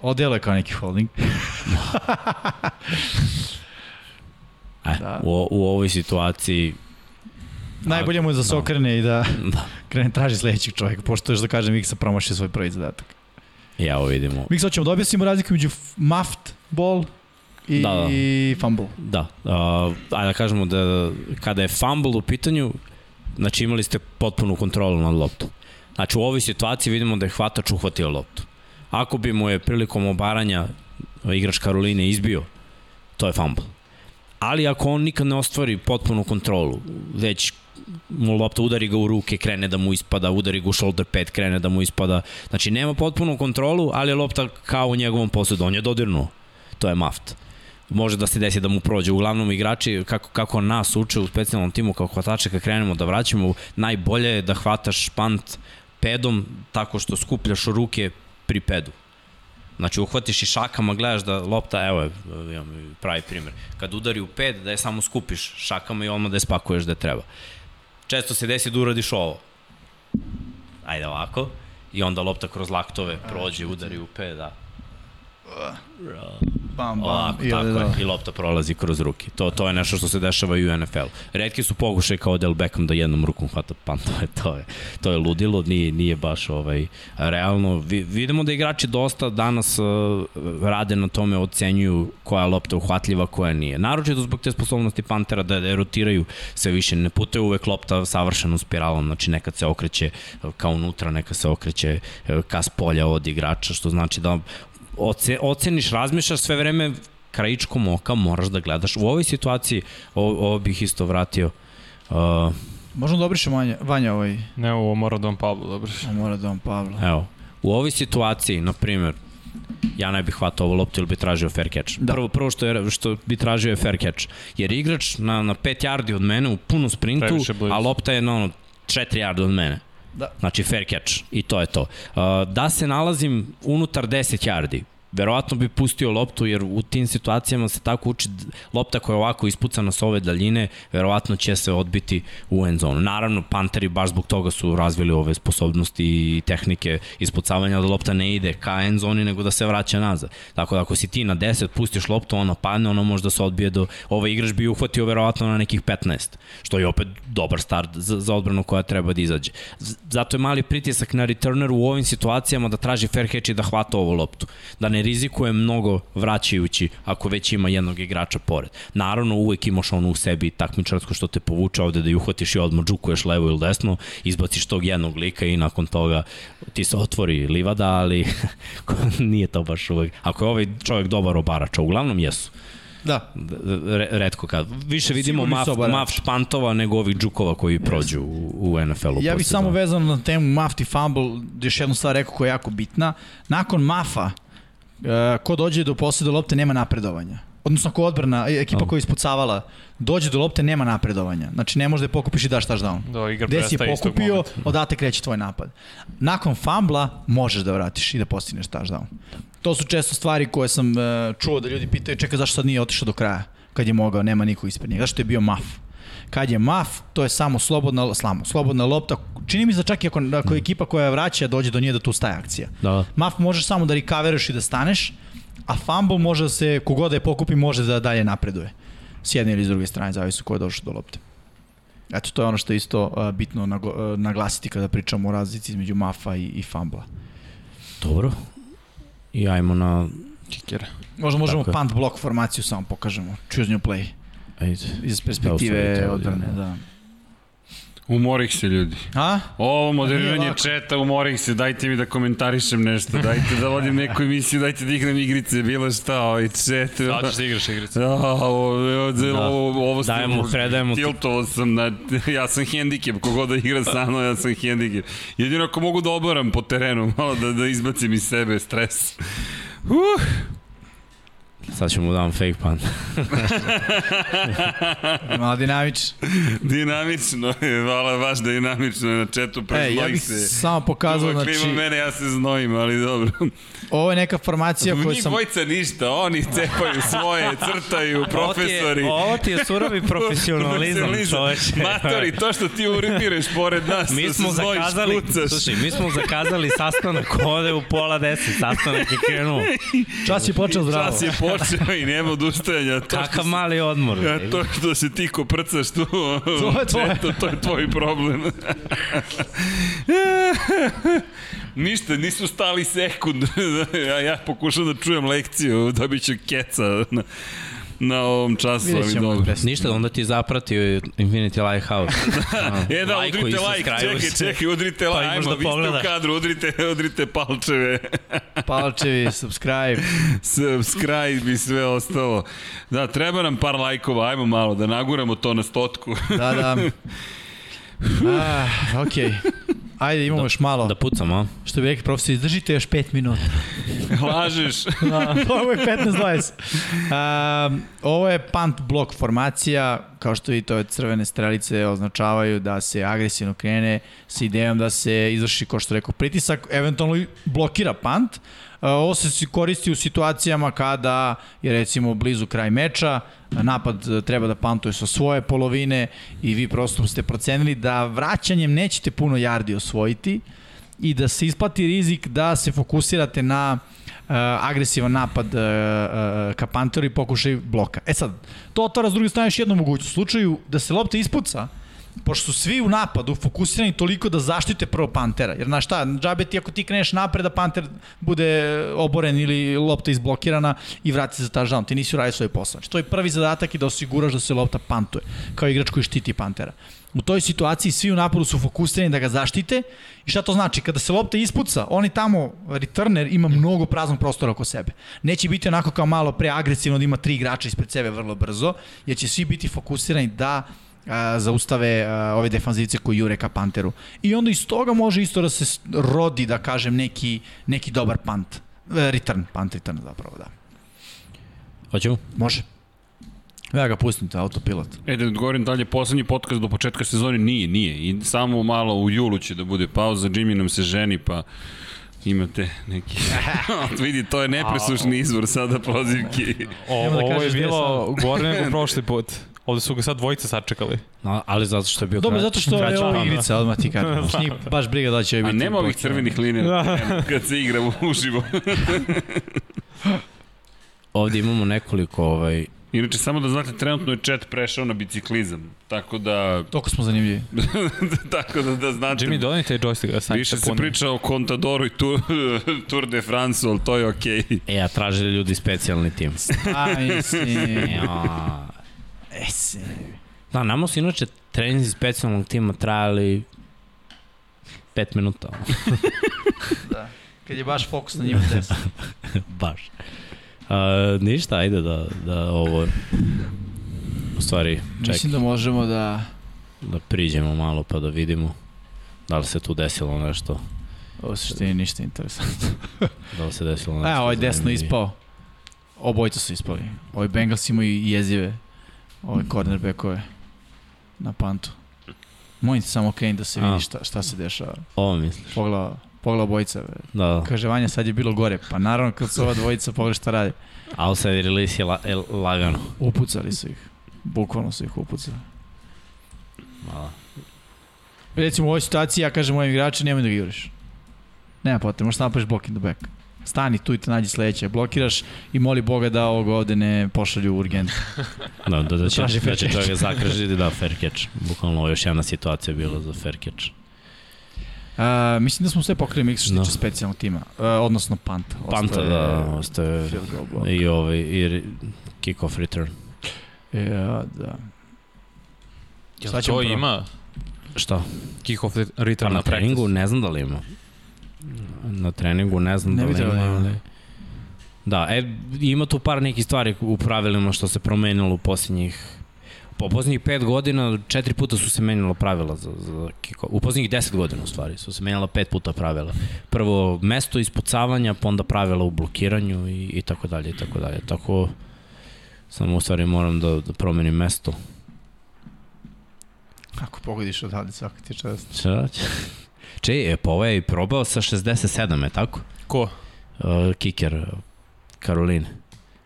Odelo je kao neki holding. E, Da. u, u ovoj situaciji, Najbolje mu je da se Da. okrene i da da, krene traži sledećeg čovjeka, pošto još da kažem Miksa promašio svoj prvi zadatak. i evo vidimo. Miksa, hoćemo da objasnimo razliku među muffed ball i Da, da. fumble. Da, uh, ajde da kažemo da kada je fumble u pitanju, znači imali ste potpunu kontrolu nad loptom. Znači u ovoj situaciji vidimo da je hvatač uhvatio loptu. Ako bi mu je prilikom obaranja igrač Karoline izbio, to je fumble. Ali ako on nikad ne ostvari potpunu kontrolu, već mu lopta udari ga u ruke, krene da mu ispada, udari ga u shoulder pad, krene da mu ispada. Znači nema potpunu kontrolu, ali je lopta kao u njegovom posledu. On je dodirnuo. To je maft može da se desi da mu prođe. Uglavnom igrači, kako, kako nas uče u specijalnom timu kao hvatače kad krenemo da vraćamo, najbolje je da hvataš pant pedom tako što skupljaš ruke pri pedu. Znači uhvatiš i šakama, gledaš da lopta, evo je, imam pravi primjer, kad udari u ped, da je samo skupiš šakama i odmah da je spakuješ da treba. Često se desi da uradiš ovo. Ajde ovako. I onda lopta kroz laktove prođe, udari u ped, da. Bam, bam. Ovako, I tako ode je. da. I lopta prolazi kroz ruke. To, to je nešto što se dešava i u NFL. Redki su pokušaj kao Del Beckham da jednom rukom hvata pantove. To je, to je ludilo, nije, nije baš ovaj, realno. Vi, vidimo da igrači dosta danas uh, rade na tome, ocenjuju koja je lopta uhvatljiva, koja nije. Naročito zbog te sposobnosti Pantera da, da rotiraju sve više. Ne putaju uvek lopta savršenom spiralom, znači nekad se okreće uh, kao unutra, nekad se okreće uh, ka s polja od igrača, što znači da oce, oceniš, razmišljaš sve vreme krajičkom oka, moraš da gledaš. U ovoj situaciji, ovo, ovo bih isto vratio, uh, Možemo da obrišemo Vanja, Vanja ovaj, Ne, ovo mora da vam Pablo, dobro. on mora da on Pavlo. evo, u ovoj situaciji, na primjer, ja ne bih hvatao ovu loptu ili bi tražio fair catch. Da. Da. Prvo, prvo što, je, što bi tražio je fair catch. Jer igrač na, na 5 yardi od mene u punom sprintu, a lopta je na ono 4 yardi od mene. Da. Znači fair catch i to je to. Uh, da se nalazim unutar 10 yardi, verovatno bi pustio loptu jer u tim situacijama se tako uči lopta koja je ovako ispucana s ove daljine, verovatno će se odbiti u end zonu. Naravno, Panteri baš zbog toga su razvili ove sposobnosti i tehnike ispucavanja da lopta ne ide ka end zoni nego da se vraća nazad. Tako da ako si ti na 10, pustiš loptu, ona padne, ona može da se odbije do... Ovaj igrač bi uhvatio verovatno na nekih 15, što je opet dobar start za, za odbranu koja treba da izađe. Zato je mali pritisak na returneru u ovim situacijama da traži fair catch i da hvata ovu loptu. Da ne rizikuje mnogo vraćajući ako već ima jednog igrača pored. Naravno, uvek imaš ono u sebi takmičarsko što te povuče ovde da ju uhvatiš i odmah džukuješ levo ili desno, izbaciš tog jednog lika i nakon toga ti se otvori livada, ali nije to baš uvek. Ako je ovaj čovjek dobar obarač, a uglavnom jesu. Da. Re, redko kad. Više vidimo Sigurni maf, su obarači. maft pantova nego ovih džukova koji prođu u, u NFL-u. Ja bih samo vezano na temu Maft i Fumble, još jednu stvar rekao koja je jako bitna. Nakon Mafa, ko dođe do posleda lopte nema napredovanja. Odnosno ako odbrana, e, ekipa koja je ispucavala, dođe do lopte, nema napredovanja. Znači ne možeš da je pokupiš i daš touchdown. Da, igra Gde si je pokupio, odatle kreće tvoj napad. Nakon fambla možeš da vratiš i da postigneš touchdown. To su često stvari koje sam uh, čuo da ljudi pitaju čekaj zašto sad nije otišao do kraja kad je mogao, nema niko ispred njega. Zašto je bio maf? Kad je maf, to je samo slobodna, slamo, slobodna lopta. Čini mi se da čak i ako, ako ekipa koja vraća dođe do nje da tu staje akcija. Da. Maf možeš samo da recovereš i da staneš, a fumble može da se, kogod da je pokupi, može da dalje napreduje. S jedne ili s druge strane, zavisi ko je došao do lopte. Eto, to je ono što je isto uh, bitno uh, naglasiti kada pričamo o razlici između mafa i, i fumbla. Dobro. I ajmo na... Kiker. Možda možemo Tako punt block formaciju samo pokažemo. Choose new play. Ajde. Iz Da, perspektive ovdje, odbrane, da. da. Umorih se ljudi. A? Ovo moderiranje Nije lako. četa, umorih se, dajte mi da komentarišem nešto, dajte da vodim neku emisiju, dajte da igram igrice, bilo šta, ovaj čet. Sad ćeš da igraš igrice. Ja, ovo, ovo, Da. ovo, ovo ste- Dajemo, predajemo ti. Tiltovo sam, na, ja sam hendikep, kogod da igra sa mnom, ja sam hendikep. Jedino ako mogu da obaram po terenu, malo da, da izbacim iz sebe stres. Uh, Sad ću mu dam fake punt. Malo dinamično. Dinamično je, hvala baš dinamično je na četu, E, preznoji ja bih se. samo pokazao, znači, klima mene, ja se znojim, ali dobro. ovo je neka formacija koju Njih sam... dvojica ništa, oni cepaju svoje, crtaju, profesori. Ovo ti je, ovo ti je surovi profesionalizam, čoveče. Matori, to što ti uritiraš pored nas, Mi da smo se znojiš, zakazali, kucaš. slušaj, mi smo zakazali sastanak ovde u pola deset, sastanak je krenuo. Čas je počeo zdravo. Čas je počeo i nema odustajanja. To Kakav mali odmor. Ja, to što se ti koprcaš tu, To je tvoje. to, to je tvoj problem. Ništa, nisu stali sekund. ja, ja pokušam da čujem lekciju, dobit ću keca na, ovom času, Vidjet ali ćemo dobro. Ništa, onda ti zapratio Infinity Lighthouse. E da, Lajkuj udrite like, čekaj, čekaj, udrite Pa like, ajmo, da vi ste u kadru, udrite, udrite palčeve. Palčevi, subscribe. Subscribe i sve ostalo. Da, treba nam par lajkova, ajmo malo da naguramo to na stotku. Da, da. Ah, okej. Ajde, imamo još malo. Da pucam, a? Što bi rekli profesor, izdržite još 5 minuta. Lažeš. Da, ovo je 15-20. Um, ovo je punt blok formacija, kao što vidite ove crvene strelice označavaju da se agresivno krene sa idejom da se izvrši, kao što rekao, pritisak, eventualno i blokira punt. Uh, ovo se koristi u situacijama kada je recimo blizu kraj meča, napad uh, treba da pantuje sa svoje polovine i vi prosto ste procenili da vraćanjem nećete puno yardi osvojiti i da se isplati rizik da se fokusirate na uh, agresivan napad uh, uh, ka Panteru i pokušaj bloka. E sad, to otvara s druge strane još jednu mogućnost. U slučaju da se lopta ispuca, pošto su svi u napadu fokusirani toliko da zaštite prvo Pantera. Jer znaš šta, džabe ti ako ti kreneš napred da Panter bude oboren ili lopta izblokirana i vrati se za touchdown. Ti nisi uradio svoj posao. Znači, to je prvi zadatak i da osiguraš da se lopta pantuje, kao igrač koji štiti Pantera. U toj situaciji svi u napadu su fokusirani da ga zaštite i šta to znači? Kada se lopta ispuca, oni tamo, returner ima mnogo praznog prostora oko sebe. Neće biti onako kao malo pre agresivno da ima tri igrača ispred sebe vrlo brzo, jer će svi biti fokusirani da a, zaustave a, ove defanzivce koji jure ka Panteru. I onda iz toga može isto da se rodi, da kažem, neki, neki dobar punt. E, Return, punt return zapravo, da. Hoćemo? Može. Ja ga pustim, to autopilot. E, da odgovorim dalje, poslednji podcast do početka sezone nije, nije. I samo malo u julu će da bude pauza, Jimmy nam se ženi, pa imate neki... Vidi, to je nepresušni izvor sada prozivki. O, da ovo je bilo gore nego prošli put. Ovde su ga sad dvojica sačekali. No, ali zato što je bio Dobro, zato što je ovo igrica, odmah ti kažem. Njih baš briga da će A biti. nema ovih crvenih linija terenu kad se igra uživo. Ovde imamo nekoliko ovaj, Inače, samo da znate, trenutno je chat prešao na biciklizam. Tako da, Toliko smo zanimljivi. tako da, da znate. Jimmy, dodaj te joystick da sam Više se priča o Contadoru i Tour, Tour de France, ali to je okej. Okay. E, a tražili ljudi specijalni tim. A, mislim. Ja. E, se. Da, nama su inače treninzi specijalnog tima trajali 5 minuta. Da. Kad je baš fokus na njima desno. Baš. A, ništa, ajde da, da ovo... U stvari, čekaj, Mislim da možemo da... da priđemo malo pa da vidimo da li se tu desilo nešto. Ovo se što je ništa interesantno. Da li se desilo nešto. E, ovaj desno ispao. Obojica su ispali. Ovi Bengals imaju i jezive ove cornerbackove na pantu. Ti samo okreniti da se vidi šta, šta se dešava. Ovo misliš? Pogledaj obojica. Be. Da, da. Kaže Vanja, sad je bilo gore. Pa naravno kad su ova dvojica pogledaj šta radi. Outside release je la, je lagano. Upucali su ih. Bukvalno su ih upucali. Mala. Recimo u ovoj situaciji ja kažem mojim igračima nemoj da ga juriš. Nema potrebe, možeš napraviš block in the back. Stani tu i te nađi sledeće. Blokiraš i moli Boga da ovog ovde ne pošalju urgent. Da, da, da će, Traži da fair će čovjek zakražiti da fair catch. Bukvalno ovo je još jedna situacija bila za fair catch. Uh, mislim da smo sve pokrili mix što No. tiče specijalnog tima. Uh, odnosno panta. Panta, da, ostaje i ovaj, i kick-off return. Ja, da. Jel to prvo. ima Šta? kick-off Pa return na na treningu ne znam da li ima. Na treningu ne znam Ne da li ima, ali... Da, e, ima tu par nekih stvari u pravilima što se promenilo u posljednjih Po posljednjih pet godina, četiri puta su se menjala pravila za, za kiko. U posljednjih deset godina, u stvari, su se menjala pet puta pravila. Prvo mesto ispucavanja, pa onda pravila u blokiranju i, i tako dalje, i tako dalje. Tako, samo u stvari moram da, da promenim mesto. Ako pogodiš odavde, svaka ti je čast. Šta će? Če, e, pa ovaj je probao sa 67, je tako? Ko? Uh, kiker uh, Karoline.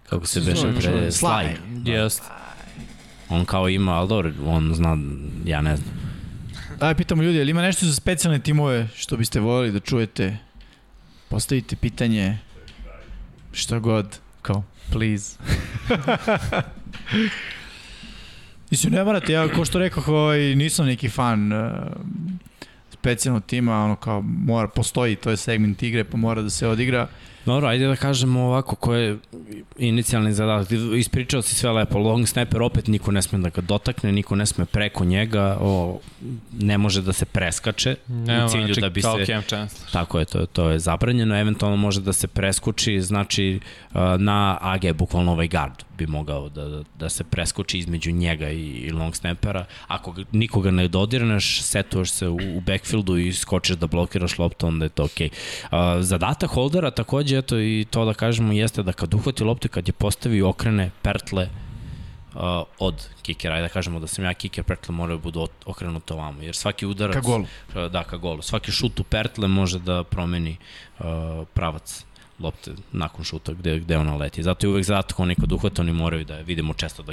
Kako se beše pre... Slaj. Slaj. Jest. On kao ima, ali dobro, on zna, ja ne znam. Daj, pitamo ljudi, ali ima nešto za specijalne timove što biste voljeli da čujete? Postavite pitanje, šta god, kao, please. Mislim, ne morate, ja ko što rekao, ovaj, nisam neki fan uh, specijalnog tima, ono kao, mora, postoji, to je segment igre, pa mora da se odigra. Dobro, ajde da kažemo ovako, ko je inicijalni zadatak. Ispričao si sve lepo, long snapper opet niko ne sme da ga dotakne, niko ne sme preko njega, o, ne može da se preskače Nema, u cilju znači, da bi se... Tako je, to, to je zabranjeno, eventualno može da se preskuči, znači na AG, bukvalno ovaj guard bi mogao da, da, da se preskoči između njega i, i long snappera. Ako ga, nikoga ne dodirneš, setuješ se u, u backfieldu i skočiš da blokiraš loptu, onda je to okej. Okay. Uh, zadatak holdera takođe, eto i to da kažemo, jeste da kad uhvati loptu, kad je postavi okrene pertle uh, od kikera, ajde da kažemo da sam ja kiker, pertle moraju budu ot- okrenute ovamo, jer svaki udarac... Ka golu. Uh, Da, ka golu. Svaki šut u pertle može da promeni uh, pravac lopte nakon šuta gde, gde ona leti. Zato je uvek zadatak oni kod uhvata, oni moraju da je, vidimo često da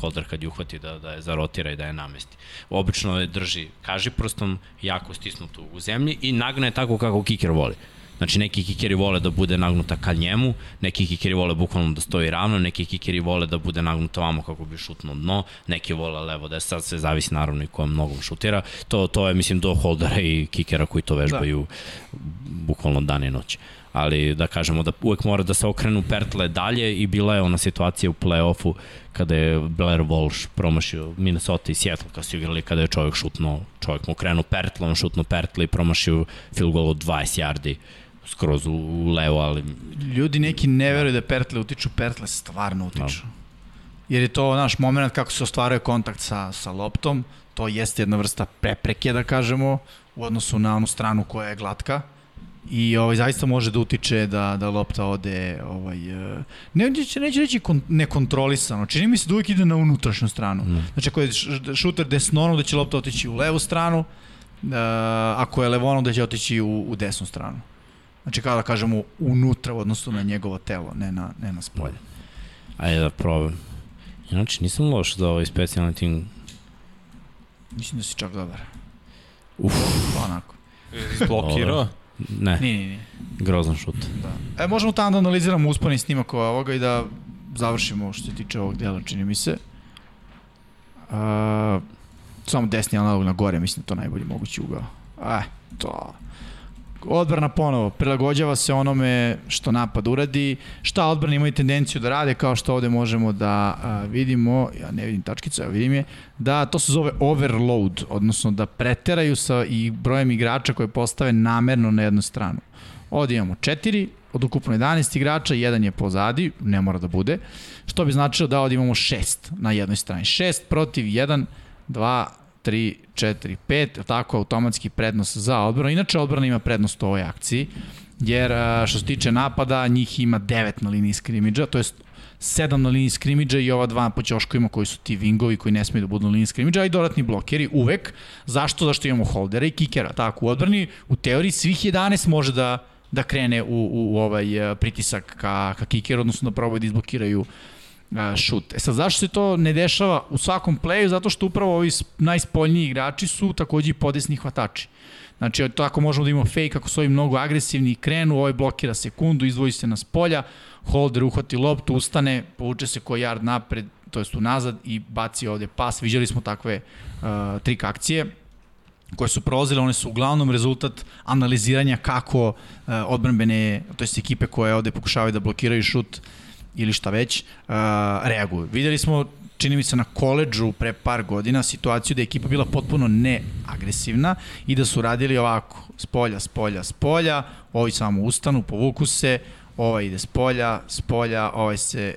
holder kad je uhvati da, da je zarotira i da je namesti. Obično je drži kaži prstom jako stisnutu u zemlji i nagne tako kako kiker voli. Znači neki kikeri vole da bude nagnuta ka njemu, neki kikeri vole bukvalno da stoji ravno, neki kikeri vole da bude nagnuta vamo kako bi šutnuo dno, neki vole levo da sad se zavisi naravno i kojom nogom šutira. To, to je mislim do holdera i kikera koji to vežbaju da. bukvalno dan i noć ali da kažemo da uvek mora da se okrenu pertle dalje i bila je ona situacija u play-offu kada je Blair Walsh promašio Minnesota i Seattle kada su igrali kada je čovjek šutno, čovjek mu okrenuo pertle, on šutno pertle i promašio field goal od 20 yardi skroz u, u levo, ali Ljudi neki ne veruju da pertle utiču, pertle stvarno utiču. Jer je to naš moment kako se ostvaruje kontakt sa, sa loptom, to jeste jedna vrsta prepreke, da kažemo, u odnosu na onu stranu koja je glatka. I ovaj, zaista može da utiče da, da lopta ode, ovaj, e, ne, neće, neće reći kon, nekontrolisano, čini mi se da uvijek ide na unutrašnju stranu. Mm. Znači ako je šuter desnono da će lopta otići u levu stranu, uh, ako je levono da će otići u, u desnu stranu. Znači kao da kažemo unutra u odnosu na njegovo telo, ne na, ne na spolje. ajde da probam. Znači, nisam loš za ovaj specijalni tim. Mislim da si čak dobar. Uf, onako. Izblokirao. Ne, Nije, nije, grozan šut. Da. E, možemo tamo da analiziramo uspani snimak ovoga i da završimo što se tiče ovog dela, čini mi se. Uh, samo desni analog na gore, mislim to najbolji mogući ugao. Eh, to. Odbrana ponovo, prilagođava se onome što napad uradi, šta odbrana imaju tendenciju da rade, kao što ovde možemo da a, vidimo, ja ne vidim tačkicu, ja vidim je, da to se zove overload, odnosno da preteraju sa i brojem igrača koje postave namerno na jednu stranu. Ovde imamo četiri, od ukupno 11 igrača, jedan je pozadi, ne mora da bude, što bi značilo da ovde imamo šest na jednoj strani. Šest protiv 1, 2, 3, 4, 5, tako automatski prednost za odbranu. Inače odbrana ima prednost u ovoj akciji, jer što se tiče napada, njih ima 9 na liniji skrimidža, to jest 7 na liniji skrimidža i ova dva po ćoškovima koji su ti wingovi koji ne smeju da budu na liniji skrimidža, a i dodatni blokeri uvek. Zašto? Zašto imamo holdera i kikera. Tako, u odbrani u teoriji svih 11 može da da krene u, u, u ovaj pritisak ka, ka kikeru, odnosno da probaju da izblokiraju a, šut. E sad, zašto se to ne dešava u svakom pleju? Zato što upravo ovi najspoljniji igrači su takođe i podesni hvatači. Znači, tako možemo da imamo fake ako su ovi mnogo agresivni, krenu, ovaj blokira sekundu, izdvoji se na spolja, holder uhvati loptu, ustane, povuče se koji yard napred, to jest unazad i baci ovde pas. Viđali smo takve uh, trik akcije koje su prolazile, one su uglavnom rezultat analiziranja kako uh, odbranbene, to jest ekipe koje ovde pokušavaju da blokiraju šut ili šta već, uh, reaguju. Videli smo čini mi se na koleđu pre par godina situaciju da je ekipa bila potpuno neagresivna i da su radili ovako, spolja, spolja, spolja, ovi samo ustanu, povuku se, ovaj ide spolja, spolja, ovaj se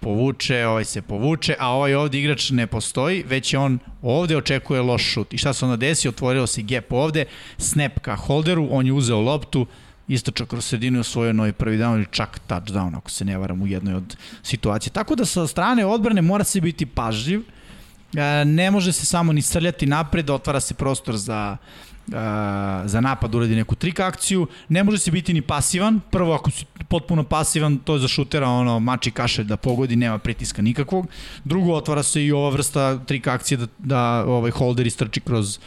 povuče, ovaj se povuče, a ovaj ovde igrač ne postoji, već je on ovde očekuje loš šut. I šta se onda desi? Otvorio se gap ovde, snap ka holderu, on je uzeo loptu, istočao kroz sredinu i osvojio novi prvi down ili čak touchdown, ako se ne varam u jednoj od situacija. Tako da sa strane odbrane mora se biti pažljiv, E, ne može se samo ni srljati napred, otvara se prostor za uh, za napad uradi neku trik akciju, ne može se biti ni pasivan, prvo ako si potpuno pasivan, to je za šutera ono mači kašelj da pogodi, nema pritiska nikakvog, drugo otvara se i ova vrsta trik akcije da, da ovaj holder istrči kroz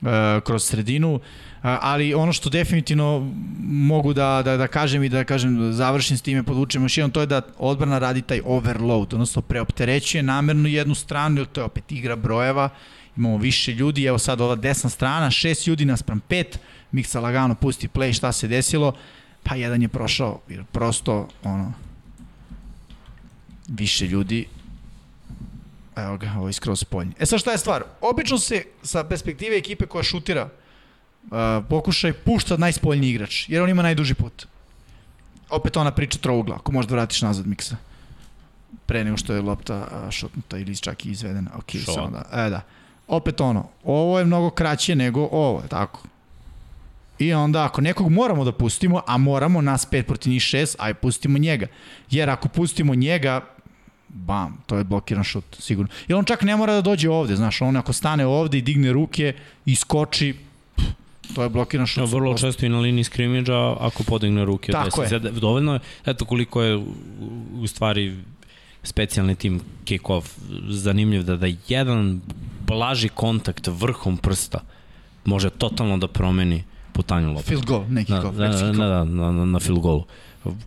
uh, kroz sredinu, ali ono što definitivno mogu da, da, da kažem i da kažem završim s time, podvučem još jednom, to je da odbrana radi taj overload, odnosno preopterećuje namerno jednu stranu, jer to je opet igra brojeva, imamo više ljudi, evo sad ova desna strana, šest ljudi naspram pet, Miksa lagano pusti play, šta se desilo, pa jedan je prošao, jer prosto, ono, više ljudi, evo ga, ovo je skroz spoljnje. E sad šta je stvar? Obično se sa perspektive ekipe koja šutira, uh, pokušaj pušta najspoljniji igrač, jer on ima najduži put. Opet ona priča trougla, ako možda vratiš nazad miksa. Pre nego što je lopta uh, šutnuta ili čak i izvedena. Ok, samo da. E, da. Opet ono, ovo je mnogo kraće nego ovo, tako. I onda ako nekog moramo da pustimo, a moramo nas 5 proti njih 6, aj pustimo njega. Jer ako pustimo njega, bam, to je blokiran šut, sigurno. Jer on čak ne mora da dođe ovde, znaš, on ako stane ovde i digne ruke i skoči, to je blokiran šut. Ja, vrlo često i na liniji skrimidža ako podigne ruke. Tako 10. je. Dovoljno je, eto koliko je u, stvari specijalni tim kick-off zanimljiv da da jedan blaži kontakt vrhom prsta može totalno da promeni putanju lopte. Field goal, neki da, da, da, da, na, na, na field goalu.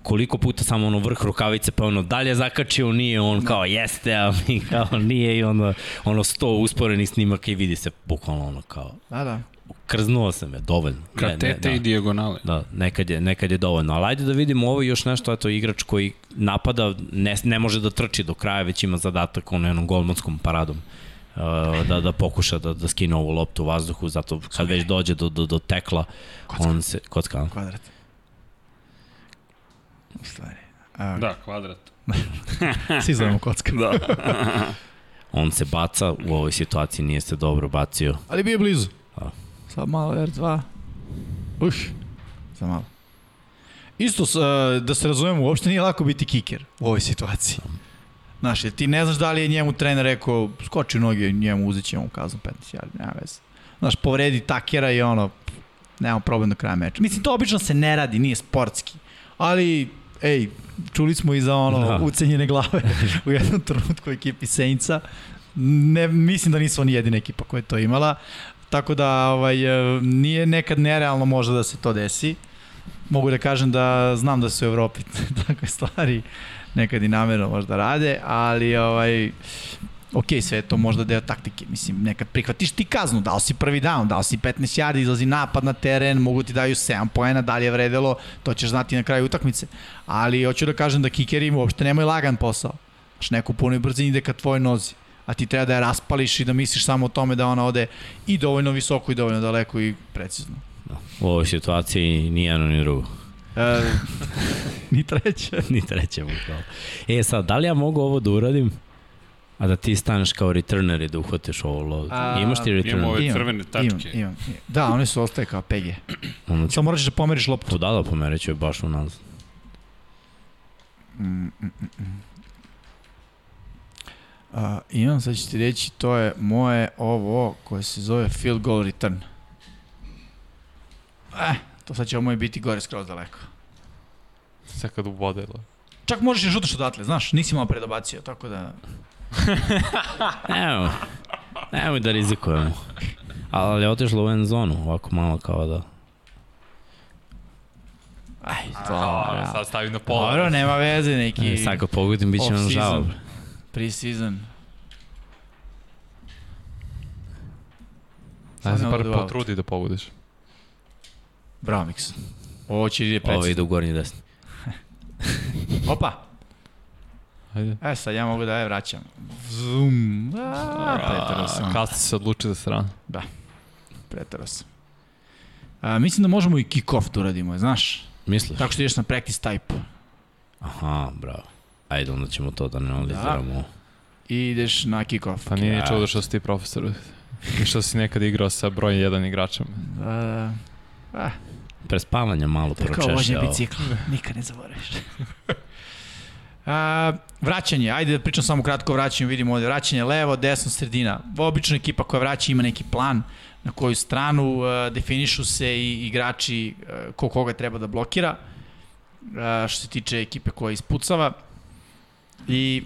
Koliko puta samo ono vrh rukavice pa ono dalje zakačio, nije on Da. kao jeste, a mi kao nije i onda ono sto usporenih snimaka i vidi se bukvalno ono kao Da, da. Krznuo sam je dovoljno. Ne, ne, Kratete da. i dijagonale. Da, nekad je, nekad je dovoljno. Ali ajde da vidimo ovo još nešto, eto igrač koji napada, ne, ne može da trči do kraja, već ima zadatak ono jednom golmanskom paradom uh, da, da pokuša da, da skine ovu loptu u vazduhu, zato kad već dođe do, do, do tekla, on se, kocka? Kvadrat. U stvari. A, Da, kvadrat. Svi zovemo kocka. Da. on se baca, u ovoj situaciji nije se dobro bacio. Ali bio je blizu. A. Sad malo R2. Uš. Sad malo. Isto, uh, da se razumemo, uopšte nije lako biti kiker u ovoj situaciji. Znaš, jer ti ne znaš da li je njemu trener rekao, skoči noge, njemu uzet ćemo kaznu 15 yardi, nema veze. Znaš, povredi takera i ono, nema problem do kraja meča. Mislim, to obično se ne radi, nije sportski. Ali, ej, čuli smo i za ono Da. ucenjene glave u jednom trenutku ekipi Saintsa. Ne, mislim da nisu oni jedina ekipa koja je to imala. Tako da ovaj, e, nije nekad nerealno možda da se to desi. Mogu da kažem da znam da su u Evropi takve stvari nekad i namerno možda rade, ali ovaj, ok, sve to možda deo taktike, mislim, nekad prihvatiš ti kaznu, dao si prvi down, dao si 15 yardi, izlazi napad na teren, mogu ti daju 7 poena, da li je vredelo, to ćeš znati na kraju utakmice. Ali hoću da kažem da kikeri uopšte nemaju lagan posao. Znaš, neko punoj brzini ide ka tvojoj nozi, a ti treba da je raspališ i da misliš samo o tome da ona ode i dovoljno visoko i dovoljno daleko i precizno. U ovoj situaciji ni jedno ni drugo. E, ni treće. ni treće bukvalno. E sad, da li ja mogu ovo da uradim? A da ti staneš kao returner i da uhvatiš ovo lovu. A, Imaš ti returner? imamo ove Imam, crvene tačke. Imam, imam. Da, one su ostaje kao PG. Ono ću, Samo moraš da pomeriš loptu. to da da pomereću je baš u nazad. Mm, mm, mm, Uh, imam, sad ću ti reći, to je moje ovo koje se zove field goal return. Eh, to sad će ovo moje biti gore skroz daleko. Sad kad ubode. Čak možeš i šutaš odatle, znaš, nisi malo predobacio, tako da... Evo, nemoj da rizikujemo. Ali je otišlo u end zonu, ovako malo kao da... Aj, to... A, sad stavi na pola. Dobro, nema veze, neki... E, sad kad pogodim, bit će nam žao. Pre-season. Ajde se bar da potrudi da pogodiš. Bravo, Mix. Ovo će ide Ovo precizno. ide u gornji desni. Opa! Ajde. E, sad ja mogu da je vraćam. Zoom. A, pretero sam. Kasno se odluči za stranu. Pretero sam. A, mislim da možemo i kick-off da uradimo, znaš? Misliš? Tako što ideš na practice type. Aha, bravo. Ajde, onda ćemo to da analiziramo. I ideš na kick-off. Pa nije ni čudo što si ti profesor. I što si nekad igrao sa broj 1 igračem. Da, da. Pre spavanja malo Kao pročešlja. vožnje bicikla, nikad ne zaboraviš. A, vraćanje, ajde da pričam samo kratko o vraćanju, vidimo ovde, vraćanje levo, desno, sredina. Obično ekipa koja vraća ima neki plan na koju stranu, a, definišu se i igrači a, ko koga treba da blokira, a, što se tiče ekipe koja ispucava. I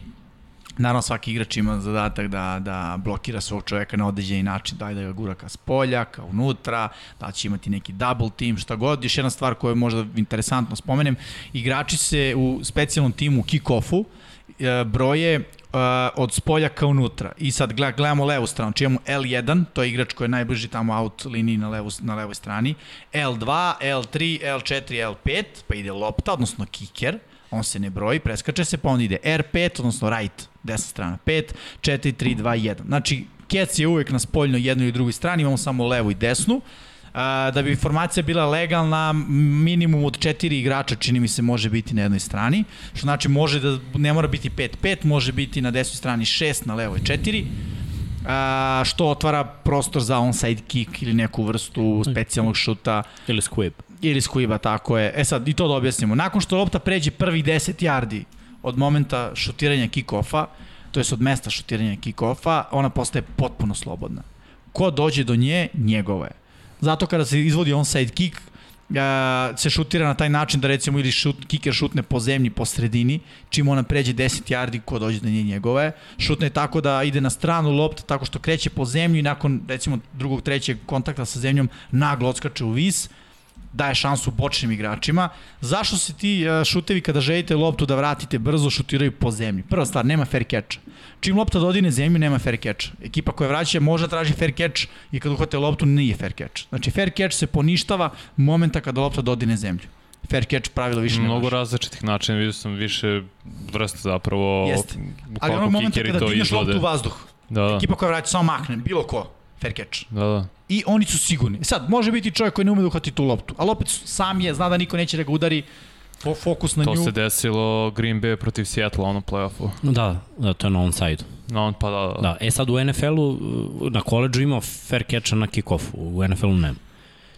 Naravno, svaki igrač ima zadatak da, da blokira svog čoveka na određeni način, da da ga gura ka spolja, ka unutra, da će imati neki double team, šta god. Još jedna stvar koja je možda interesantno spomenem, igrači se u specijalnom timu kick-offu e, broje e, od spolja ka unutra. I sad gled- gledamo levu stranu, čiji imamo L1, to je igrač koji je najbliži tamo out liniji na, levu, na levoj strani, L2, L3, L4, L5, pa ide lopta, odnosno kicker, on se ne broji, preskače se, pa on ide R5, odnosno right, desna strana 5, 4, 3, 2, 1. Znači, kec je uvek na spoljnoj jednoj i drugoj strani, imamo samo levu i desnu. A, da bi formacija bila legalna, minimum od četiri igrača čini mi se može biti na jednoj strani, što znači može da ne mora biti 5-5, može biti na desnoj strani 6, na levoj 4, a, što otvara prostor za onside kick ili neku vrstu specijalnog šuta Ili squib. Ili skuiba, tako je. E sad, i to da objasnimo. Nakon što lopta pređe prvih 10 yardi od momenta šutiranja kick-offa, to je od mesta šutiranja kick-offa, ona postaje potpuno slobodna. Ko dođe do nje, njegova je. Zato kada se izvodi onside kick, a, se šutira na taj način da recimo ili šut, kiker šutne po zemlji po sredini, čim ona pređe 10 yardi, ko dođe do nje njegove. je. Šutne je tako da ide na stranu lopta tako što kreće po zemlji i nakon recimo drugog, trećeg kontakta sa zemljom naglo odskače u vis, daje šansu bočnim igračima. Zašto se ti e, šutevi kada želite loptu da vratite brzo šutiraju po zemlji? Prva stvar, nema fair catch. Čim lopta dodine zemlju, nema fair catch. Ekipa koja vraća može da traži fair catch i kada uhvate loptu nije fair catch. Znači fair catch se poništava momenta kada lopta dodine zemlju. Fair catch pravilo više Mnogo može. različitih načina, vidio sam više vrsta zapravo Jeste. Ali onog momenta kada digneš loptu u vazduh, Da, da, ekipa koja vraća samo makne, bilo ko, fair catch. da, da. I oni su sigurni. Sad, može biti čovjek koji ne ume da uhvati tu loptu, ali opet sam je, zna da niko neće da ga udari, fo- fokus na To nju. se desilo Green Bay protiv Seattle ono play-offu. Da, da, to je na onside. No, on pa da, da. Da, e sad u NFL-u, na koleđu ima fair catch na kick-offu, u NFL-u nema.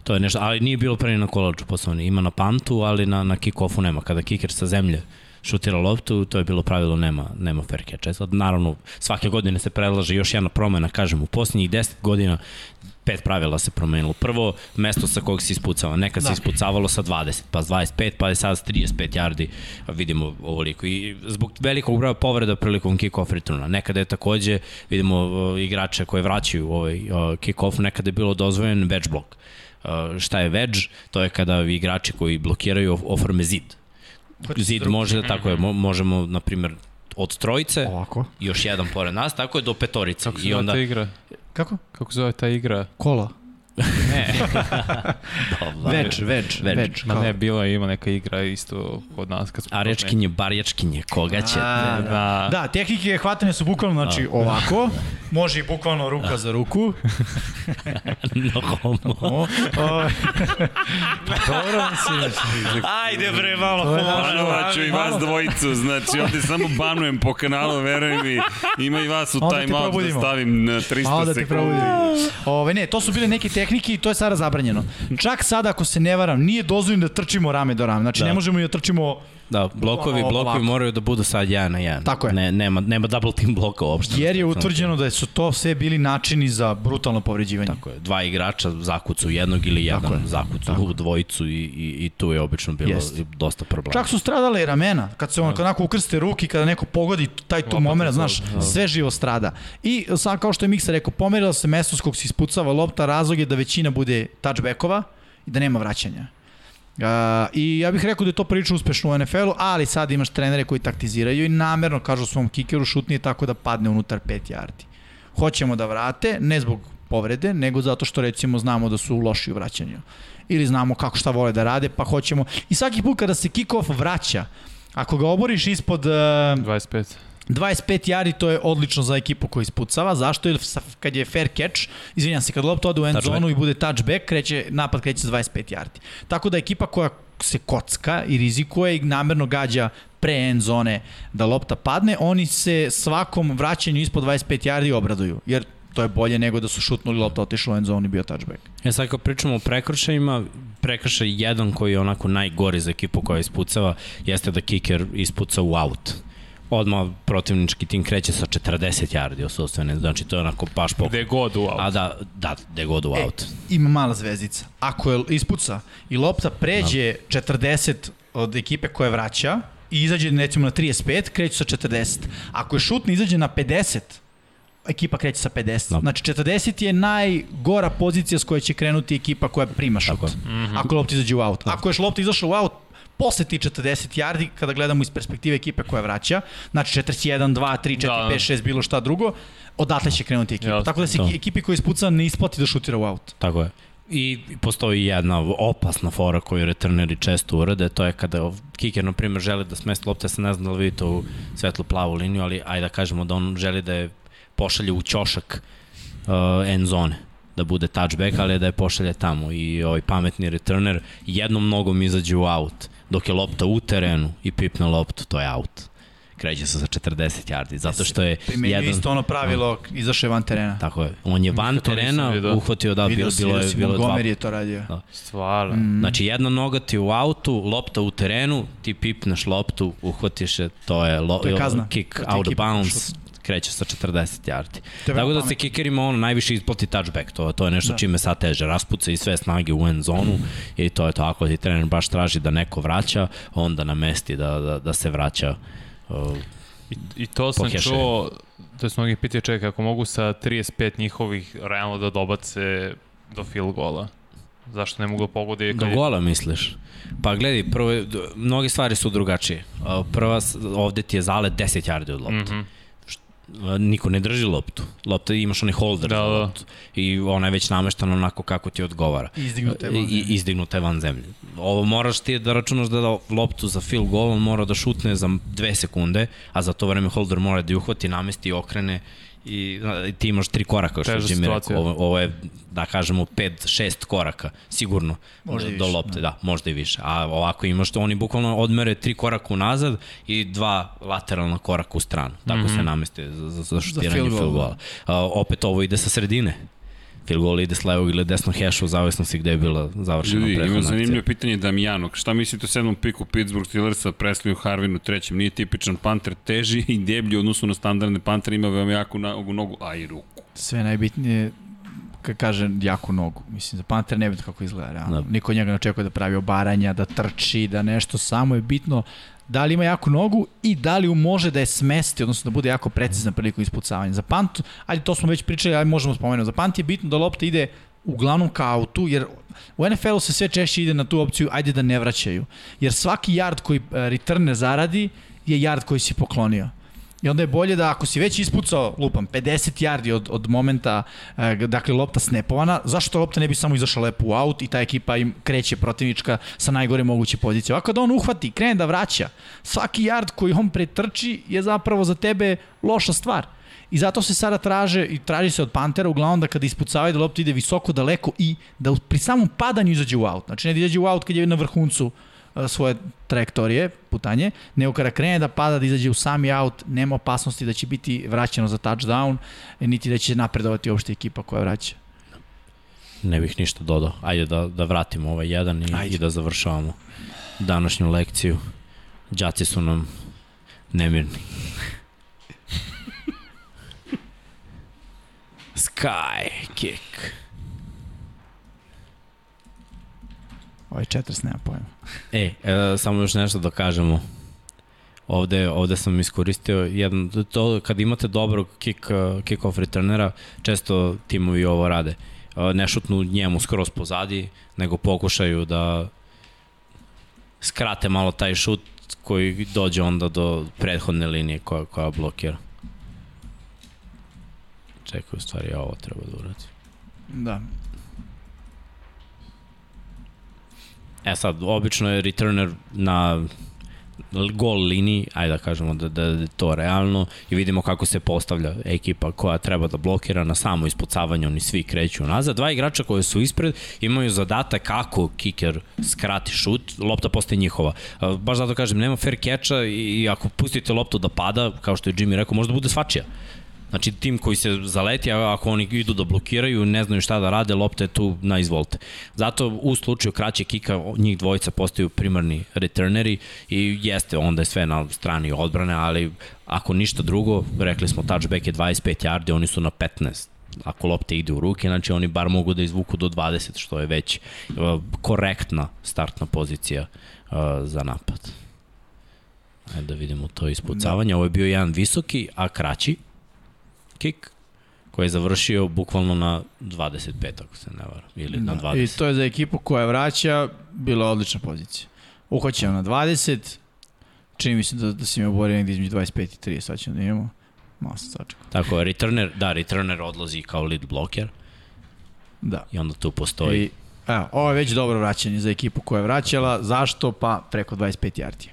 To je nešto, ali nije bilo pre na koleđu, poslovno ima na pantu, ali na, na kick-offu nema. Kada kicker sa zemlje šutira loptu, to je bilo pravilo, nema, nema fair catch. Sad, naravno, svake godine se predlaže još jedna promena, kažem, u posljednjih 10 godina pet pravila se promenilo. Prvo, mesto sa kog se ispucava. Nekad da. se ispucavalo sa 20, pa s 25, pa je sad s 35 yardi, vidimo ovoliko. I zbog velikog broja povreda prilikom kick-off returna. Nekada je takođe, vidimo uh, igrače koje vraćaju ovaj uh, kick-off, nekada je bilo dozvoljen wedge block. Uh, šta je wedge? To je kada igrači koji blokiraju of- oforme zid. Zid može, tako je, mo- možemo, na primjer, od trojice, Ovako. još jedan pored nas, tako je do petorice. Kako se I zove onda, ta igra? Kako? Kako se zove ta igra? Kola. Ne, Več, več, Več. več. ma ne, bila je ima neka igra isto kod nas. Kad smo Arjačkinje, barjačkinje, koga će? A, Da. da. da, tehnike hvatanja su bukvalno, znači, ovako, može i bukvalno ruka za ruku. no homo. O, o, dobro mislim. Ajde bre, malo homo. Banovaću i vas dvojicu, znači ovde samo banujem po kanalu, veruj mi, ima i vas u da time out da probudimo. stavim na 300 Malo da te sekundi. probudim. Ove, ne, to su bile neke tehnike i to je sada zabranjeno. Čak sada, ako se ne varam, nije dozvoljeno da trčimo rame do rame. Znači, Da. ne možemo i da trčimo Da, blokovi, Ovako. blokovi moraju da budu sad jedan na jedan. Tako je. Ne, nema, nema double team bloka uopšte. Jer je utvrđeno da su to sve bili načini za brutalno povređivanje. Tako je, dva igrača zakucu jednog ili jedan Tako je. zakucu Tako. u dvojicu i, i, i tu je obično bilo Jeste. dosta problema. Čak su stradale i ramena, kad se on kad onako ukrste ruki, kada neko pogodi taj tu moment, znaš, da. sve živo strada. I sad kao što je Miksa rekao, pomerila se mesto s kog se ispucava lopta, razlog je da većina bude touchbackova i da nema vraćanja. Uh, I ja bih rekao da je to prilično uspešno u NFL-u, ali sad imaš trenere koji taktiziraju i namerno kažu svom kikeru šutni je tako da padne unutar 5 yardi. Hoćemo da vrate, ne zbog povrede, nego zato što recimo znamo da su loši u vraćanju. Ili znamo kako šta vole da rade, pa hoćemo... I svaki put kada se kick-off vraća, ako ga oboriš ispod uh, 25. 25 yardi, to je odlično za ekipu koja ispucava. Zašto? Jer kad je fair catch, izvinjam se, kad lopta ode u end zonu i bude touchback, kreće, napad kreće sa 25 yardi. Tako da ekipa koja se kocka i rizikuje i namerno gađa pre end zone da lopta padne, oni se svakom vraćanju ispod 25 yardi obraduju, jer to je bolje nego da su šutnuli lopta otišla u end zone i bio touchback. E sad kad pričamo o prekršajima, prekršaj jedan koji je onako najgori za ekipu koja ispucava jeste da kicker ispuca u out. Odmah protivnički tim kreće sa 40 yardi osudstvene, znači to je onako baš pok... Gde god u auto. A da, da, gde god u out. E, ima mala zvezdica. Ako je ispuca i lopta pređe 40 od ekipe koje vraća i izađe recimo na 35, kreću sa 40. Ako je šutni izađe na 50, ekipa kreće sa 50. Da. Znači 40 je najgora pozicija s koje će krenuti ekipa koja prima šut. Tako je. Ako lopta izađe u out. Ako je lopta izašla u out, posle ti 40 yardi, kada gledamo iz perspektive ekipe koja vraća, znači 41, 2, 3, 4, Da, da. 5, 6, bilo šta drugo, odatle će krenuti ekipa. Jasno. Tako da se To. ekipi koji ispuca ne isplati da šutira u out. Tako je. I postoji jedna opasna fora koju returneri često urade, to je kada kiker, na primjer, želi da smesti lopte, ja sam ne znam da li vidite u svetlu plavu liniju, ali ajde da kažemo da on želi da je pošalje u ćošak uh, end zone da bude touchback, ali da je pošalje tamo i ovaj pametni returner jednom nogom izađe u out, dok je lopta u terenu i pipne loptu, to je out. Kreće se za 40 yardi, zato što je Primenju jedan... isto ono pravilo, izašao je van terena. Tako je. On je van terena, uhvatio da, bilo, bilo je, bilo Montgomery je to radio. Da. Stvarno. Mm. Znači jedna noga ti u autu, lopta u terenu, ti pipneš loptu, uhvatiš je, to je, lo, To je kazna. kick out of bounds, kreće sa 40 yardi. Tako da se pametno. kickerima ono najviše isplati touchback, to, to je nešto Da. čime sad teže, raspuca i sve snage u end zonu i to je to, ako ti trener baš traži da neko vraća, onda na mesti da, da, da se vraća uh, I, I to sam Poheše. čuo, to je mnogi pitaju čekaj, ako mogu sa 35 njihovih realno da dobace do field gola. Zašto ne mogu da pogode? Do gola misliš? Pa gledaj, prvo, mnoge stvari su drugačije. Prva, ovde ti je zalet 10 yardi od lopte. Mm. -hmm. Niko ne drži loptu. Lopta imaš onaj holder Da, da. loptu. I ona je već nameštana onako kako ti odgovara. Izdignuta je van I, zemlje. i izdignuta je van zemlje. Ovo moraš ti da računaš da da loptu za field goal, on mora da šutne za dve sekunde, a za to vreme holder mora da je uhvati, namesti i okrene i, ti imaš tri koraka, što Jimmy rekao. Ovo, ovo je, da kažemo, pet, šest koraka, sigurno, Možda do, više, lopte, da. možda i više. A ovako imaš, oni bukvalno odmere tri koraka unazad i dva lateralna koraka u stranu. Tako mm -hmm. se nameste za, za, za šutiranje field field, goal, goala. A, opet ovo ide sa sredine. Field goal ide s levog ili desnog heša u zavisnosti gde je bila završena Ljudi, prethodna imam akcija. zanimljivo pitanje Damijanok. Šta mislite o sedmom piku Pittsburgh Steelersa, Presliju Harvinu trećem? Nije tipičan panter, teži i deblji u odnosu na standardne pantere, ima veoma jaku nogu, nogu a i ruku. Sve najbitnije kad kaže jaku nogu. Mislim, za Panter ne bitno kako izgleda, realno. Da. Niko njega ne očekuje da pravi obaranja, da trči, da nešto, samo je bitno da li ima jaku nogu i da li može da je smesti, odnosno da bude jako precizan priliku ispucavanja. Za pant, ali to smo već pričali, ali možemo spomenuti. Za pant je bitno da lopta ide uglavnom ka autu, jer u NFL-u se sve češće ide na tu opciju ajde da ne vraćaju. Jer svaki yard koji e, returner zaradi je yard koji si poklonio. I onda je bolje da ako si već ispucao, lupam, 50 yardi od, od momenta, e, dakle lopta snepovana, zašto lopta ne bi samo izašla lepo u aut i ta ekipa im kreće protivnička sa najgore moguće pozicije. Ovako da on uhvati, krene da vraća, svaki yard koji on pretrči je zapravo za tebe loša stvar. I zato se sada traže i traži se od Pantera uglavnom da kada ispucavaju da lopta ide visoko, daleko i da pri samom padanju izađe u aut. Znači ne da izađe u aut kad je na vrhuncu svoje trajektorije, putanje, nego kada krene da pada, da izađe u sami aut, nema opasnosti da će biti vraćeno za touchdown, e, niti da će napredovati uopšte ekipa koja vraća. Ne bih ništa dodao. Ajde da, da vratimo ovaj jedan i, Ajde. i da završavamo današnju lekciju. Đaci su nam nemirni. Sky kick. Ovaj 40 nema pojma. E, e, samo još nešto da kažemo. Ovde, ovde sam iskoristio jedan, to kad imate dobrog kick, kick off returnera, često timovi ovo rade. E, Ne šutnu njemu skroz pozadi, nego pokušaju da skrate malo taj šut koji dođe onda do prethodne linije koja, koja blokira. Čekaj, u stvari ja ovo treba da uradim. Da. E sad, obično je returner na gol liniji, ajde da kažemo da, da je to realno i vidimo kako se postavlja ekipa koja treba da blokira na samo ispucavanje, oni svi kreću nazad. Dva igrača koje su ispred imaju zadatak kako kiker skrati šut, lopta postaje njihova. A, Baš zato kažem, nema fair catcha i ako pustite loptu da pada, kao što je Jimmy rekao, možda bude svačija. Znači tim koji se zaleti, a ako oni idu da blokiraju, ne znaju šta da rade, lopta je tu na izvolte. Zato u slučaju kraće kika njih dvojica postaju primarni returneri i jeste, onda je sve na strani odbrane, ali ako ništa drugo, rekli smo touchback je 25 yardi, oni su na 15 ako lopta ide u ruke, znači oni bar mogu da izvuku do 20, što je već uh, korektna startna pozicija uh, za napad. Ajde da vidimo to ispucavanje. Ovo je bio jedan visoki, a kraći kick koji je završio bukvalno na 25, ako se ne varam, ili da. na 20. I to je za ekipu koja vraća bila odlična pozicija. Uhvaćamo na 20, čini mi se da, da si mi oborio negdje između 25 i 30, sad ćemo da imamo. Malo sam sačekao. Tako je, returner, da, returner odlazi kao lead blocker Da. i onda tu postoji. I, evo, ovo je već dobro vraćanje za ekipu koja je vraćala. Zašto? Pa preko 25 yardi.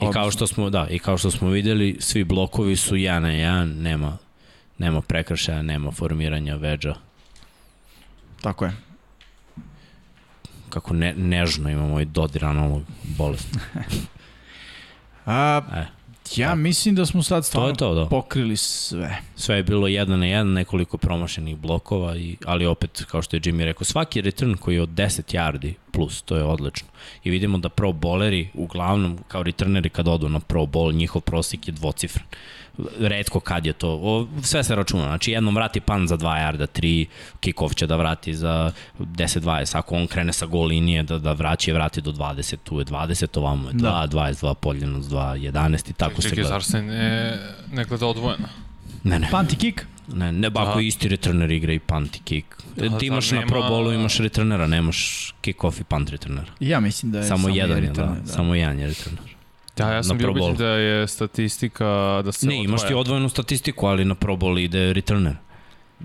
I kao što smo, da, i kao što smo videli, svi blokovi su 1 na 1, nema nema prekršaja, nema formiranja veđa. Tako je. Kako ne, nežno imamo i dodirano ovog bolest. A, E, ja mislim da smo sad stvarno to, da. pokrili sve. sve je bilo 1 na 1, nekoliko promašenih blokova, i, ali opet, kao što je Jimmy rekao, svaki return koji je od 10 yardi plus, to je odlično. I vidimo da pro bowleri, uglavnom, kao returneri kad odu na pro bowl, njihov prosek je dvocifran. Redko kad je to, o, sve se računa, znači jednom vrati pan za 2 yarda, 3, kick-off će da vrati za 10-20, ako on krene sa gol linije da, da vraća i vrati do 20, tu je 20, ovamo je 2, Da. 22, poljeno 2, 11 i tako se Čekaj, gleda. zar se ne, ne gleda odvojeno? Ne, ne. Panti kick? Ne, ne, ba, ako Aha. isti returner igra i punt i kick. E, A Ti imaš na nema- pro bowlu, imaš returnera, nemaš kick-off i punt returnera. Ja mislim da je Samo, jedan je, returner, da, samo jedan je returner. Da, ja sam bio ubeđen da je statistika da se Ne, imaš ti odvaja. odvojenu statistiku, ali na pro bowl ide returner.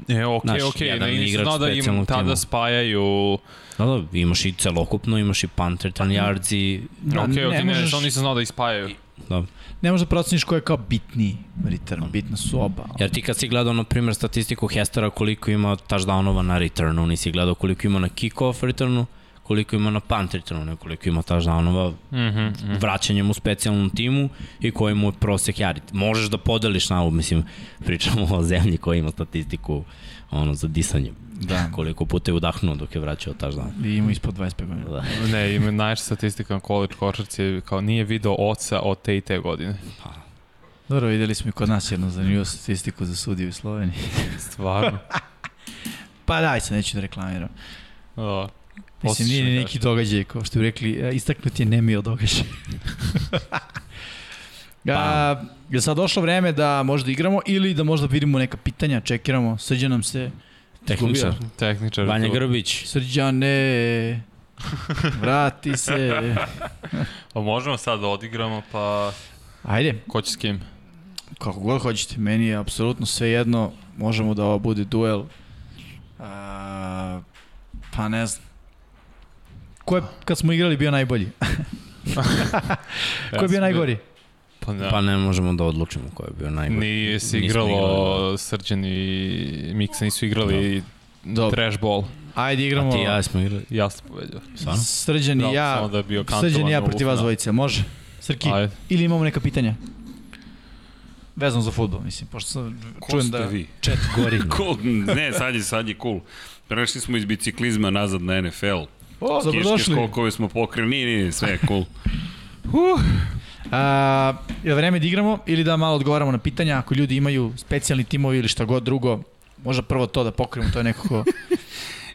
E, okej, Znaš, okej, jedan ne, nisam igrač znao da im tada tima. spajaju... Da, da, imaš i celokupno, imaš i punt return yards i... Da, okej, okej, ne, možeš- samo nisam znao da ispajaju. Da. Ne možeš da proceniš ko je kao bitni return, bitna su oba. Jer ti kad si gledao, na primjer, statistiku Hestera koliko ima touchdownova na returnu, nisi gledao koliko ima na kick-off returnu, koliko ima na punt returnu, ne koliko ima touchdownova Mhm, mhm. vraćanjem u specijalnom timu i koji mu je prosek yardi. Možeš da podeliš na ovo, mislim, pričamo o zemlji koja ima statistiku ono, za disanje. Da. Koliko puta je udahnuo dok je vraćao touchdown. I ima ispod 25 godina. Da. Ne, ima najveća statistika na college košarci je kao nije video oca od te i te godine. Dobro, videli smo i kod nas jednu zanimljivu statistiku za sudiju u Sloveniji. Stvarno. Pa daj se, neću da reklamiram. Da. Mislim, nije ni Osjećaj neki događaj, kao što bi rekli, e, istaknut je nemio događaj. A, je sad došlo vreme da možda igramo ili da možda vidimo neka pitanja, čekiramo, srđa nam se... Tehničar. Tehničar. Vanja. Grbić. Srđane, vrati se. Pa možemo sad da odigramo, pa Ajde, ko će s kim? kako god hoćete, meni je apsolutno sve jedno, možemo da ovo bude duel. A, pa ne znam. Ko je, kad smo igrali, bio najbolji? Ko je bio najgori? Pa ne. Pa ne možemo da odlučimo ko je bio najbolji. Nije se Nismo igralo, igrali, Srđan i Miksa nisu igrali Dobro. trash ball. Ajde, A igramo. ti i ja smo igrali. Ja sam pobedio. Stvarno? Srđan i Da, ja, samo da bio Srđan i ja protiv vas dvojice, može? Srki, Ajde. ili imamo neka pitanja? Vezano za futbol, mislim, pošto sam, Ko čujem ste da vi? chat gori. Cool. Ne, sad je, sad je cool. Prešli smo iz biciklizma nazad na NFL. O, Kiške dobrodošli. skokove smo pokrili, nije, nije, sve je cool. A, je vreme da igramo ili da malo odgovaramo na pitanja, ako ljudi imaju specijalni timovi ili šta god drugo, možda prvo to da pokrijemo, to je nekako...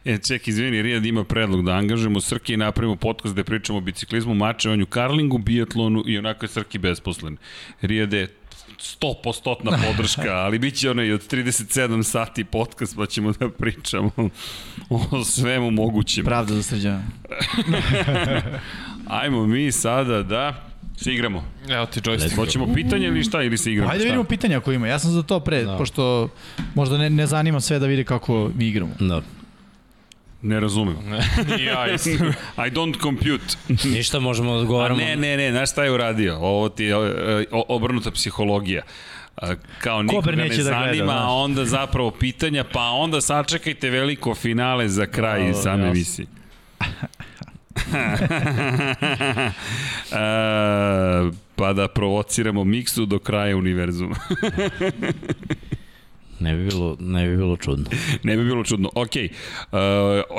E, ček, izvini, Rijad ima predlog da angažujemo Srki i napravimo podcast gde pričamo o biciklizmu, mačevanju, karlingu, biatlonu i onako je Srki besposlen. Rijad je 100% podrška, ali bit će onaj od 37 sati podcast pa ćemo da pričamo o svemu mogućem. Pravda za srđana. Ajmo mi sada da se igramo. Evo ti joystick. Hoćemo pitanje ili šta, ili se igramo? Ajde šta? vidimo pitanja ako ima. Ja sam za to pre, Da. pošto možda ne, ne zanima sve da vide kako mi igramo. Da. Ne razumem. I ja isto. I don't compute. Ništa možemo da A odgovaramo. ne, ne, ne, znaš šta je uradio? Ovo ti je e, obrnuta psihologija. A, Kao nikoga ne da gleda, zanima, a znaš. onda zapravo pitanja, pa onda sačekajte veliko finale za kraj O, same emisije. e, pa da provociramo miksu do kraja univerzuma. Ne bi bilo, ne bi bilo čudno. ne bi bilo čudno. Ok, uh,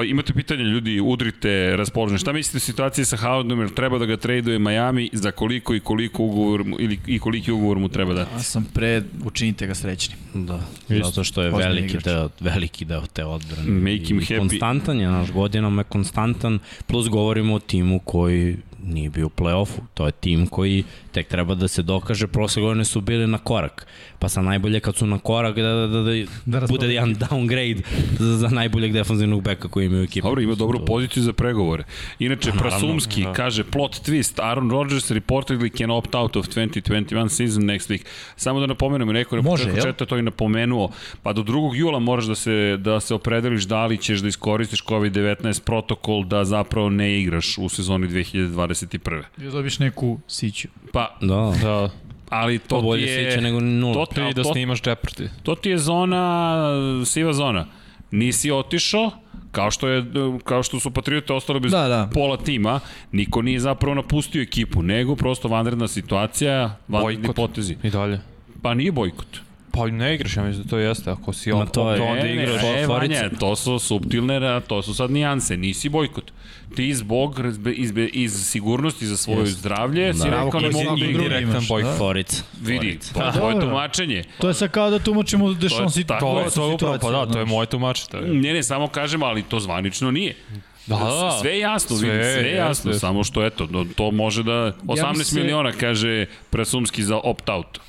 imate pitanje ljudi, udrite raspoložene. Šta mislite o situaciji sa Howardom, jer treba da ga traduje Miami, za koliko i koliko ugovor, mu- ili, i koliki ugovor mu treba dati? Ja sam pre, učinite ga srećnim. Da, Isto. zato što je veliki igrač. deo, veliki deo te odbrane. Make him happy. Konstantan je, naš godinama je konstantan, plus govorimo o timu koji nije bio u play-offu. To je tim koji tek treba da se dokaže, prošle godine su bili na korak. Pa sa najbolje kad su na korak da, da, da, da, Da bude jedan downgrade za, za najboljeg defanzivnog beka koji imaju ekipu. Dobro, ima dobru poziciju za pregovore. Inače, naravno, Prasumski da. kaže plot twist, Aaron Rodgers reportedly can opt out of 2021 season next week. Samo da napomenemo, neko je na Može, početku četa to i napomenuo, pa do 2. jula moraš da se, da se opredeliš da li ćeš da iskoristiš COVID-19 protokol da zapravo ne igraš u sezoni 2021. Da dobiš neku siću. Pa, Da, Da, ali to to ti bolje je... se iće nego nula. To, ti da to, snimaš Jeopardy. to ti je zona, siva zona. Nisi otišao, kao što, je, kao što su Patriote ostali bez Da, da. pola tima, niko nije zapravo napustio ekipu, nego prosto vanredna situacija, vanredni Bojkot. potezi. I dalje. Pa nije bojkot. Pa ne igraš, ja mislim da to jeste. Ako si on, to je- to onda Ne, ne, igraš. e, Forice. Vanja, to su subtilne, to su sad nijanse, nisi bojkot. Ti zbog, izbe, iz sigurnosti za svoje Jeste. zdravlje, si Da. rekao Pravo ne mogu si da igram. indirektan imaš, bojkot. da? Foric. Vidi, Foric. to je tvoje tumačenje. To je sad kao da tumačimo Dešon tako. To, je to je upravo, pa da, to je moje tumačite. Ne, ne, samo kažem, ali to zvanično nije. Da, da. Sve je jasno, Sve, vidi, sve jasno, jeste. samo što eto, to može da 18 se- miliona kaže Presumski za opt-out.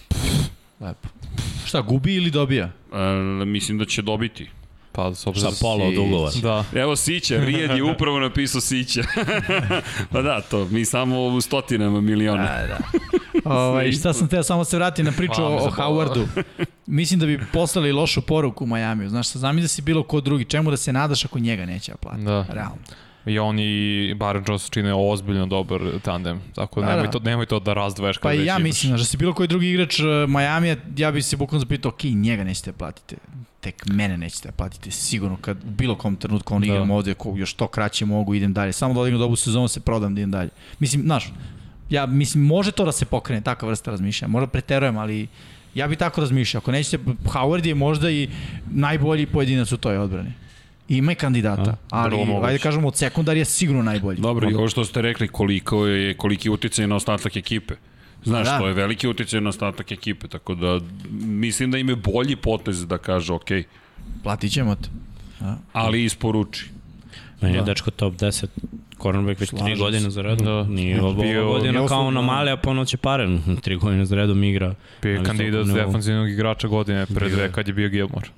Lepo. Šta, gubi ili dobija? E, mislim da će dobiti. Pa, s obzirom... pola od ugovora. Da. Evo Sića, Rijed je upravo napisao Sića. pa da, to, mi samo u stotinama miliona. Da, da. Ovaj, šta sam teo, samo se vratim na priču Hvala mi o, o. Howardu. Mislim da bi poslali lošu poruku u Majamiju. Znaš, zamisli da si bilo ko drugi. Čemu da se nadaš ako njega neće da plati? Da. Realno. I on i Baron Jones čine ozbiljno dobar tandem. Tako da, Da, nemoj, da. to, nemoj to da razdvoješ. Pa i ja imaš. mislim, znaš, da si bilo koji drugi igrač uh, Majamija, ja bi se bukvalno zapitao, ok, njega nećete platite. Tek mene nećete platite, sigurno kad u bilo kom trenutku on Da. igram ovde, ko još to kraće mogu, idem dalje. Samo da odigram dobu sezonu, se prodam da idem dalje. Mislim, znaš, ja mislim, može to da se pokrene, takva vrsta razmišljanja. Možda preterujem, ali ja bi tako razmišljao. Ako nećete, Howard je možda i najbolji pojedinac u toj odbrani. Ima i kandidata, ali vrlo moguće. ajde kažemo od sekundari je sigurno najbolji. Dobro, i ovo što ste rekli, koliko je, koliki je uticaj na ostatak ekipe. Znaš, Da. to je veliki uticaj na ostatak ekipe, tako da mislim da im je bolji potez da kaže ok, Platit ćemo te. ali isporuči. Meni je Da. dečko top 10 cornerback već tri godine za redom. Da. Nije ova Bio- godina bio kao na male, a ponoće pare. Tri godine za redom igra. Bio je Na kandidat za defanzivnog igrača godine pre dve je. kad je bio Gilmore.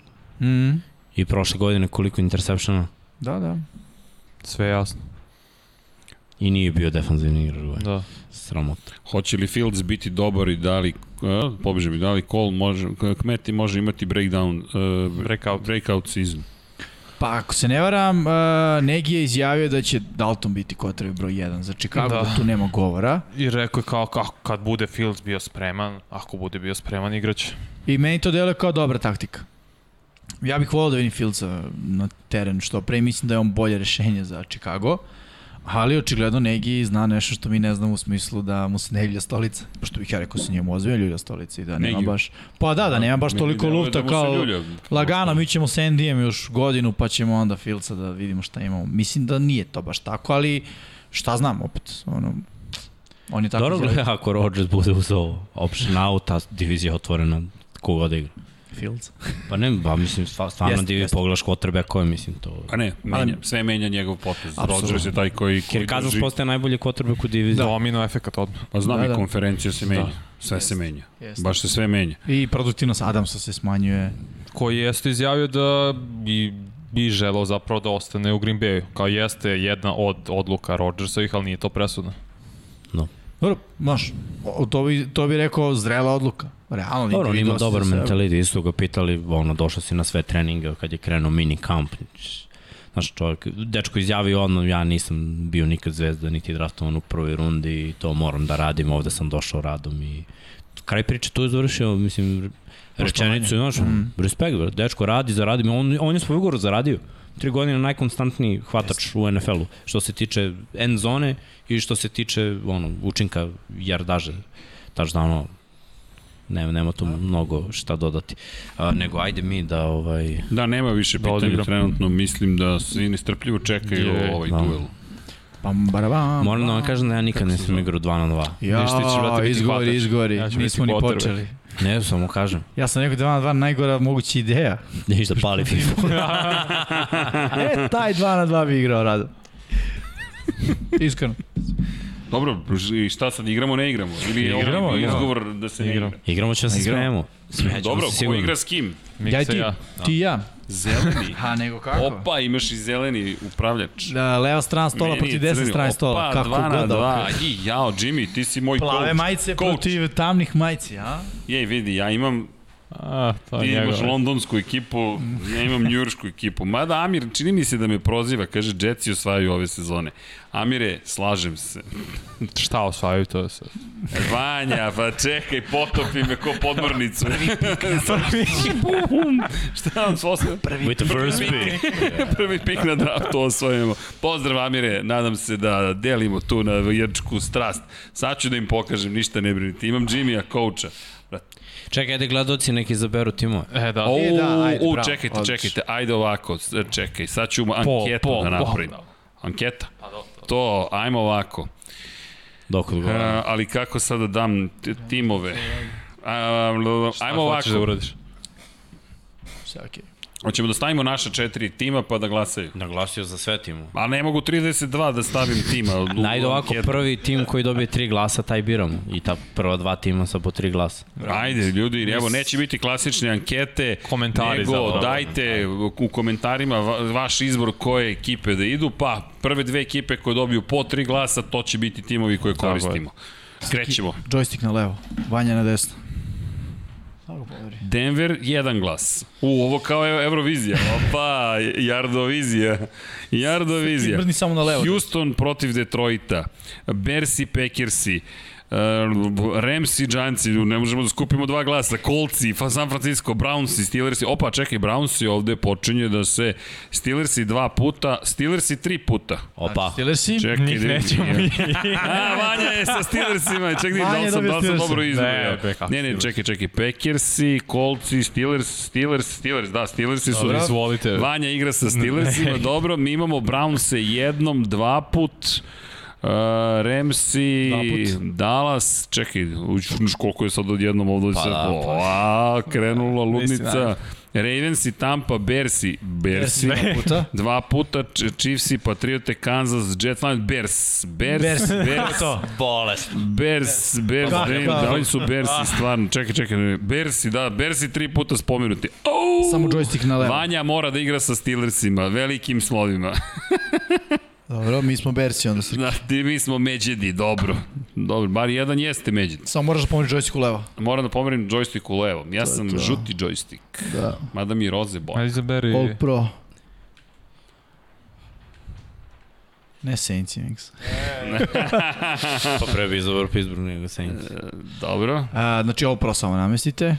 Mm. I prošle godine koliko interceptiona. Da, da. Sve jasno. I nije bio defanzivni igrač. ovaj. Da. Sramota. Hoće li Fields biti dobar i da li, a, pobeže mi, da li Cole može, Kmeti može imati breakdown, uh, Breakout. breakout season. Pa ako se ne varam, uh, Negi je izjavio da će Dalton biti kotrvi broj 1 za Chicago, da. Da. tu nema govora. I rekao je kao, kao kad bude Fields bio spreman, ako bude bio spreman igraće. I meni to deluje kao dobra taktika. Ja bih volao da vidim Fieldsa na teren što pre, mislim da je on bolje rešenje za Chicago. Ali očigledno Negi zna nešto što mi ne znamo u smislu da mu se ne ljulja stolica. Pošto bih ja rekao se njemu ozbiljno ljulja stolica i da nema Negi? baš... Pa da, da nema baš toliko lufta da kao... ljulja. Lagano, mi ćemo sa ND-em još godinu, pa ćemo onda Fieldsa da vidimo šta imamo. Mislim da nije to baš tako, ali šta znam opet, ono, on je tako Dobro gleda ako Rodgers bude uzao option out, a divizija otvorena koga da igra. Fields. Pa ne, ba, mislim, stva- stvarno Jeste, divi jeste. pogledaš quarterback koje, mislim, to... Pa ne, menja, sve menja njegov potez. Rodgers je taj koji, koji Kirk Cousins drži. postaje najbolji quarterback u diviziji. Da. Domino efekat odmah. Pa znam Da, i da. konferencija se menja. Da. Sve se menja. Jeste. Baš se sve menja. I produktivnost Adamsa se smanjuje. Koji jeste izjavio da bi, bi želeo zapravo da ostane u Green Bayu. Kao jeste jedna od odluka Rodgersovih, ali nije to presudno. Dobro, znaš, to bi, to bi rekao zrela odluka. Realno, Dobro, on ima dobar mentalitet, isto ga pitali, ono, došao si na sve treninge kad je krenuo mini kamp. Znaš, čovjek, dečko izjavio ono, ja nisam bio nikad zvezda, niti draftovan u prvoj rundi i to moram da radim, ovde sam došao radom i kraj priče tu je završio, mislim, rečenicu, znaš, mm. respekt, bro, dečko radi, zaradi, on, on je svoj ugovor zaradio. Tri godine najkonstantniji hvatač u NFL-u, što se tiče end zone i što se tiče ono, učinka jardaže. Tako da ono, nema, nema tu mnogo šta dodati. A, nego ajde mi da ovaj... Da, nema više pitanja odigram. trenutno, mislim da svi nestrpljivo čekaju Je, ovaj da. duel. Pam, barabam. Moram da vam kažem da ja nikad nisam igrao 2 na 2. Vidiš, ti ćeš, Ja, biti izgovori. Ja ću Nismo biti ni počeli. Ne, samo kažem. Ja sam rekao 2 na 2 najgora moguća ideja. Ništa pali FIFA. e, taj 2 na 2 bi igrao rado. Iskreno. Dobro, i šta sad, igramo, ne igramo? Ili je Igramo, igramo. izgovor da se ne igra? Igramo. Igramo će da se Igramo. smejemo. Smećemo Dobro, se ko sigurno. igra s kim? Miksa Ja i ti, ja. ti i ja. Zeleni. Ha, nego kako? Opa, imaš i zeleni upravljač. Da, leva strana stola Meni je protiv desne strane stola. Opa, Kako dva na god dva. I, jao, Jimmy, ti si moj Plave coach. majice Coach. protiv tamnih majci, a? Jej, vidi, ja imam A, to Ti je imaš londonsku ekipu, ja imam njuršku ekipu. Mada Amir, čini mi se da me proziva, kaže, Jetsi osvajaju ove sezone. Amire, slažem se. Šta osvajaju to se? Vanja, pa čekaj, potopi me ko podmornicu. Šta vam su osvajaju? With the first pick. Prvi pik na draftu osvojimo. Pozdrav Amire, nadam se da delimo tu na vrčku strast. Sad ću da im pokažem, ništa ne brinite. Imam Jimmya, coacha. Čekaj, ajde gledoci neki izaberu timove. E, da. O, E, da, ajde, u, bravo, čekajte, odlično. čekajte, ajde ovako, čekaj, sad ću Po, anketu po, da po. napravim. Anketa? Pa dobro. To, ajmo ovako. Dok odgovaram. A, ali kako sada dam timove? A, l- Šta ajmo hoćeš da ovako. uradiš? Sve okej. Hoćemo da stavimo naša četiri tima pa da glasaju. Naglasio za sve timove. A ne mogu 32 da stavim tima. Najde ovako, anketu. prvi tim koji dobije tri glasa, taj biramo. I ta prva dva tima sa po tri glasa. Ajde, ljudi, evo, neće biti klasične ankete, Komentari nego zapravo. dajte u komentarima va- vaš izbor koje ekipe da idu, pa prve dve ekipe koje dobiju po tri glasa, to će biti timovi koje je. koristimo. Krećemo. Joystick na levo, Vanja na desno. Denver, jedan glas. U, ovo kao je Eurovizija. Opa, Jardovizija. Jardovizija. Mrzni samo na levo. Houston protiv Detroita. Bersi, Packersi. Uh, Ramsi, Giantsi, ne možemo da skupimo dva glasa, Coltsi, fa- San Francisco, Brownsi, Steelersi, opa čekaj, Brownsi ovde počinje da se, Steelersi dva puta, Steelersi tri puta. Opa. Steelersi? Čekaj, Njih da nećemo. A, Vanja je sa Steelersima, čekaj, da li sam, da li sam dobro izbrojao. Ne, ne, Steelers? čekaj, čekaj, Packersi, Coltsi, Steelers, Steelers, Steelers, da, Steelersi su... Dobro. Izvolite. Vanja igra sa Steelersima, dobro, mi imamo Brownse jednom, dva put, Uh, Ramsey, Dva put. Dallas, čekaj, uš, koliko je sad odjednom ovdje Pa se, da, pa. a, krenula ludnica. Ravens i Tampa, Bersi, Bersi, Dva puta. dva puta, Ch- Chiefs i Patriote, Kansas, Jets, Lions, Bears, Bears, Bears. Bears, To. Bolest. Bears, Bears, Kako? da, li su Bearsi stvarno, čekaj, čekaj, ne, Bearsi, da, Bearsi tri puta spomenuti. Oh! Samo joystick na levo. Vanja mora da igra sa Steelersima, velikim slovima. Dobro, mi smo Bersi onda se. Da, ti mi smo međedi, dobro. Dobro, bar jedan jeste međed. Samo moraš da pomeriš joystick u levo. Moram da pomerim joystick u levo. Ja je sam to. žuti joystick. Da. Mada mi roze boja. Ajde izaberi. All Pro. Ne Saints, Yanks. Pa pre bi izabar Pittsburgh nego Saints. Dobro. A, znači All Pro samo namestite.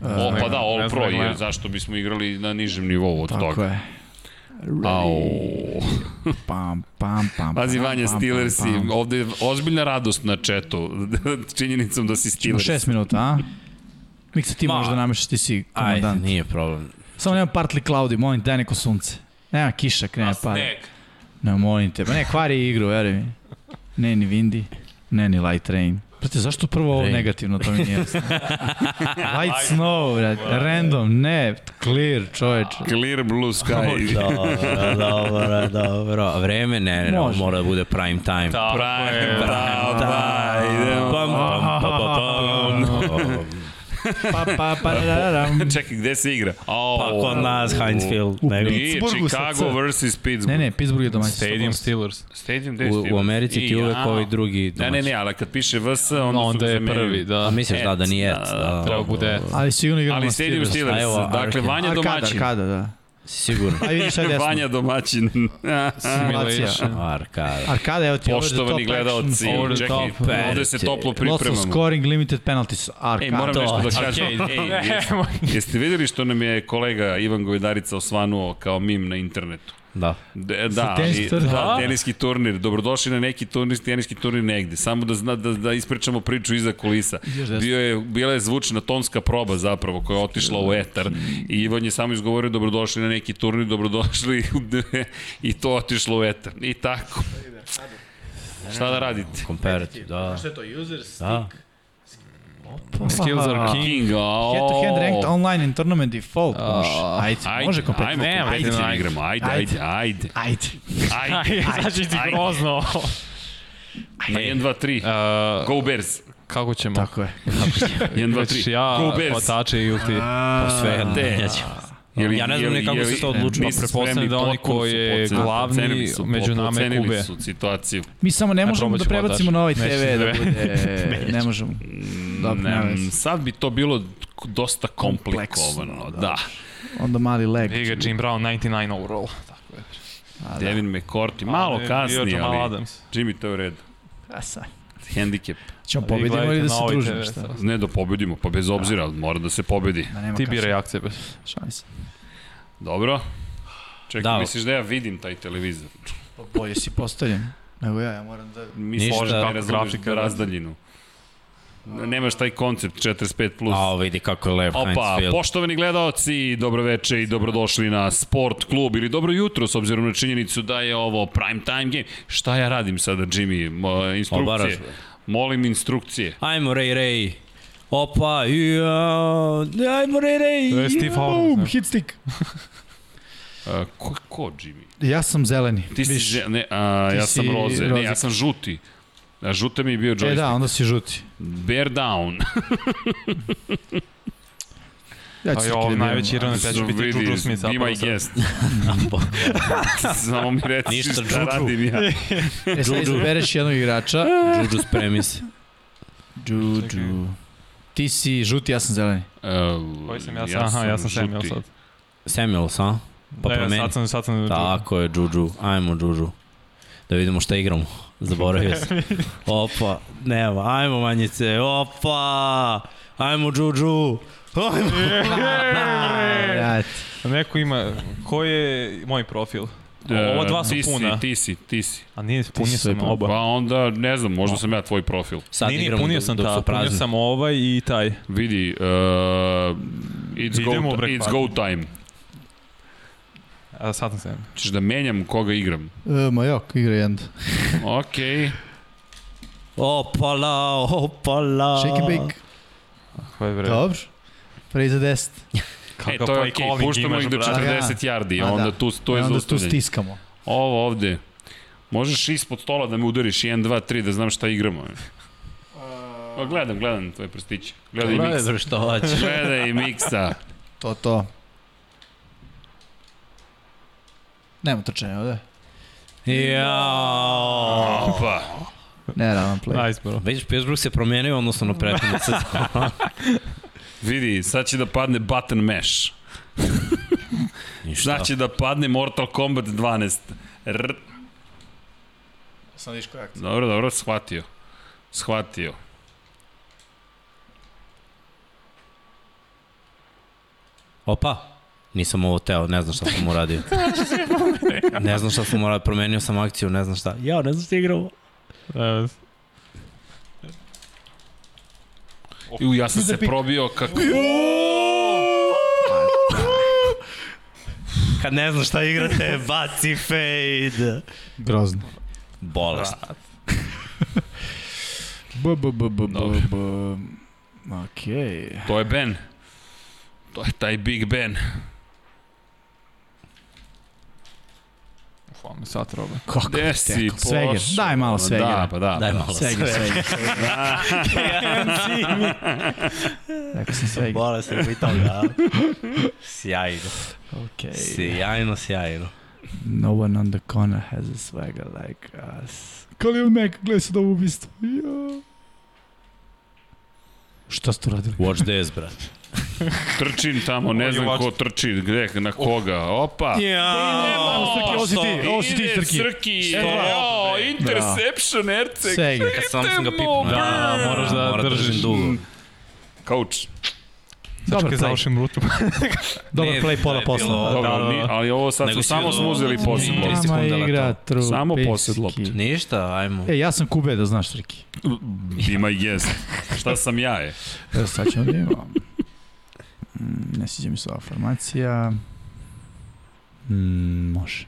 O, pa da, All Pro, jer zašto bismo igrali na nižem nivou od Tako toga. je. Au. Pam, pam, pam. Pazi, Vanja, pam, pam. ovde je ozbiljna radost na četu, činjenicom da si Steelers. šest minuta, a? Miksa, ti Ma. možeš da namešaš, ti si Ajde, komandant. nije problem. Samo nema partly cloudy, molim te, daj neko sunce. Nema kiša, krene pa. Ne, molim te, pa ne, kvari igru, veruj mi. Ne ni Windy, ne ni Light Rain. Brate, zašto prvo ovo Rain. negativno, to mi nije jasno. Light Snow, brate, random, ne, clear, čoveč. Clear blue sky. Dobro, dobro, dobro. Vreme? Ne, ne, Može. mora da bude prime time. Prime, da, da, idemo. Pam, pam, pa, pa, pam. Pa, pa, pa, raram. Čekaj, gde se igra? Oh, Pa kod nas, Heinz Field. Nego, Chicago vs. Pittsburgh. Ne, ne, Pittsburgh je domaćin. Stadium Steelers. Stadium gde je u, u Steelers? Americi ti uvek a. ovaj drugi Ne, ne, domaćin. ne, ali kad piše VS, onda, No, onda su je prvi, da. A misliš da, da nije Da, da, da. Treba bude... Ali sigurno igramo Ali na Stadium Steelers. Steelers, dakle. Vanja Arkada, domaćin. arkada, da. Sigurno. Aj vidi šta je desno. Vanja domaćin. Simulation. Arkada. Arkada, evo ti over the top Poštovani gledalci. Over the čekaj, top. ovde se toplo Lots of pripremamo. scoring limited penalties. Arkada. Ej, moram nešto da kažem. Arcade. Ej, jeste, jeste videli što nam je kolega Ivan Govedarica osvanuo kao mim na internetu? Da. De, da, teniski ali- turnir? da, Da? teniski turnir. Dobrodošli na neki turnir, teniski turnir negde. Samo da, zna, da, da ispričamo priču iza kulisa. Bio je, bila je zvučna tonska proba zapravo koja je otišla u etar i Ivan je samo izgovorio dobrodošli na neki turnir, dobrodošli i to otišlo u etar. I tako. Šta da radite? Comparative, da. Šta je to? User Da. Skills are king. A Head to head ranked online in tournament default. A, Može. Ajde, Ajde, može kompletno. ajmo, Nema, kompetitivno ajde. igramo. Ajde, ajde, ajde. Ajde. Ajde, Znači ti ajde. grozno. Na 1, 2, 3. Uh, Go Bears. kako ćemo? Tako je. 1, 2, Već 3. ja, Go Bears. hvatače ili ti. Pa sve, ja ću. Je li- Ja ne znam je li- ni kako je li- se to odlučilo. mi smo Pretpostavljam da oni potpuno koji su je glavni su, među nama je Kube. su situaciju. Mi samo ne A možemo da ću prebacimo na ovaj TV da bude... Ne možemo. Dobro, Ne, sad bi to bilo dosta komplikovano. Kompleksno, Da. da. Onda mali leg. Jim Brown 99 overall. Tako je. A, da. Devin McCourty, malo kasnije, ali Adams. Jimmy to je u redu. A sad. Handicap. Ćemo Vi pobedimo ili da se ovoj družimo? Šta? Ne da pobedimo, pa bez obzira, mora da se pobedi. Da nema Ti biraj akcije. bez. Šalim se. Dobro? Čekaj, Da. misliš da ja vidim taj televizor? Pa bolje si postavljen. Nego ja, ja moram da... Misliš Ništa. da Kako razumeš grafika, da da. razdaljinu? Nemaš taj koncept 45+. Plus. A, vidi kako je lep Heinz Opa, poštovani gledaoci, dobroveče i dobrodošli na Sport klub ili dobro jutro s obzirom na činjenicu da je ovo prime time game. Šta ja radim sada, Jimmy? Instrukcije. Obaraš. Molim instrukcije. Ajmo, Ray Ray. Opa, ja, ajmo, Ray Ray. To je Steve Boom, Harvey. hit stick. Uh, ko, ko, Jimmy? Ja sam zeleni. Ti si, Viš. ne, a, Ti ja sam si roze, ne, ja sam žuti. A žuta mi je bio E joystick. da, onda si žuti. Bear down. Ja ću A se jo, krivim. najveći Iranac, ja ću biti Juju Smith. Be my guest. Samo mi reci Ništa, šta Juju. radim ja. E sad izbereš jednog igrača. Juju spremi se. Juju. Ti si žuti, ja sam zeleni. Uh, Koji sam ja sad? Aha, ja sam Samuel sad. Samuels, a? Pa Da, promeni. sad sam, sad sam... Tako je, Juju. Ajmo, Juju. Da vidimo šta igramo. Zaboravio sam. Opa, nema. Ajmo, manjice. Opa! Ajmo, Juju. Ajmo. Ja, Neko ima... Ko je moj profil? Ova dva su ti puna. Si, ti si, ti si. A nije, punio sam oba. Pa onda, ne znam, možda sam ja tvoj profil. Sad Nije, nije, igramo punio sam ta, su punio prazni. sam ovaj i taj. Vidi, uh, it's, Idemo go, it's go time. A sad sam se... Češ da menjam koga igram. E, ma jok, igra jedan. Okej. Opala, opala. Shake and bake. Je bre? Dobro. Pre za 10. E, to je okej, calling puštamo ih do brate. 40 yardi, A, onda da. tu, to je onda tu zaustavljanje. stiskamo. Ovo ovde. Možeš ispod stola da me udariš 1, 2, 3 da znam šta igramo. Pa gledam, gledam tvoje prstiće. Gledaj Gledaj, miksa. bre, što hoćeš. Gledaj miksa. To, to. Nema trčanja ovde. Jao. Opa. Ne, ravan play. Nice, bro. Vidiš, Pittsburgh se promenio odnosno na prethodnu sezonu. Vidi, sad će da padne button mesh. Ništa. Znači da padne Mortal Kombat 12. R Sam viš koja dobro, dobro, shvatio. Shvatio. Opa, nisam ovo teo, ne znam šta sam uradio. ne znam šta sam uradio, promenio sam akciju, ne znam šta. Ja, ne znam šta igramo. E, I ja sam se probio kako... Kad ne znam šta igrate, baci fade. Grozno. Bolest. B, b, b, b, b, b. Okej. To je Ben. To je taj Big Ben. Me sad robe. Kako Gde je si tekao? Sveger. pošao? Daj malo svegera. Da, pa da. Daj malo Sveger, sveger. Rekao sam sveger. Bolest je i toga. Sjajno. Okej. Sjajno, sjajno. No one on the corner has a swagger like us. Khalil Mack, gledaj sad ovo ubistvo. Ja. Šta ste uradili? Watch this, brat. Trčim tamo, ne znam ko trči, gde, na koga. Opa. Ja, Srki, ovo si ti, ovo si ti, Srki. Srki. Jo, interception, Erceg. Seg. Ja sam sam ga pipnuo. Da, moraš da držiš. držim dugo. Coach. Dobar Čekaj, play, završim rutu. dobar Ne, play pola je posla. bilo- Dobro, da, da. ni- ali ovo sad si samo smo uzeli Nama sekunde igra. Samo posed lopte. Ništa, ajmo. E, ja sam Kube, da znaš, Srki. Ima i jest. Šta sam ja je? Evo, sad ćemo da imamo. Mm, Ne sviđa mi se ova formacija. Mm, može.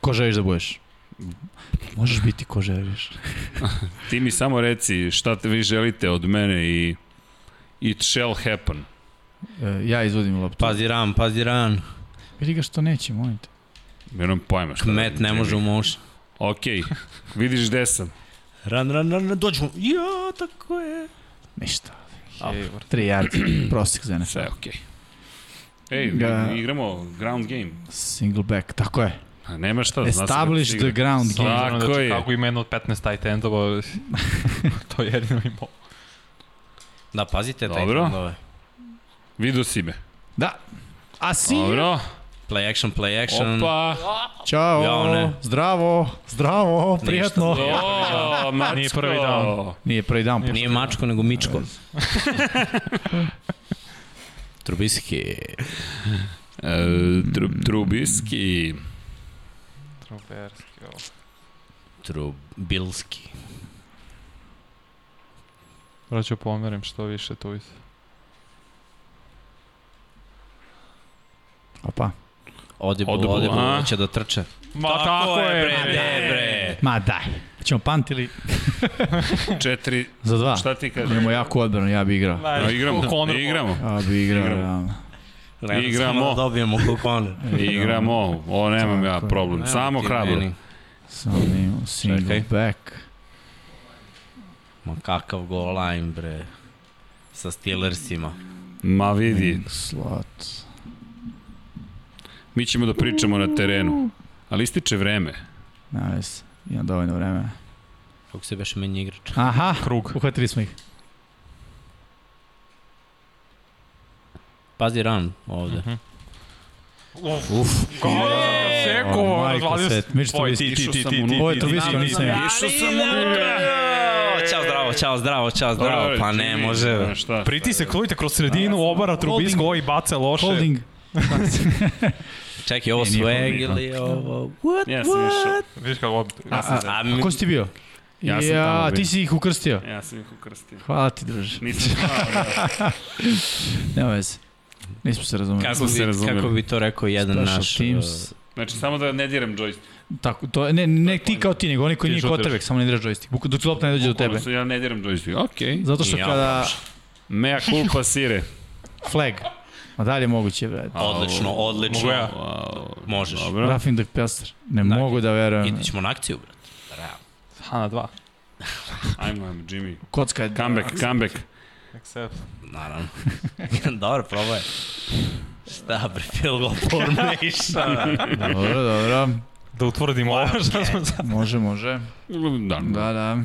Ko želiš da budeš? Možeš biti ko želiš. Ti mi samo reci šta te vi želite od mene i it shall happen. E, ja izvodim loptu. Pazi ran, pazi ran. Vidi ga što neće, molim te. Nemam pojma šta. Kmet ne može u motion. Ok, vidiš gde sam. Ran, ran, ran, dođemo. Ja, tako je. Ništa. Hayward. 3 yardi, prosek za NFL. Sve ok. Ej, Ga- igramo ground game. Single back, tako je. A nema šta. Establish the ground game. Tako Tako je. Kako ima jedno od 15 tight endova, to je jedino imao. Da, pazite taj Dobro. trendove. Vidio si me. Da. A si? Dobro. Play action, play action. Opa. Ćao. Jao, ne. Zdravo. Zdravo. Prijatno. O, mačko. Nije prvi down. Nije prvi down. Nije mačko, nego mičko. Trubiski. E, tru, trubiski. Truberski. Trubilski. Morat ću pomerim što više tu. Opa. Audible, Audible, audible, a? će da trče. Ma tako, je, bre, ne, bre. Ma daj. Ćemo punt ili Četiri. za dva? Šta ti kažeš? Imamo jako odbranu, ja bi igrao. A, igramo, Conor- igramo, Ja bi igrao, Igramo. realno. Igramo. Da dobijemo kokone. igramo. O, nemam ja Tako problem. Samo hrabro. Samo single Čekaj. back. Ma kakav goal line, bre. Sa Steelersima. Ma vidi, Slot. mi ćemo da pričamo na terenu. Ali ističe vreme. Nice. Imam dovoljno vremena. Kako se beše meni igrač? Aha, Krug. uhvatili smo ih. Pazi ran ovde. Mhm. Uf. Seko, O, Michael razvalio se. Set, Mitch Tvoj, ti, Trubisky. ti, ti, Išao ti, sam ti, u- Ovo je ti, Trubisky, ti, nisam ti, ja. ti. Išao sam unutra. Ćao zdravo, ćao zdravo, ćao Dobro, zdravo. dobro, Pa ne, može. znaš Šta? Pritisak, klujte kroz sredinu, obara Trubisko, ovaj baca loše. Holding. Čekaj, ovo swag ili ovo... What, Ja sam išao. Vidiš kako ob... A, a, A, a ko si ti bio? Ja sam tamo ja, bio. ti si ih ukrstio. Ja sam ih ukrstio. Hvala ti, druže. Nisam ja. Nema veze. Nismo se razumeli. Kako se bi, razumeli. kako bi to rekao jedan Special naš... teams. uh, Znači, samo da ne diram joystick. Tako, to, ne, ne ti kao ti, nego oni koji nije kotrbek, samo ne diraš joystick. Buk, dok lopta ne dođe do tebe. Ja ne diram joystick. Okej. Zato što Ja, kada... Mea culpa sire. Flag. A dalje moguće, brate. Odlično, odlično. Mogu ja? Wow. Možeš. Dobro. Roughing the passer. Ne Da. mogu da verujem. Idit ćemo na akciju, brate. Realno. Ha, na dva. Ajmo, ajmo, Jimmy. Kocka je... Comeback, comeback. Accept. Naravno. Dobro, probaj. Šta bre, field goal formation. Dobro, dobro. Da utvrdimo ovo što smo sad. Može, može. Da, Da, da.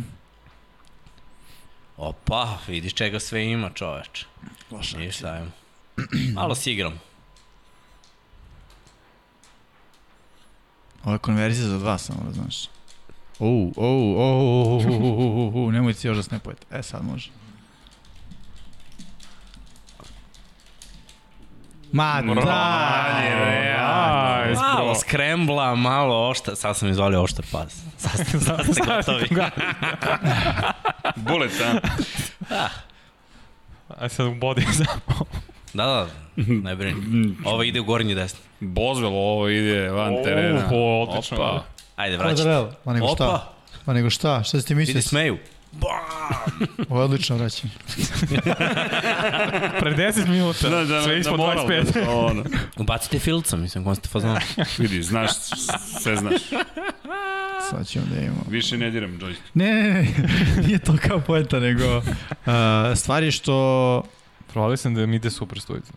Opa, vidiš čega sve ima čoveč. Loša. Ništa, ajmo. Malo si igram. Ovo je konverzija za dva, samo da znaš. Ou, ou, ou, ou, ou, nemojte si još da snapujete. E, sad može. Ma da! Aj, Malo skrembla, malo oštar. Sad sam izvalio oštar pas. Sad ste, sad ste gotovi. Bullet, a? Aj sad u body samo. Da, da, ne brini. Ovo ide u gornji desni. Bozvel, ovo ide van terena. O, odlično. Opa. Ajde. Kvadrel, ma nego šta? Opa, Ma nego šta? Šta si ti vidi smeju. Ovo je odlično vraćanje. Pre 10 minuta, Da, da, sve da, ispod moral 25. Da, ono. Ubacite filca, mislim, kom ste fazon. Vidi, znaš, sve znaš. Sad ćemo da imamo. Više ne diram joystick. Ne, ne, ne, nije to kao poenta, nego uh, stvar je što Provalio sam da mi ide super stojica.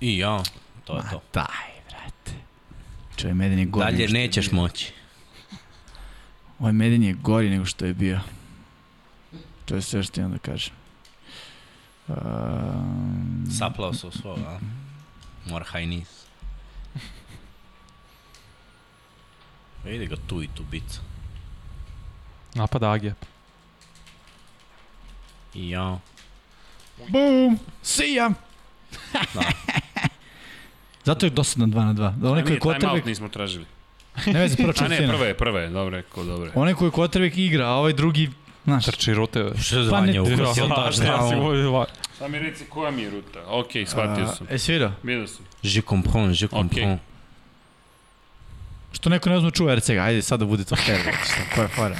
I ja, to je to. Daj, brate. Čovjek Medin je godin. Dalje nećeš moći. Ovaj Medin je gori nego što je bio. To je sve što imam da kažem. Um, Saplao se u svoj, a? Mora hajnis. Vidi ga tu i tu bica. Napada Agija. I ja. Boom! See ya! Da. Zato je dosadno 2 na 2. Da onaj koji je Time out kotrbek, nismo tražili. ne veze, prva A ne, četvrtina. prve, prve, dobro rekao, dobro. Onaj koji je kotrbek igra, a ovaj drugi, znaš, Trči rute. Što je Pa zvanje u on da šta si ovo- mi reci koja mi je ruta. Ok, shvatio sam. E, svirao. Vidio sam. Je comprends, je comprends. Što neko ne uzme čuva RCG, ajde sad da bude to fair, šta, koja je fora?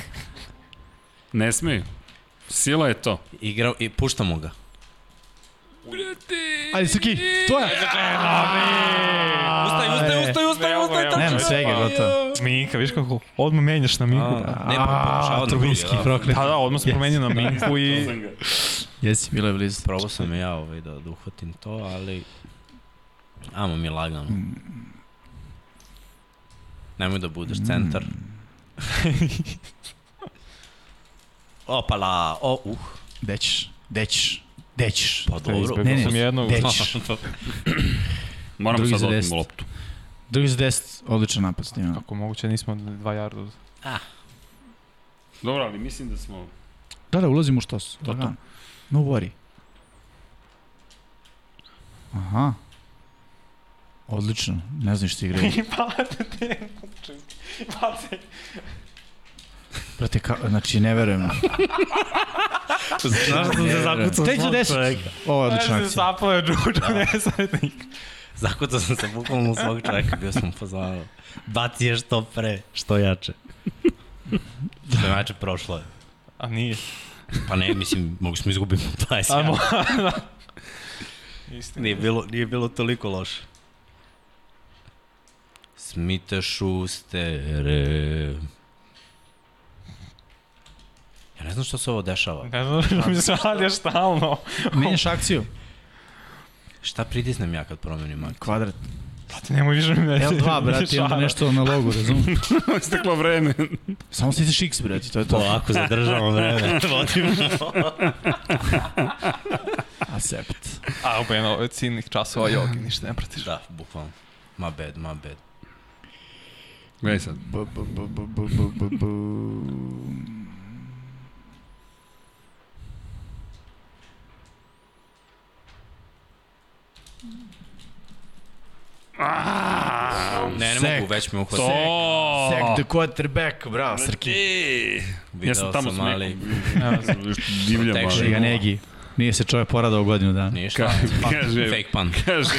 Ne smeju. Sila je to. Igra, i puštamo ga. Ajde, Srki, tvoja! Ustaj, ustaj, ustaj, ustaj, ustaj, Evo, Nema svega, gotovo. Minka, viš kako odmah menjaš na Minku. A, Ne, pa pokušao da da. proklet. Da, da, odmah sam promenio na Minku i... Jesi, bilo je blizu. Probao sam ja ovaj da, da uhvatim to, ali... Amo mi lagano. Nemoj da budeš centar. Opala, o, uh. Dećeš, dećeš, dećeš. Pa dobro. Ne, ne, sam jednog. dećeš. Moram Drugi sad da otmem loptu. Drugi za 10, odličan napad s njima. Kako moguće, nismo dva jarda. od- Dobro, ali mislim da smo... Da, da, ulazimo u štos. To, to. lagano. No worry. Aha. Odlično, ne znam što igraju. Brate, ka, znači, ne verujem. Znaš da sam se zakucao Tek za 10. Ovo je odlična akcija. Zapao je Džuđa, ne savjetnik. Zakucao sam se bukvalno u svog čoveka, bio sam pozvao. Baci je što pre, što jače. Što jače prošlo je. A nije. Pa ne, mislim, mogli smo izgubiti 20 Ajmo. Istina. Nije bilo, nije bilo toliko loše. Smite šustere. Ja ne znam što se ovo dešava. Ne znam što mi se radi stalno. Menjaš akciju. Šta pritisnem ja kad promenim akciju? Kvadrat. Pa ti nemoj više mi reći. L2, brate, i onda nešto na logu, razumiješ? Isteklo vreme. Samo stisneš X, brate, to je to. Polako zadržavamo vreme. Vodimo. Accept. A, ubeno, ovo je ciljnih časova jogi, ništa ne pratiš. da, bukvalno. Ma bad, ma bad. Gledaj sad. Bu, bu, bu, bu, bu, bu, bu, bu. Ne, ne Sek. mogu, već me uhvatio. To! Sack the quarterback, bravo, Srki. Video ja sam tamo sam, ali-. Divljam, ali... Ga negi. Nije se čovjek poradao godinu dana. Nije šta. Ka- kaže, Fake punt. kaže,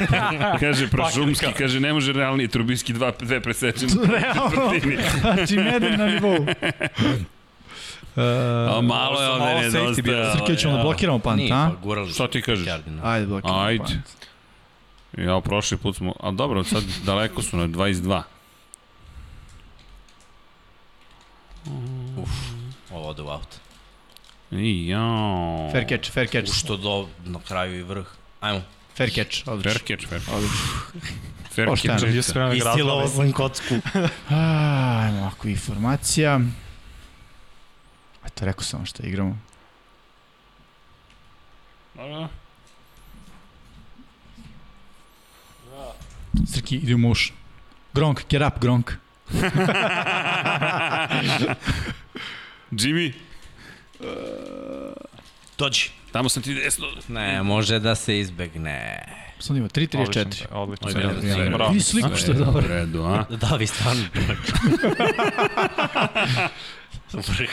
kaže Prašumski, kaže ne može realnije Trubinski dva, dve presečene. Realno, znači medin na nivou. A Uh, malo je ovde nedostajalo. Srke, ćemo da blokiramo pant, Nije, a? pa gurali. Šta ti kažeš? Ajde, blokiramo Ajde. pant. Ja, prošli put smo... A dobro, sad daleko su na 22. Uf, ovo ode u out. I jao. Fair catch, fair catch. U što do, na kraju i vrh. Ajmo. Fair catch, odlično. Fair catch, fair catch. Odlično. Fair catch. Spreman da Istilovao sam kocku. Ajmo, ovako informacija. Eto, rekao sam šta igramo. Dobro. Srki, ide u motion. Gronk, get up, Gronk. Jimmy, Dođi. tamo sam ti desno. Ne, može da se izbegne. Sam ima 3-34. Odlično. Odlično. Vidi sliku što je dobro. U redu, a? Da, vi stvarno. Vrh.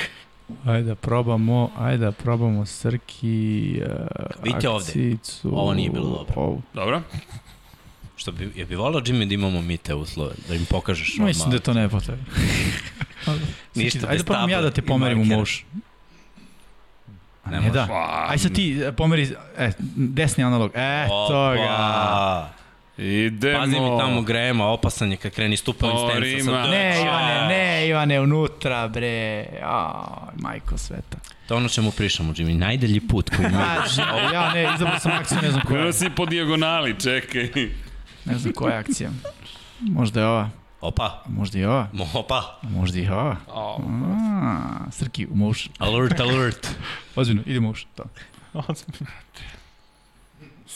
Ajde da probamo, ajde da probamo Srki uh, Vidite ovde. Ovo nije bilo dobro. Ovu. Dobro. Što bi, je bi volao Jimmy da imamo mi te uslove, da im pokažeš odmah. Mislim da je to nepotrebno. Ništa Ajde bez da probam ja da te pomerim u. A Ne ne, da. Aj sad ti e, pomeri, e, desni analog. E, to ga. Opa. Idemo. Pazi mi tamo grema, opasan je kad kreni stensa. Torima. Sad Ne, Ivane, ne, Ivane, unutra, bre. Aj, majko sveta. To je ono čemu pričamo, Jimmy. Najdelji put koji mi Znači, ja ne, izabrao sam akciju, ne znam koja. Je. si po dijagonali, čekaj. Ne znam koja je akcija. Možda je ova. Opa, možda i ova. opa. A možda i ova. A, Srki, u motion. Alert, alert. Ozbiljno, ide motion. To.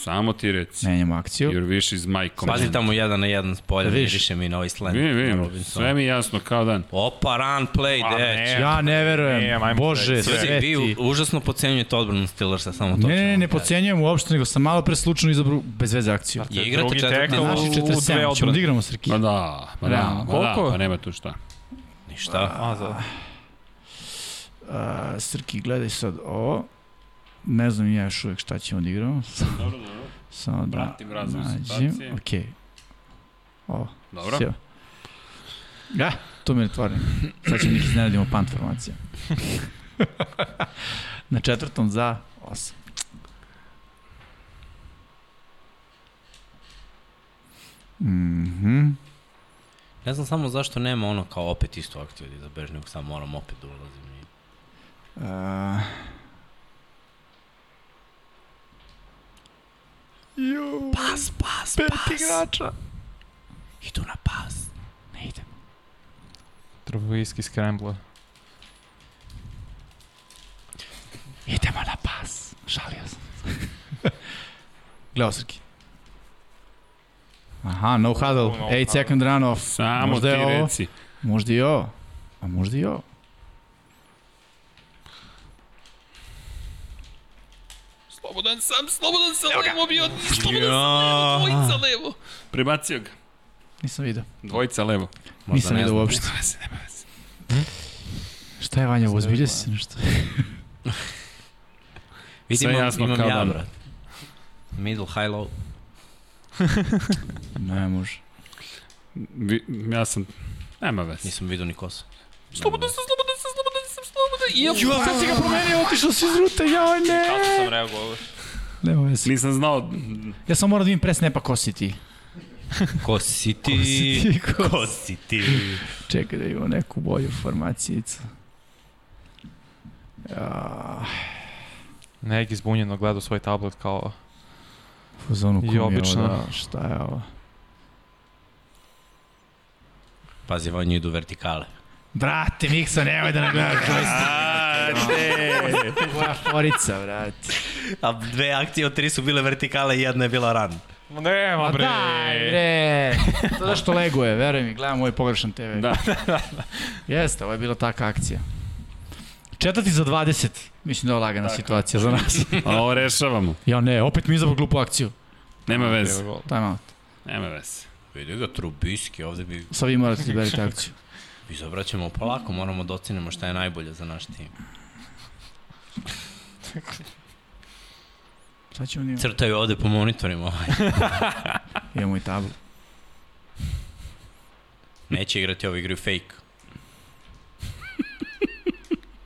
Samo ti reci. Menjamo akciju. Your wish is my command. Pazi tamo jedan na jedan spoiler, Vidiš? miriše mi na Iceland. Vidim, na vidim. Robinsona. Sve mi jasno kao dan. Opa, run, play, Pa, deć. ne. Ja ne verujem. Ne, ajmo Bože, sve. Ljudi, sveti. vi užasno pocenjujete odbranu Steelersa, samo to. Ne, ne, ne, ne pocenjujem uopšte, nego sam malo pre slučajno izabrao bez veze akciju. Je igrate četvrti? Naši u- u dve 47, ćemo da igramo Srki. Ma da, ma da, Realno. ma da, pa nema tu šta. Ništa. A, za... A, Srki, gledaj sad ovo. Ne znam ja još uvek šta ćemo da igramo. Dobro, dobro. Samo da Pratim razvoj nađem. situacije. Okej. Ovo. Dobro. Sjeo. Ga, to mi je otvoren. Sad ćemo nek iznenadimo pant formacija. Na četvrtom za 8. Mhm. Ne znam samo zašto nema ono kao opet istu akciju da izabereš, nego sam moram opet da ulazim. i- Uh, Ju, Pas, pas, pet pas. igrača. Idu na pas. Ne idem. Trubisky Scrambler. Idemo na pas. Šalio sam. Gledao Srki. Aha, no huddle. No 8 huddle. second run off. Samo Možda je ti ovo. reci. Možda i ovo. A možda i ovo. Slobodan sam, slobodan sam, levo bio, Ja. dvojica levo. Prebacio ga. Nisam vidio. Dvojica levo. Možda Nisam vidio uopšte. Nema veze, nema veze. Šta je Vanja, ozbilja si se nešto? Vidim, Sve jasno imam kao ja, dan. brat. Middle, high, low. Ne može. Vi, ja sam... Nema veze. Nisam vidio ni kosa. Slobodan sam, slobodan sam, slobodan slobodan. I Ju, sad si ga promenio, otišao si iz rute, jao ne. Kako sam reagovao? Nema veze. Nisam znao... Ja sam morao da vidim pre snepa ko si ti. Ko si ti? Ko si ti, ko Ko si ti? Čekaj da imamo neku bolju formacijicu. Ja, Neki zbunjeno gledao svoj tablet kao... u zonu je obično. da, šta je ovo? Pazi, vanju idu vertikale. Brate, Miksa, nemoj da ne gledaš joystick. Tvoja forica, brate. A dve akcije od tri su bile vertikale i jedna je bila run. Ma nema Ma bre! daj, bre. To da što leguje, veruj mi, gledam ovaj pogrešan TV. Da. Jeste, ovo je bila taka akcija. Četvrti za 20. Mislim da je lagana situacija za nas. A ovo rešavamo. ja ne, opet mi izabrao glupu akciju. Nema veze. Time out. Nema veze. Vidi ga, Trubiski, ovde bi Sad vi morate da berete akciju. Izabraćemo polako, moramo da ocenimo šta je najbolje za naš tim. Sad ćemo nima. Crtaju ovde po monitorima. Ovaj. Imamo i tablu. Neće igrati ovo igru fake.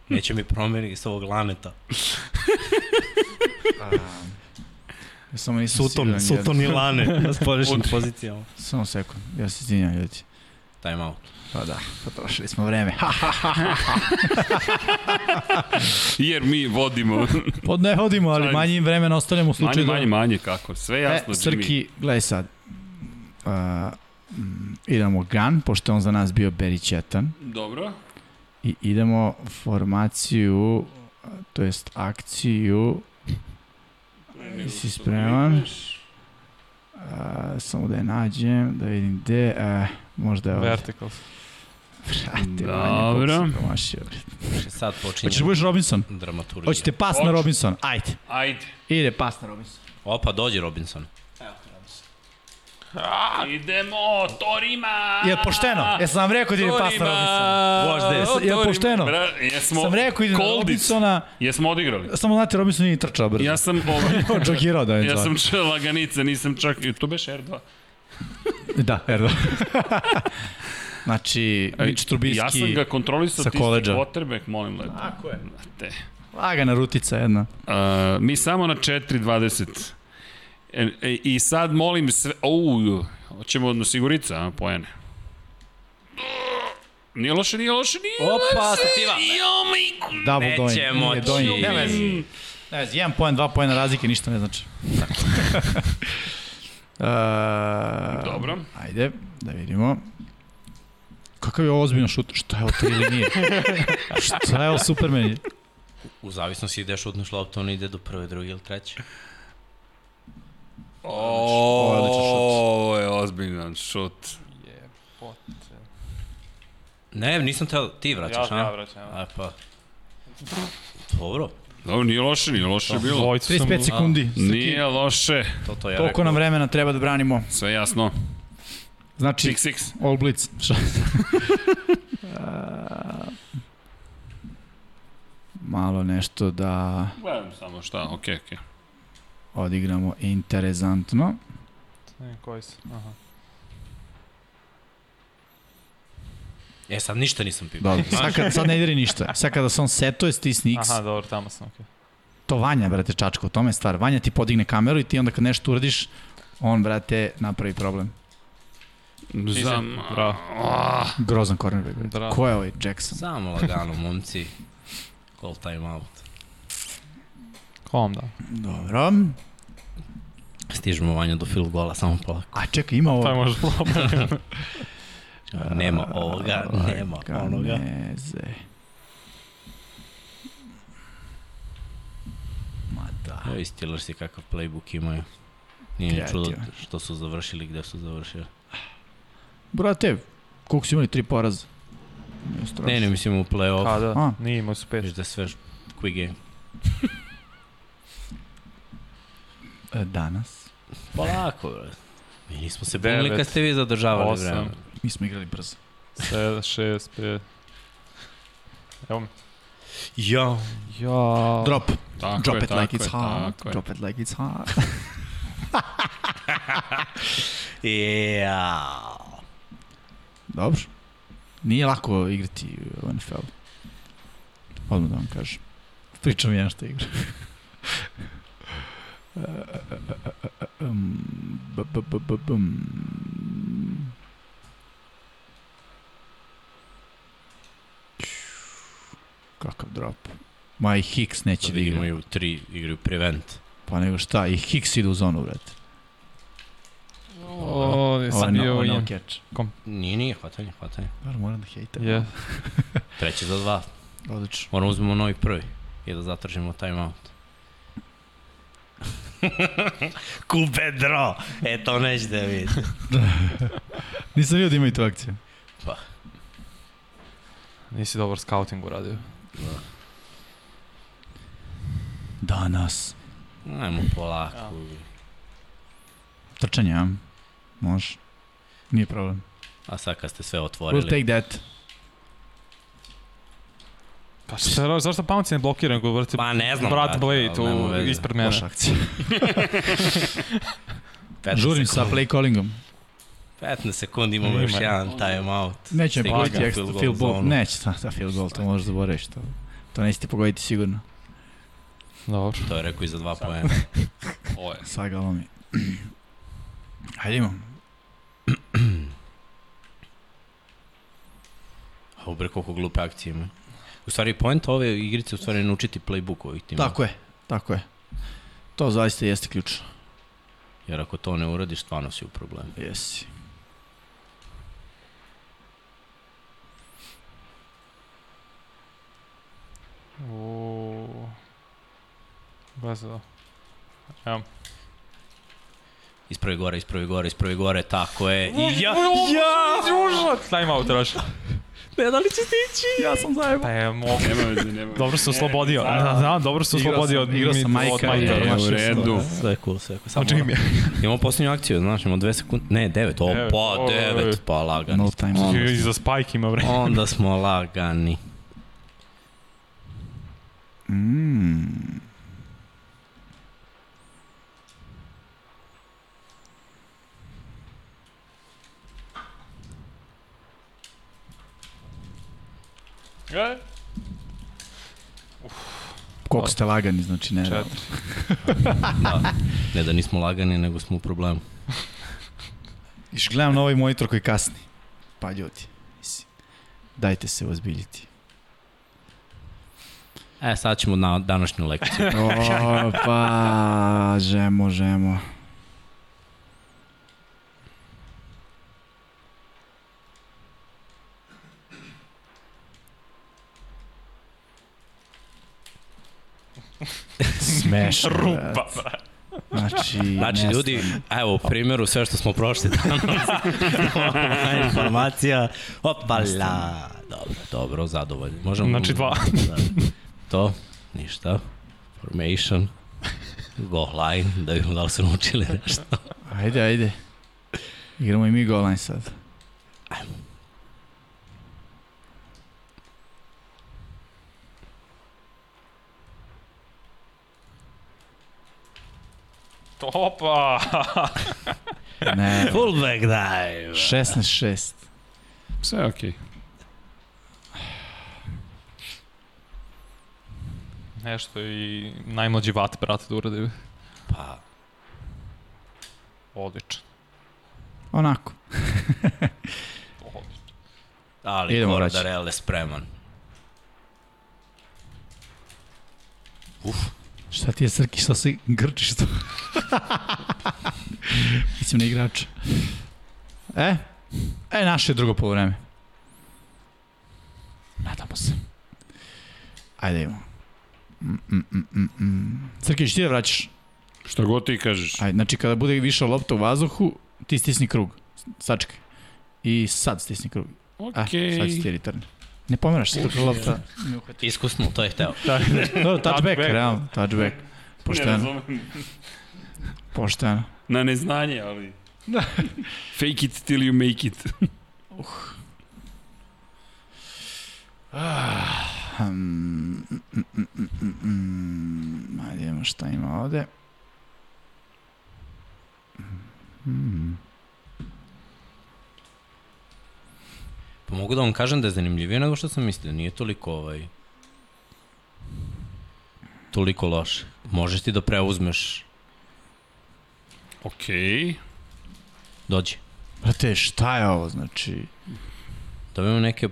Neće mi promeniti s ovog laneta. Ja samo nisam siguran. Suton i lane na spolešnim Od- pozicijama. Samo sekund, ja se izvinjam ljudi. Time out. Pa da, potrošili smo vreme. Ha, Jer mi vodimo. Pod ne hodimo, ali manje im vremena ostavljamo u manje, slučaju manje, manje, kako. Sve E, jasno, Jimmy. Srki, gledaj sad. Uh, idemo Gun, pošto on za nas bio Berićetan. Dobro. I idemo formaciju, to jest akciju. Jesi spreman? Uh, samo da je nađem, da vidim gde. Uh, možda je ovdje. Verticals. Brate, Dobro. Sad počinje Hoćeš da budeš Robinson? dramaturgija. Hoćete pas na Hoću. Robinson? Ajde. Ajde. Ide pas na Robinson. Opa, dođi Robinson. Idemo, Torima! Je pošteno? Jesam vam rekao da ide pas na Robinson? Vožde, je pošteno? Bra, jesmo Sam rekao ide na. Robinsona, Jesmo odigrali. samo znate Robinson nije trčao brzo. Ja sam ovaj, Čokirao da je ja sam laganica, nisam čak, tu beš R2. Da, erdo. znači, Mitch Trubisky, Ja sam ga kontrolisao, sa ti si quarterback, molim lepo. Tako je. Te. lagana rutica jedna. Uh, mi samo na 4.20. E, e, I sad molim sve... Uuu, hoćemo na sigurica, a, pojene. Nije loše, nije loše, nije Opa, loše. stativa. Jo, majku. Double Neće doing. Nije moći. doing. Ne vezi. Ne vezi, jedan poen, dva poena razlike, ništa ne znači. uh, Dobro. Ajde, da vidimo. Kakav je ovo ozbiljan šut? Šta je ovo tri linije? Šta je ovo Superman? U zavisnosti gde šutneš loptu, on ide do prve, druge ili treće. Ovo je ozbiljan šut. Jebote. Ne, nisam teo, ti vraćaš, Ja, a? ja vraćam. Ja. A pa. Dobro, Dobro, nije loše, nije loše bilo. Dvojicu sam... 35 sekundi. Nije loše. to to ja Koliko rekao. nam vremena treba da branimo? Sve jasno. Znači, Six, six. All Blitz. Šta? Malo nešto da Gledam samo šta, okej, okej. odigramo interesantno. Ne, koji su? Aha. E, sad ništa nisam pipao. Dobro, sad, kad, sad ne diri ništa. Sad kada se on setuje, stisni X, Aha, dobro, tamo sam, okej. to Vanja, brate, čačka, u tome je stvar. Vanja ti podigne kameru i ti onda kad nešto uradiš, on, brate, napravi problem. Za... Bravo. Ah, Grozan cornerback. Bravo. Ko je ovaj Jackson? Samo lagano, momci. Call time out. Ko vam da? Dobro. Stižemo vanja do field gola, samo polako. A čekaj, ima ovo. To je možda problem. Nema ovoga, nema onoga. Kaneze. Ma da. Evo i Steelersi kakav playbook imaju. Nije ni čudo što su završili gde su završili. Brate, koliko su imali tri poraza? Nije strašno. Ne, ne, mislim u play-off. Kada? A. Nije imao su pet. Viš da je sve quick game. E, Danas. Polako, bre. Mi nismo se bunili kad ste vi zadržavali osam. vreme. Mi smo igrali brzo. 7, 6, 5. Evo mi. Ja. Ja. Drop. tako Drop je, it like je, it's hot. Drop it like it's hot. Ja. Dobro. Nije lako igrati u NFL. Odmah da vam kažem. Pričam jedan što igra. Um, b- b- b- b- bum. Kakav drop. Ma i Hicks neće da Da igra. imaju tri, igraju prevent. Pa nego šta, i Hicks ide u zonu, brate. O, je bio no, u ovo je no catch. Nije, nije, hvatanje, hvatanje. Bar moram da hejtam. Je. Treći za dva. Odlično. Moramo uzmemo novi prvi i da zatražimo timeout. Kubedro! E, to neće da vidi. Nisam vidio da imaju tu akciju. Pa, Nisi dobar scouting uradio. Danas. ajmo polako. Ja. Trčanje, a? Može. Nije problem. A sad kad ste sve We'll otvorili. take that. Pa šta, zašto Pounce ne blokira nego vrti Pa ne znam, brat Blade ali nema u, veze. ispred mene. Akcija. 15 Žurim sa sekundi. play callingom. 15 sekundi imamo još jedan timeout. Neće me Stigli pogoditi ekstra field goal. Neće, ta, ta field goal, to možeš zaboraviš. To, to nećete pogoditi sigurno. Dobro. To je rekao i za dva poena. Ovo je. Sagalo mi. Hajde imam. A ubre koliko glupe akcije ima. U stvari, point ove igrice u stvari je naučiti playbook ovih tima. Tako je, tako je. To zaista jeste ključno. Jer ako to ne uradiš, stvarno si u problemu. Jesi. Uuu. Baza. Evo. Ispravi gore, ispravi gore, ispravi gore, tako je. I ja, Ja! Time out traš. ne da li će stići? Ja sam zajebao. Pa je mogu. Nema veze, nema veze. Dobro se oslobodio. Da, da, dobro se oslobodio sam- od igrao sam od Majka Majka. i- E, u redu. Sve cool, sve cool. Samo čim je. Imamo posljednju akciju, znaš, imamo dve sekunde. Ne, devet, o Devet, pa, devet, pa lagani. No time. Onda, I za Spike ima bre. onda smo lagani. Mm. E? Koliko ste lagani, znači ne. Četiri. Da. Ne da nismo lagani, nego smo u problemu. Iš gledam na ovaj monitor koji kasni. Pa ljudi, mislim, dajte se ozbiljiti. E, sad ćemo na današnju lekciju. O, pa, žemo, žemo. Smešno. Rupa, brate. Znači, Znači, ljudi, evo, u primjeru sve što smo prošli danas, ova informacija, opala, dobro, dobro, zadovoljni. Možemo... Znači dva. Da. To, ništa, formation, goal line, da vidimo da li su naučili nešto. Ajde, ajde. Igramo i mi goal line sad. Opa! Ne, Fullback dive. 16-6. Sve je okej. Nešto i najmlađi vat, brate, da uradi. Pa, Odlično. Onako. Odlično. ali Idemo, Cordarelle je spreman. Uf, Šta ti je Srki, šta se grčiš tu? Mislim na igrača. E? E, naše drugo polovreme. Nadamo se. Ajde idemo. Mm, mm, mm, mm, mm. Ti da vraćaš? Šta god ti kažeš. Ajde, znači kada bude više lopta u vazduhu, ti stisni krug. Sačekaj. I sad stisni krug. Okej. Ah, sad si ti return. Ne pomeraš se dok lopta iskusno, to je hteo. Dobro, touchback, realno, touchback. Ne Pošteno, razumem. pošteno. Na neznanje, ali... Fake it till you make it. Hmm, mm, mm, mm, mm, mm. Ajde, idemo šta ima ovde. Mm. Pa mogu da vam kažem da je zanimljivije nego što sam mislio. Nije toliko ovaj... Toliko loše. Možeš ti da preuzmeš. Okej. Dođi. Brate, šta je ovo, znači... Dobijemo neke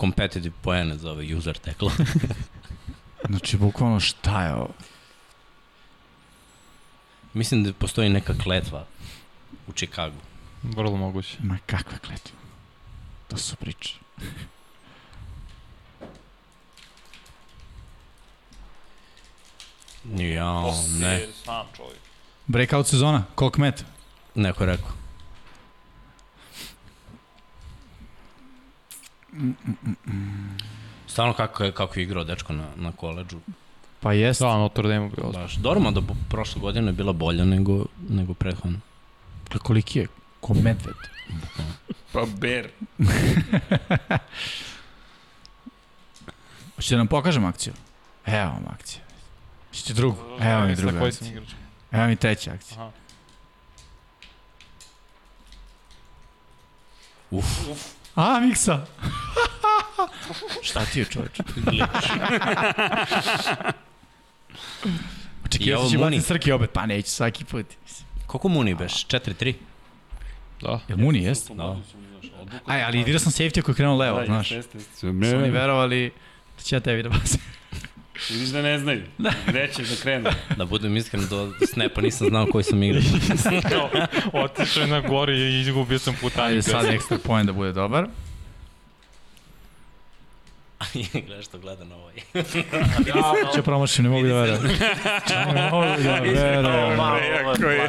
competitive poene za ovaj user tackle. Znači, bukvalno šta je ovo? Mislim da postoji neka kletva u Čikagu. Vrlo moguće. Ma kakva kletva. To su priče. Ja, ne. Sam čovjek. Breakout sezona, koliko met? Neko je rekao. Stvarno kako je, kako je igrao dečko na, na koleđu. Pa jest. Da, Notre Dame bio. Baš. Dorma bo- prošle godine je bila bolja nego, nego prethodno. Pa koliki je? Ko medved. Pa ber. Hoćete da nam pokažem akciju? Evo vam akcija. Hoćete drugu? Evo mi druga akcija. igrač? Evo mi treća akcija. Aha. Uf, A, Miksa! Šta ti je čoveč? Očekio ovo sam će Muni. Srki opet, pa neće svaki put. Koliko muni beš? 4-3? Da. Jel Muni jest? Da. Aj, ali vidio sam safety ako je krenuo levo, znaš. Jeste, jeste. Su oni verovali da će ja tebi da bacim. vidiš da ne znaju. Gde će da krenu. Da budem iskren, do snapa nisam znao koji sam igrao. Otišao je na gori i izgubio sam putanju. Ajde sad ekstra point da bude dobar. Gledaš što gleda na ovaj. Će promašim, ne mogu da verujem. Ne mogu da verujem. Jako je.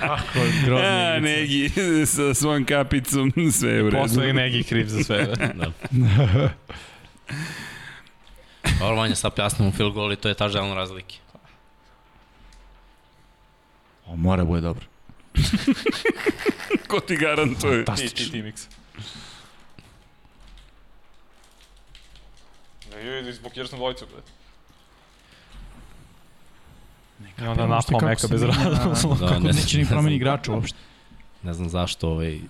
Kako je grozno. A, Negi sa svojom kapicom, sve je u redu. Posle i neki kriv za sve. da. Ovo Vanja, sad pjasnimo field goal i to je ta želna razlike. O, mora bude dobro. Ko ti garantuje? Ti, ti, Fantastično. ti, mix. Ne, idi, zblokiraš na dvojicu, bre. I onda napao Meka se bez razloga. Da, Kako ne neće ni promeni igrača uopšte. Ne znam zašto ovaj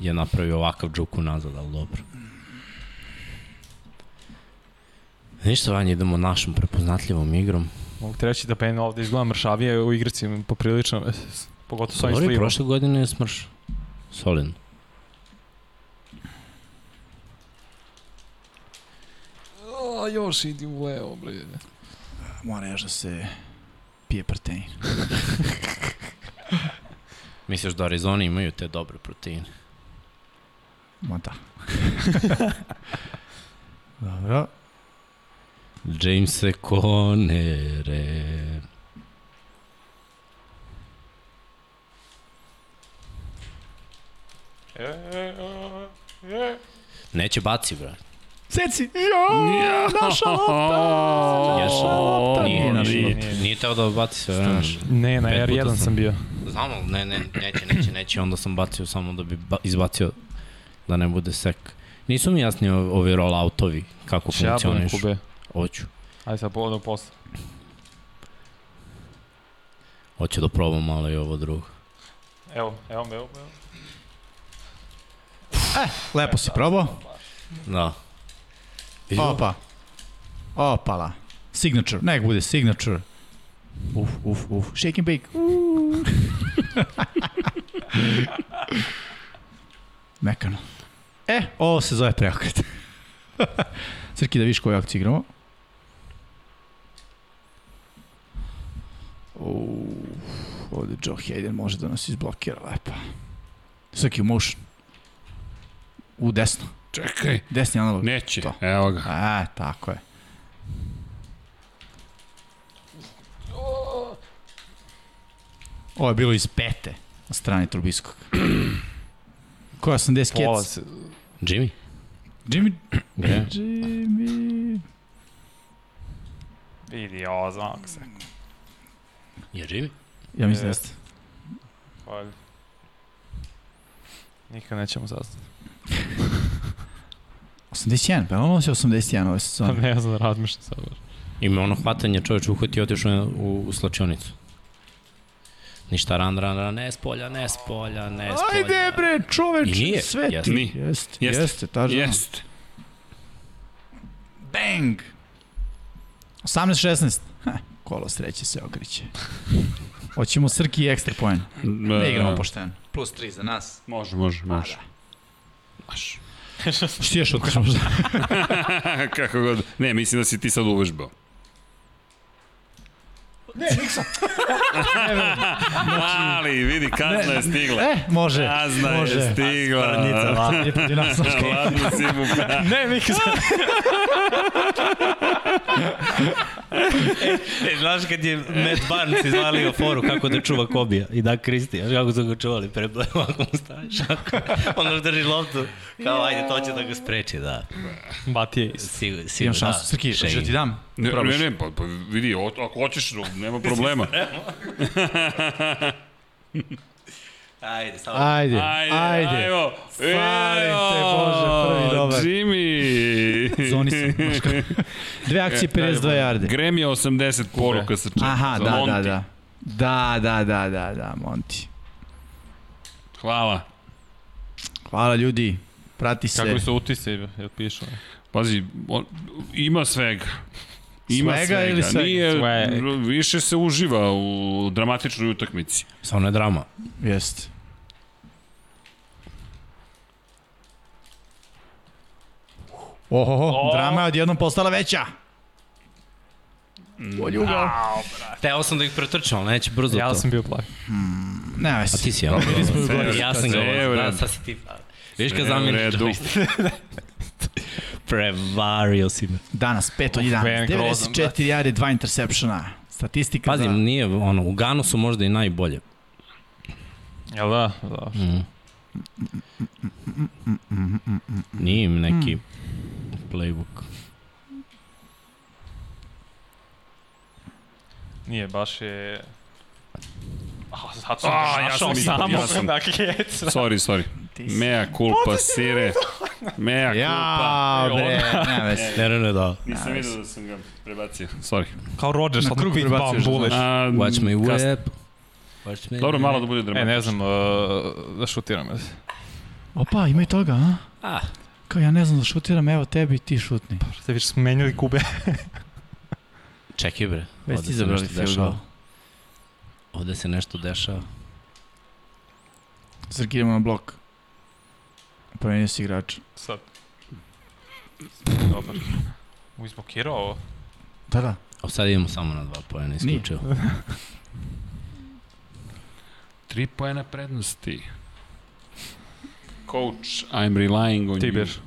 je napravio ovakav džuk unazad, ali dobro. Ništa vanje, idemo našom prepoznatljivom igrom. Mogu ti reći da Penny ovde izgleda mršavije u igrici, poprilično, pogotovo s ovim Dobro, i slivom. prošle godine je smrš. Solidno. a još idim u levo, bre. Mora još da se pije protein. Misliš da Arizona imaju te dobre proteine? Ma da. Dobro. James Conere. E, e, e, Neće baci, brate. Seci! Jo, naša lopta! Ješa. lopta, Nije, nije naša nije, nije, teo da baci sve vreme. Ne, na Pet puta R1 sam. sam bio. Znam, ali ne, ne, neće, neće, neće, onda sam bacio samo da bi ba izbacio da ne bude sek. Nisu mi jasni ovi rolloutovi, kako Šablan funkcioniš. kube. Hoću. Ajde sad povodno posle. Hoću da probam malo i ovo drugo. Evo, evo me, evo me. evo. Lepo si probao. Da. Opa. Opala. Signature. Nek bude signature. Uf, uf, uf. Shake and bake. Mekano. E, ovo se zove preokret. Srki, da viš koju akciju igramo. Uf, ovde Joe Hayden može da nas izblokira lepo. Srki u motion. U desno. Čekaj, Desni analog. neće. To. Evo ga. A, tako je. Ovo je bilo iz pete na strani Trubiskog. Ko je 80 Pola kec? se... Jimmy? Jimmy? Gde? Jimmy... Vidi, ovo znam se. Je Jimmy? Ja mislim da Jeste. jeste. Valjda. Nikad nećemo saznati. 81, pa on nosio 81 ove Pa sezone. ne znam, razmišljam sad baš. Ima ono hvatanje, čovječ uhvati i otišao u, u slačionicu. Ništa, ran, ran, ran, ne spolja, ne spolja, ne spolja. Ajde bre, čoveč, I nije. sveti. Jeste. Nije. Jeste, Jeste. jeste, tažno. Jeste. Bang! 18-16. Ha, Kolo sreće se okreće. Hoćemo Srki i ekstra poen. Ne igramo pošteno. Plus 3 za nas. Može, može, može. Maš. Što još možda? Kako god. Ne, mislim da si ti sad uvežbao. Ne, Niksa. Ali, vidi, kazna je stigla. E, može. Kazna može. je stigla. Spradnica, ladno je protiv nas. Ladno si mu pra... Ne, Miki, E, znaš kad je Matt Barnes izvalio foru kako da čuva Kobija i da Kristi, znaš kako su ga čuvali pre ovako mu staviš, ako onda drži loptu, kao ajde to će da ga spreči, da. Batije. Sigur, sigur, Imam šansu. Srki, Shane. što ti dam? Ne, Probaš. ne, ne, pa, pa vidi, o, ako hoćeš, nema problema. Ajde, samo. Ajde, Ajde, ajde. ajmo. Falim te, Bože, prvi dobar. Jimmy. Zoni kako. Dve akcije, 52 jarde. Grem je 80 poruka sa čekom. Aha, da, Monty. da, da. Da, da, da, da, da, Monti. Hvala. Hvala ljudi. Prati se. Kako su utise, jel pišu? Pazi, on, ima svega. Ima Svega svega, ili svega? Nije, Svega. više se uživa u dramatičnoj utakmici. Samo ne drama. Jeste. Ohoho, O. drama je odjednom postala veća. Bolji ugao. Teo sam da ih pretrčam, ali neće brzo Ja to. sam bio plav. Ne, A ti si, jel? Gori. Ja sam ga da, sad si ti. Viš kad zameniš redu. Prevario si me. Danas 5 od 11. Van Grozan, 94 jari, 2 interseptiona. Statistika Pazi, za... nije, ono, u Ganu su možda i najbolje. Jel da? Da. Mm. Nije im neki Mm. playbook. Nije, baš je... A, sad sam A, ga ja našao sam isto, samo ja sam- na keca. Sorry, sorry. Ti si- Mea culpa, sire. Mea culpa. Ja, bre, ne vezi. Ne, ne, ne, da. Nisam vidio da sam ga prebacio. Sorry. Kao Rodgers, Na krug Bullet. A, Watch me whip. Watch me Dobro, malo da bude E, dramatično. ne znam, uh, da šutiram. Opa, ima i toga, a? Ah, Kao ja ne znam da šutiram, evo tebi, ti šutni. Ste više smenjali kube. čekaj bre. Već ti se zabrali dešava. goal. Ovde se nešto dešava. Zrkiramo na blok. Promenio si igrača. Sad. Dobar. U izblokirao ovo. Da, da. O, sad idemo samo na dva pojena, isključivo. Tri pojena prednosti. Coach, I'm relying on Tiber. you.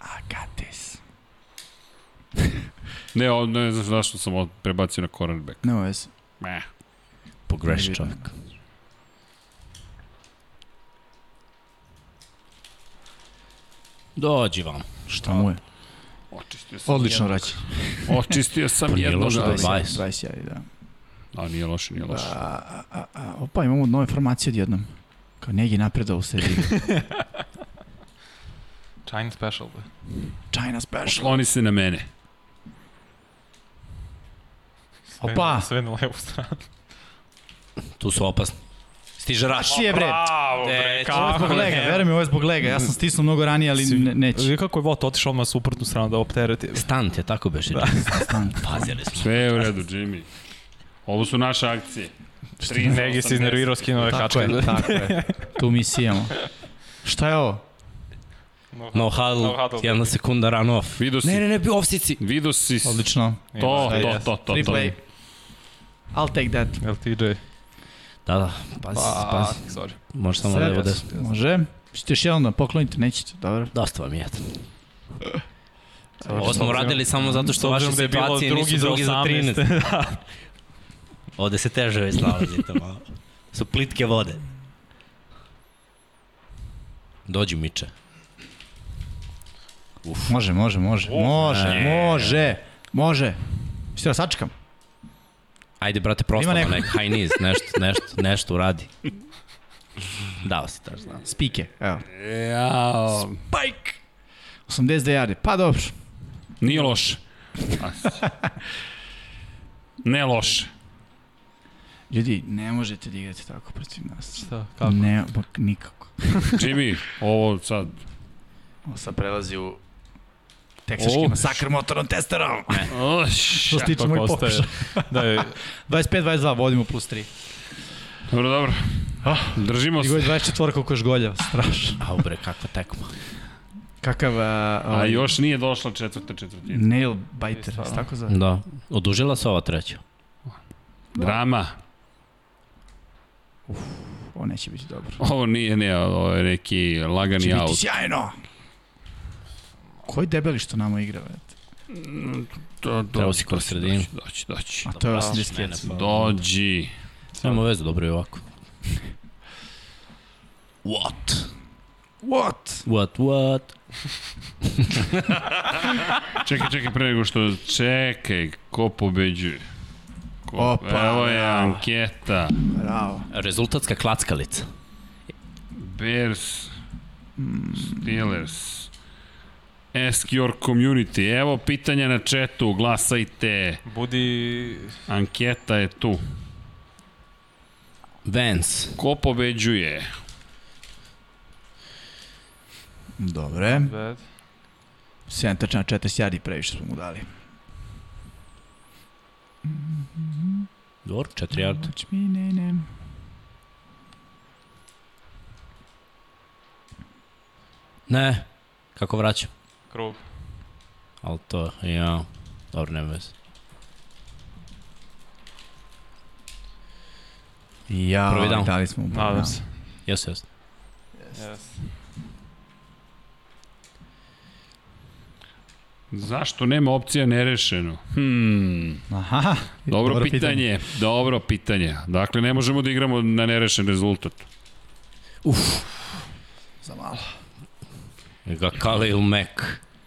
I got this. Ne, o, ne znam zašto sam ovo prebacio na cornerback. Nema veze. Meh. Pogreši Nije čovjek. Dođi vam. Šta mu je? Očistio sam Odlično jednog. vraća. Očistio sam Pa nije jednog. loše da je ali- 20. 20 jari, da. A nije loše, nije loše. A, a, a, opa, imamo nove formacije odjednom. Kao Negi napredao u seriji. China special, be. China special. Sloni se na mene. Sve, Opa! Sve na levu stranu. Tu su opasni. Stiže Raš. Šije bre. Bravo, bre, Ovo je kako zbog lega, veruj mi, ovo je zbog lega. Ja sam stisnuo mnogo ranije, ali ne, neće. Vidi kako je Vot otišao odmah suprotnu stranu da optereti. Stant je tako beše. Da. Stan. Pazili smo. Sve je u redu, Jimmy. Ovo su naše akcije. Tri Negi se 80. iznervirao, skinuo je Tako kačke. je, tako je. Tu mi sijemo. Šta je ovo? No huddle, No huddle. jedna sekunda run off. Vidio si, Ne, ne, ne, bio offsici. vidio si Odlično. je? to, to, to, to. Replay. I'll take that. LTJ. Da, da, pazi, pazi. sorry. Može samo Sred. levo desno. Može. Ćete još jedan da poklonite, nećete, dobro. Dosta vam je. Ovo smo radili samo zato što vaše da je situacije nisu drugi za 13. 18. Da. Ovde se teže već nalazite malo. Su plitke vode. Dođi Miče. Može, može, može. Može, Ne. može. Može. Što da sačekam? Ajde, brate, proslava neko. nek, high knees, nešto, nešto, nešto uradi. Dao si taš, znam. Spike, evo. Jao. Spike! 82 jarde, pa dobro. Nije loše. Ne loše. Ljudi, ne možete da igrate tako protiv nas. Šta, kako? Ne, bak, nikako. Jimmy, ovo sad... Ovo sad prelazi u teksaški O. masakr motornom testerom. Oš, Što se tiče Kako moj ostaje? pokušaj. Da je, 25-22, vodimo plus 3. Dobro, dobro. Držimo I se. god 24 koliko još golja, strašno. Au bre, kakva tekma. Kakav... Uh, A još nije došla četvrta četvrtina. Nail biter, se tako zove? Da. Odužila se ova treća. Drama. Ovo neće biti dobro. Ovo nije, ne, ovo je neki lagani Će biti sjajno! Koji debeli što nama igra, vete? Do, do, Treba si kroz sredinu. Doći, doći. A to je Ne, 80 ne, kjeca. pa- Dođi. Nema veze, dobro je ovako. What? What? What, what? Čekaj, čekaj, pre nego što... Čekaj, ko pobeđuje? Ko? Opa, Evo je bravo. anketa. Bravo. Rezultatska klackalica. Bears, Steelers, Ask your community. Evo pitanja na četu, glasajte. budi... Anketa je tu. Vance. Ko pobeđuje? Dobre. Bad. 7 tačna 40 jardi previše smo mu dali. Dobro, 4 yard. Touch me, ne, ne. Ne. Kako vraćam? Krug. Ali to, ja. Dobro, nema veze. Ja, Prvi down. dali smo Nadam se. Jesu, jesu. Yes. Zašto nema opcija nerešeno? Hmm, Aha. dobro, pitanje. Dobro pitanje. Dakle, ne možemo da igramo na nerešen rezultat. Za malo. Ga Khalil Mack.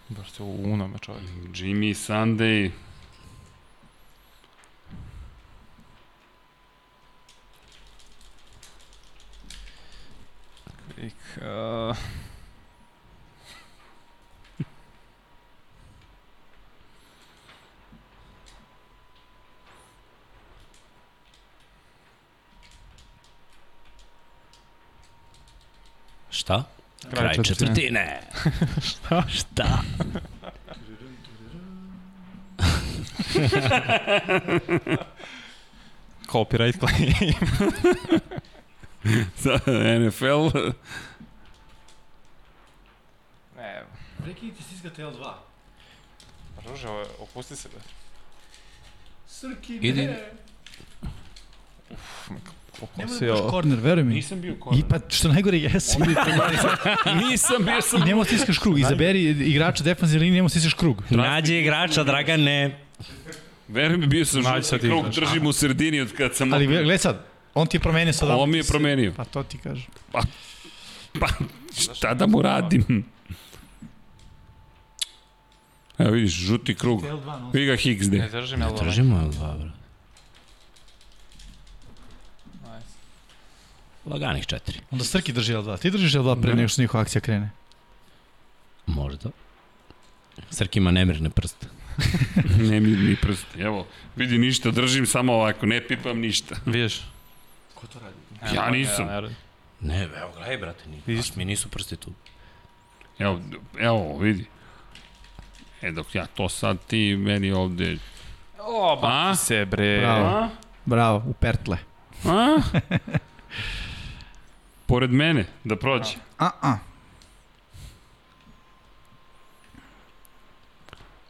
Baš se u unome čovjek. Jimmy Sunday, Ik, uh, Šta? Kraj Kraj četvrtine. četvrtine. Šta? Šta? copyright claim. za NFL. ne, Prekinite stiskate L2. Ruže, opusti se be. Srki, Idi. ne. Nema da Pokosio. baš korner, veruj mi. Nisam bio I korak. pa što najgore jesam. Nisam bio sam... I nemo stiskaš krug. Izaberi igrača defanzivne linije, nemo stiskaš krug. Nađi igrača, Dragane. Veruj mi, bio sam žuti krug, držim u sredini od kad sam... Ali gledaj sad, on ti je promenio sad. Ovo mi je promenio. Pa to ti kažem. Pa, šta da mu radim? Evo vidiš, žuti krug. Vidi ga XD. Ne držim, jel? Držimo je dva, bro. Nice. Laganih četiri. Onda Srki drži L2. Ti držiš L2 pre Da. nego što njihova akcija krene. Možda. Srki ima nemirne prste. ne mi ni prsti. Evo, vidi ništa, držim samo ovako, ne pipam ništa. Vidiš? Ko to radi? Ja nisam. ne evo, gledaj, brate, ni, baš mi nisu prsti tu. Evo, evo, vidi. E, dok ja to sad ti meni ovde... O, baki se, bre. Bravo. A? Bravo, u pertle. A? Pored mene, da prođe. A, a.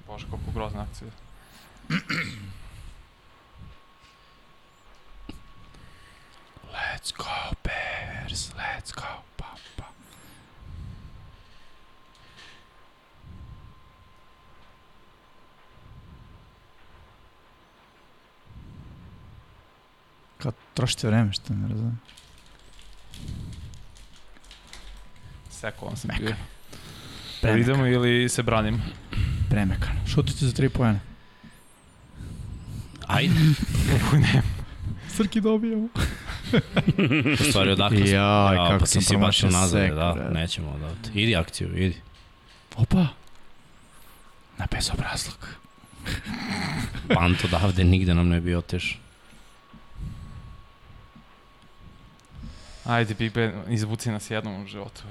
Bože, koliko grozna akcija. Let's go, Bears, let's go, papa. Kao trošite vreme, što ne razumijem. Sekovan sam Mekano. bio. Da Premekano. idemo ili se branim? Premekano. Šutite za tri pojene. Ajde, Srki dobijamo. u stvari odakle smo. Jaj, Ja, kako pa sam ti si baš nazad, sek, da, nećemo odavati. Idi akciju, idi. Opa. Na bezobrazluk. Pant odavde nigde nam ne bi oteš. Ajde, Big Ben, izvuci nas jednom u životu.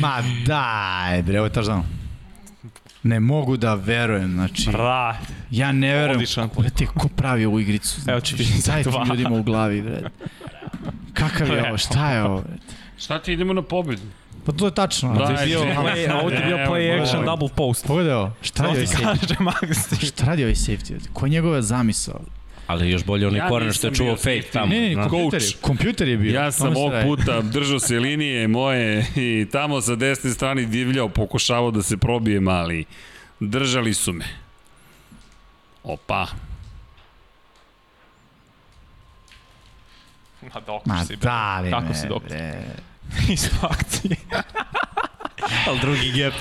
Ma daj, bre, ovo je touchdown. Ne mogu da verujem, znači, Bra, ja ne verujem. Odličan Ko, te, ko pravi ovu igricu? Evo Znači, ti vidim šta je tim dva. ljudima u glavi, bre? Kakav je ovo, šta je ovo, bre? Šta ti idemo na pobedu? Pa to je tačno. Da, ali- je, play, ovo ti je bio Evo, play action evo. double post. Pogledaj ovo, šta radi ovaj safety? Šta radi ovaj safety? Ko je njegova zamisao? Ali još bolje onaj Ja koren što je bio fake tamo. Ne, ne, znaš. kompjuter je, kompjuter je bio. Ja sam ovog puta držao se linije moje i tamo sa desne strane divljao, pokušavao da se probije mali. Držali su me. Opa. Ma dok Ma si, bre. dali Kako me, si doktor? bre. Isto akcije. Ali drugi gap.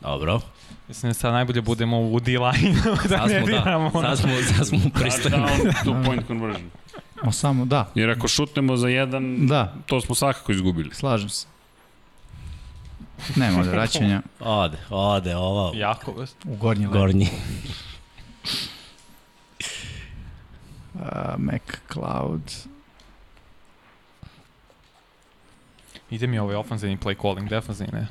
Dobro. Mislim da sad najbolje budemo u D-line. da Sad ne smo, da. diramo. Sad smo, sad smo pristojni. Touchdown, two point conversion. Ma samo, da, Jer ako šutnemo za jedan, da, to smo svakako izgubili. slažem se. Nema ovde vraćanja Ode, ode, ova Jako, u gornji gornji. Uh, Mac Cloud. Ide mi ovaj ofenzivni play calling, defensivni ne.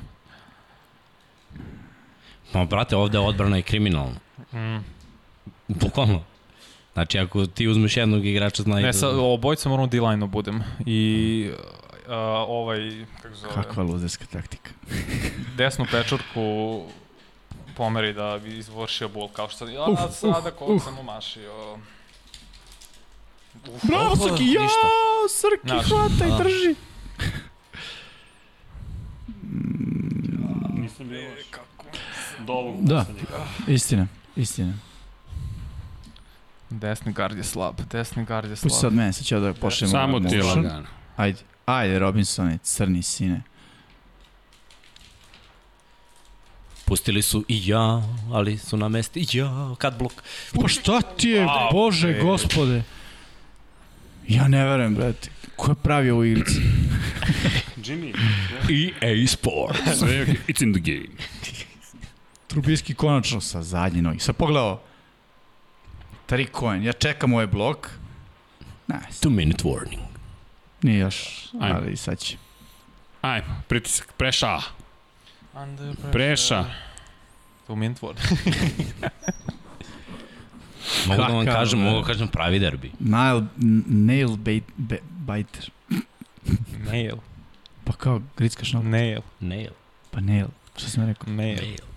Ma, brate, ovde odbrana je kriminalna. Mm. Bukvalno. Znači, ako ti uzmeš jednog igrača, znaj Ne, da... sa, obojca moram D-line-u budem. I uh, ovaj, kako se zove, Kakva luzerska taktika. desnu pečurku pomeri da bi izvršio bol, kao što ja Uf, sada uf, kod uf. sam umašio. Uf, Bravo, Opa, Srki, ja, ništa. Srki, Znaš, hvata i da. drži. Nisam bio loš. Do ovog Da. Istina, istina. Desni gard je slab, desni gard je slab. Pusti sad mene, sad ću ja da pošljem Samo ti lagano. Ajde, ajde Robinsone, crni sine. Pustili su i ja, ali su na mesti i ja, kad blok. Pa šta ti je, A, bože, bre. gospode. Ja ne verujem, brate. Ko je pravi ovu igricu? Jimmy, EA Sport. sve je okay. It's in the game. Trubiski konačno sa zadnje nogi. Sad pogledao. Tari Cohen, ja čekam ovaj blok. Nice. Two minute warning. Nije još, Ajmo. ali sad će. Ajmo, pritisak, preša. Under pressure. Preša. Tu mintvor. Mogu da vam kažem, mogu da kažem pravi derbi. Nail, nail bait, be, biter. Nail. Pa kao grickaš na... Nail. Nail. Pa nail. Šta sam rekao? Nail. Nail.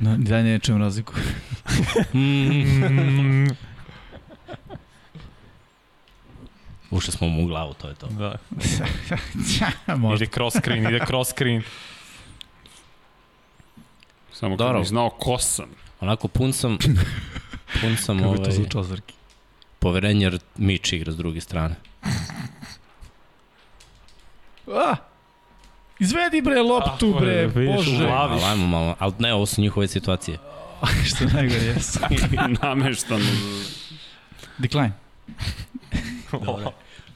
No, da ne čujem razliku. Ušli smo mu u glavu, to je to. da. Možda. Ide cross screen, ide cross screen. Samo kad bih znao ko sam. Onako pun sam, pun sam Kako je to ovaj, zvučalo Zrki? poverenje jer Mič igra s druge strane. A! Izvedi bre loptu Tako bre, vidiš, u bože. Ali ajmo malo, ali ne, ovo su njihove situacije. Što najgore jesu. Nameštan. Decline.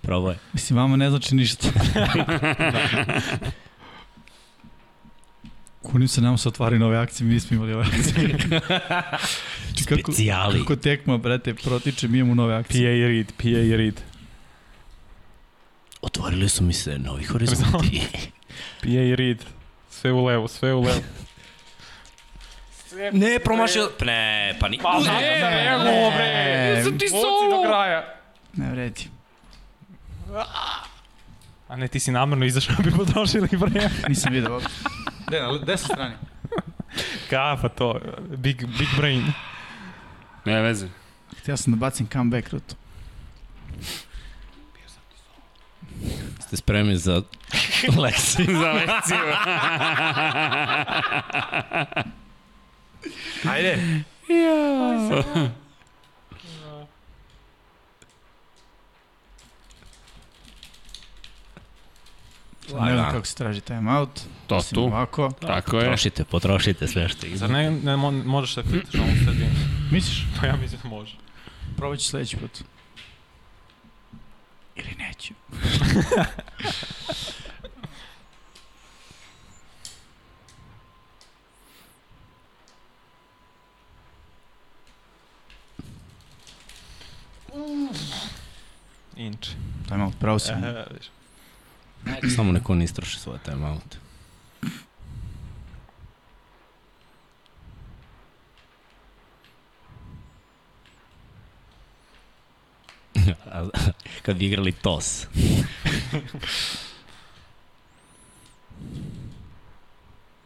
Probaj. Mislim, vama ne znači ništa. Kunim se nam se otvari nove akcije, mi nismo imali ove akcije. Kako, Specijali. kako tekma, brate, protiče, mi imamo nove akcije. PA read, PA read. Otvorili su mi se novi horizonti. PA read. Sve u levo, sve u levo. ne, promašio. Ne, pa ni... Pa ne, ne, ne, bre. Sam ti Vuci do kraja. Ne vredi. A ne, ti si namjerno izašao bi potrošili vreme. Nisam vidio uopšte. Gde, na desnoj strani? Kafa to, big, big brain. Ne veze. Htio sam da bacim comeback rutu. Ste spremni za lekciju? Za lekciju. Ajde. Ne znam kako se traži time out. To Osim tu. Ovako. Tako je. Trošite, potrošite sve što ide. Zar ne, ne mo- možeš da klikaš na ovu sredinu? Misliš? Pa ja mislim da može. Probat ću sledeći put. Ili neću. Inč. Time out, pravo sam. E. Samo neko ne istroši svoje timeout. A, Kad bi igrali TOS.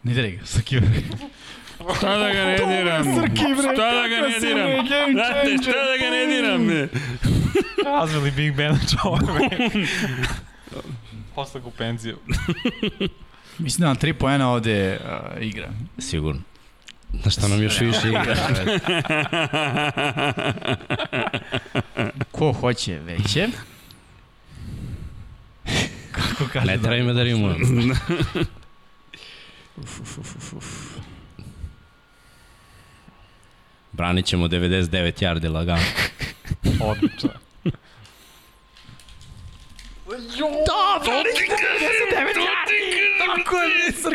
Ne diraj ga, Saki bre. Šta da ga ne diram? Šta da ga ne diram? Znate, šta da ga ne diram? ne? Razvili Big Ben čovek. Posle u penziju. Mislim da nam tri poena ovde uh, igra. Sigurno. Na šta nam još više igra? Ko hoće veće? Kako kaže? ne treba ima da rimujem. Uf, uf, uf, uf, uf. Branit ćemo 99 yardi lagano. Odlično.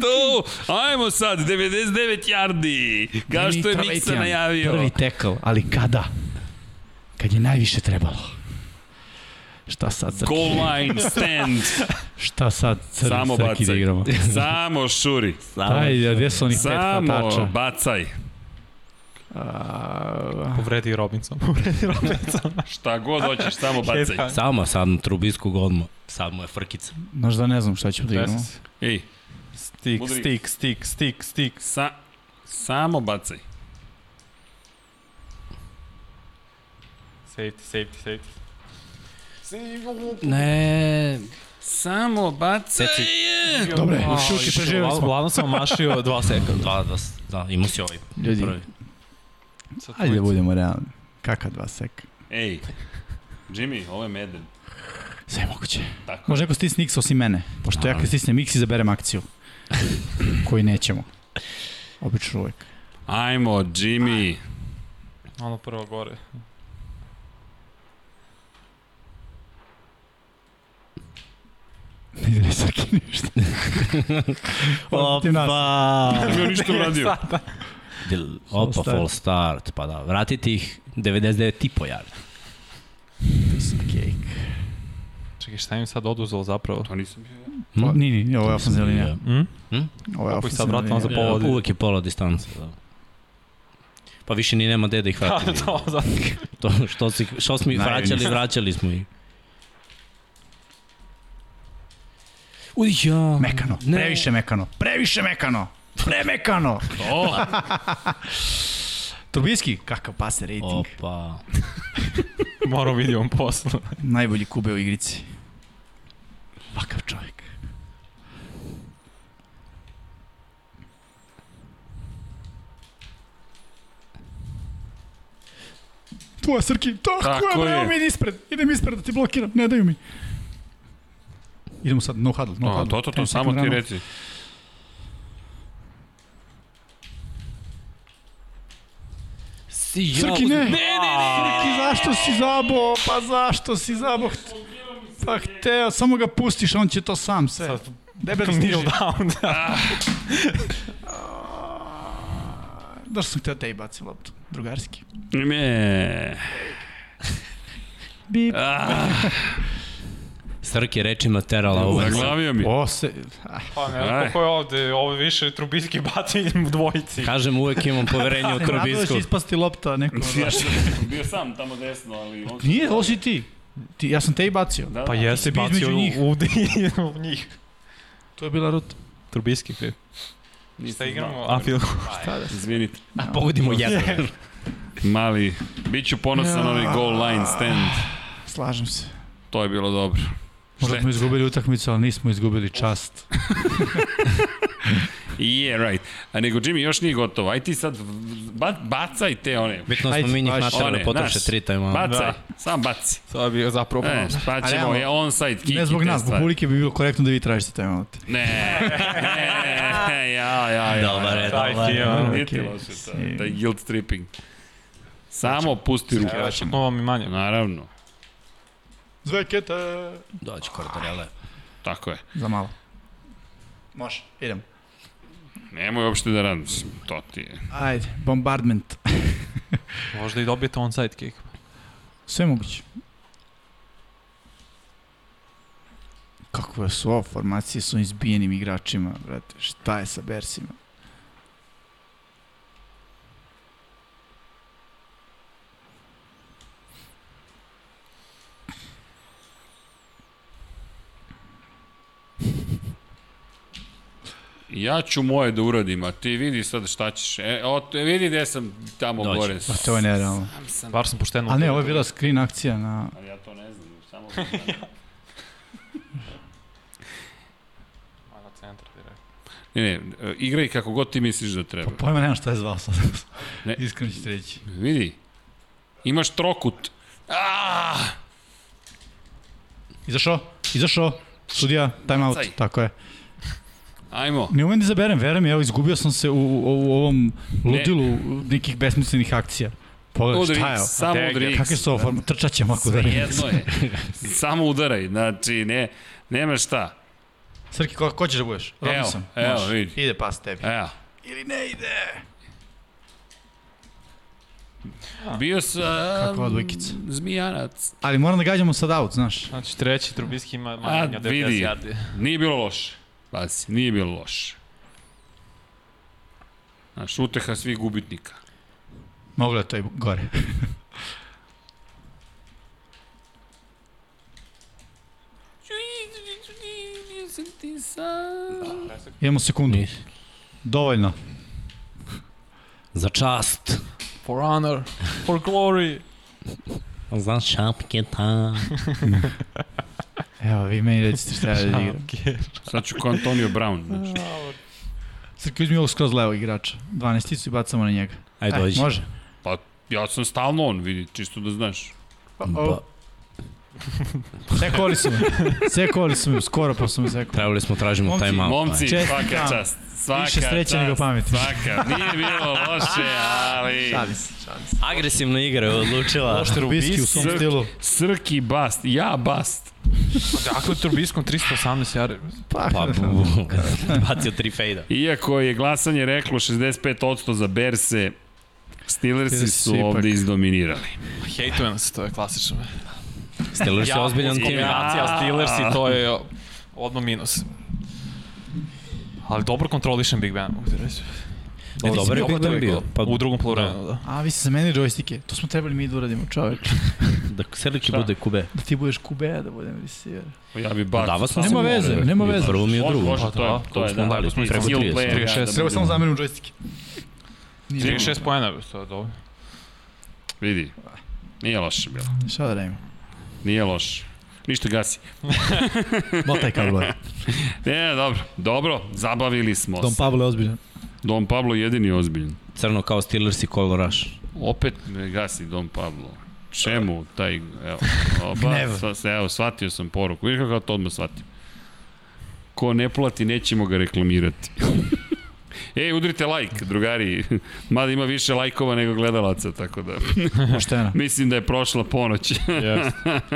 To, ajmo sad, 99 yardi. Kao što je Miksa najavio. Prvi tekl, ali kada? Kad je najviše trebalo. Šta sad, Srki? Goal line stand. Šta sad, Srki, Samo Srki da bacaj. igramo? Samo šuri. Daj, gde su onih pet Samo bacaj. A, Povredi Robinson, povredi Robinson. Šta god hoćeš, samo bacaj. Samo sad na Trubisku odmah. Sad mu je frkica. Znaš da ne znam šta ćemo da igramo. Ej, Stik, stik, stik, stik, stik. sa, samo bacaj. Safety, safety, safety. Ne, Samo bacaj. Dobre, A, šuti, preživjeli smo. Uglavnom sam omašio dva sekunda. Da, da, da, imao si ovaj Ljudi, prvi. Sad ajde da budemo realni. Kaka dva seka? Ej, Jimmy, ovo je Madden. Sve je moguće. Tako. Može neko stisne X osim mene, pošto ja kad stisnem X izaberem akciju. Koji nećemo. Obično uvek. Ajmo, Jimmy. Ono prvo gore. Ne ide Srki ništa. Opa! Nije ništa uradio. Del- Opa, start. full start, pa da, vratite ih 99 i po yardi. Piece of cake. Čekaj, šta im sad oduzelo zapravo? To nisam bio ja. Pa, Hm? Ni, ni, ovo je ofenzivna linija. Hm? Ovo je ofenzivna vratimo za linija. pola? Ja, uvek je pola distance, da. Pa više ni nema gde da ih Pa, vratimo. to, zato. to, što, si, što smo ih vraćali, vraćali smo ih. Uj, ja. Mekano, Ne. previše mekano, previše mekano, premekano. O, Trubiski, kakav pase rating. Opa. Moramo vidimo posle. Najbolji kube u igrici. Vakav čovjek. Tvoja Srki, tako, Tako je, je. evo mi ispred, idem ispred da ti blokiram, ne daju mi. Idemo sad, no huddle, no A, huddle. to, to, to, 10 samo ti sekund reci. Si Srki, ne! Ne, ne, ne! Srki, zašto si zabo? Pa zašto si zabo? Pa hteo, samo ga pustiš, on će to sam sve. Debe da stiži. Down, da. Došto sam hteo da i bacim loptu, drugarski. Ne. Bip. Ah, Srki rečima terala ovo. zaglavio mi. O, se... Pa ne Aj. znam ko je ovde, ovo više Trubinski baci u dvojici. Kažem, uvek imam poverenje u Trubinskog. ispasti lopta neko. Ja sam bio sam tamo desno, ali... On Nije, ovo si ti. ti. Ja sam te i bacio. Da, Pa da. jeste bi bacio između njih. u, u, u njih. To je bila ruta. Trubinski kriv. Šta igramo? A, Phil. Šta da se... Izvinite. A pogodimo jedan. Mali, bit ću ponosan na onaj goal line stand. Slažem se. To je bilo dobro. Možda smo izgubili utakmicu, ali nismo izgubili čast. Yeah, right. A nego, Jimmy, još nije gotovo. Aj ti sad, ba, bacaj te one. Bitno smo Ajde, mi njih one, da potroše tri tajma. Bacaj, Da. sam baci. To je bio zapravo E, pa ćemo je onside kick Ne zbog nas, zbog publike bi bilo korektno da vi tražite taj moment. Ne, ne, ja, ja, ja. Dobar je, dobar je. loše, to, taj guilt tripping. Samo pusti ruku. Ja ću to vam i manje. Naravno, Zvekete! Dođi, Kordarele. tako je. Za malo. Može, idemo. Nemoj uopšte da radiš, to ti je. Ajde, bombardment. Možda i dobijete onside kick. Sve moguće. Kakve su ovo formacije sa izbijenim igračima, brate. Šta je sa Bersima? Ja ću moje da uradim, a ti vidi sad šta ćeš. E, o, vidi gde sam tamo Dođi. gore. Pa to je nerealno. Sam sam. Bar sam pošteno. A ne, ovo je bila screen akcija na... Ali ja to ne znam, samo... Na centar direkt. ne, ne, igraj kako god ti misliš da treba. Pa pojma nemam šta je zvao sad. Ne. Iskreno ću ti reći. Vidi, imaš trokut. Ah! Izašao? Izašao? Sudija, time out. Tako je. Ajmo. Ne umem da izaberem, verujem, evo, izgubio sam se u, u, u ovom ludilu nekih besmislenih akcija. Pogledaj, Udri šta je samo udri X. Kakve su ovo forma? Trčat ćemo ako Sve udarim. jedno je. samo udaraj, znači, ne, nema šta. Srki, ko, ko ćeš da budeš? Evo, Robinson. evo, Može. vidi. Ide pas tebi. Evo, Ili ne ide. bio sam... Kakva odbojkica. Zmijanac. Ali moram da gađamo sad out, znaš. Znači treći Trubinski ima A, manje od 90 vidi. Nije bilo loše. Pazi, nije bilo loše. Znaš, uteha svih gubitnika. Moglo je to i gore. Imamo sekundu. Dovoljno. Za čast. For honor, for glory. Za šapketa. Evo, vi meni recite šta je da igram. Sad ću ko Antonio Brown. Znači. Srki, uzmi ovog skroz levog igrača. 12 i bacamo na njega. Ajde, dođi. Može. Pa, ja sam stalno on, vidi, čisto da znaš. Oh. Sekovali su me. Sekovali su me, skoro pa su me sekovali. Trebali smo tražimo Momci, time out. Momci, Čestitam. svaka čast. Svaka Više sreće nego pameti. Svaka, nije bilo loše, ali... Šalim se, šalim se. Agresivna igra je odlučila. Ovo što je Trubisky u svom Srki. stilu. Srki bast, ja bast. Ako je Trubiskom 318 yardi. Pa, Pa, bu, bacio tri fejda. Iako je glasanje reklo 65% za Berse, Steelersi Steelersi su ipak. ovde izdominirali. Hejtujem se, to je klasično. Steelers je ozbiljan tim. Kombinacija Steelers i to je odmah minus. Ali dobro kontrolišem Big Ben, mogu ti reći. E, dobar je Dobro Big je bio. Pa, u drugom poluvremenu, da. A, vi ste zamenili džojstike. To smo trebali mi da uradimo, čoveč. Da Šta? bude kube. Da ti budeš kube, da budem receiver. Ja bi bacao. Dava sam Nema se veze, nema veze. prvom i u Može, drugom. može, to je, da, to je, smo da. dali, smo preko skill 30. player, 36. da Treba samo budemo- zamenim džojstike. Nije 36 pojena, to je dobro. Vidi, nije loše bilo. Šta da radimo? Nije loše. Ništa gasi. Motaj kablo. Ne, dobro, dobro, zabavili smo Dom se. Pablo je ozbiljan. Dom Pablo jedini ozbiljan. Crno kao Steelers i Colo Rush. Opet me gasi Dom Pablo. Čemu taj, evo, Gnev. sa, evo, shvatio sam poruku. Vidiš kako to odmah shvatim. Ko ne plati, nećemo ga reklamirati. Ej, udrite like, drugari. Mada ima više lajkova nego gledalaca, tako da Pošteno. mislim da je prošla ponoć. Jeste.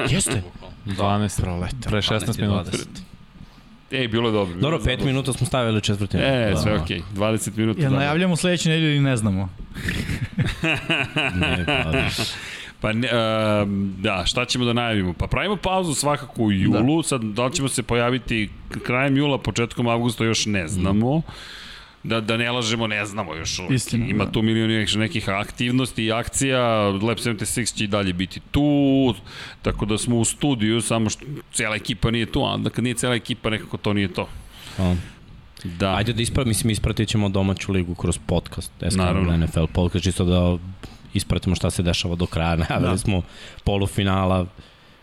Jeste. 12, pre 16 minuta. Ej, bilo je dobro. bilo Dobro, je 5 minuta smo stavili četvrtinu. E, sve Da. okej. 20 minuta. Jel dobro. najavljamo sledeće nedelje ili ne znamo? Ne, pa, Pa ne, um, da, šta ćemo da najavimo? Pa pravimo pauzu svakako u julu, da. sad da li ćemo se pojaviti krajem jula, početkom avgusta još ne znamo. Da, da ne lažemo, ne znamo još uvijek. Istina, Ima da. tu milion nekih, nekih aktivnosti i akcija, Lab 76 će i dalje biti tu, tako da smo u studiju, samo što cijela ekipa nije tu, a onda kad nije cijela ekipa, nekako to nije to. a. Da. Ajde da ispratimo, mislim, ispratit ćemo domaću ligu kroz podcast, Naravno. SKL NFL podcast, čisto da ispratimo šta se dešava do kraja. Najavili Da. smo polufinala,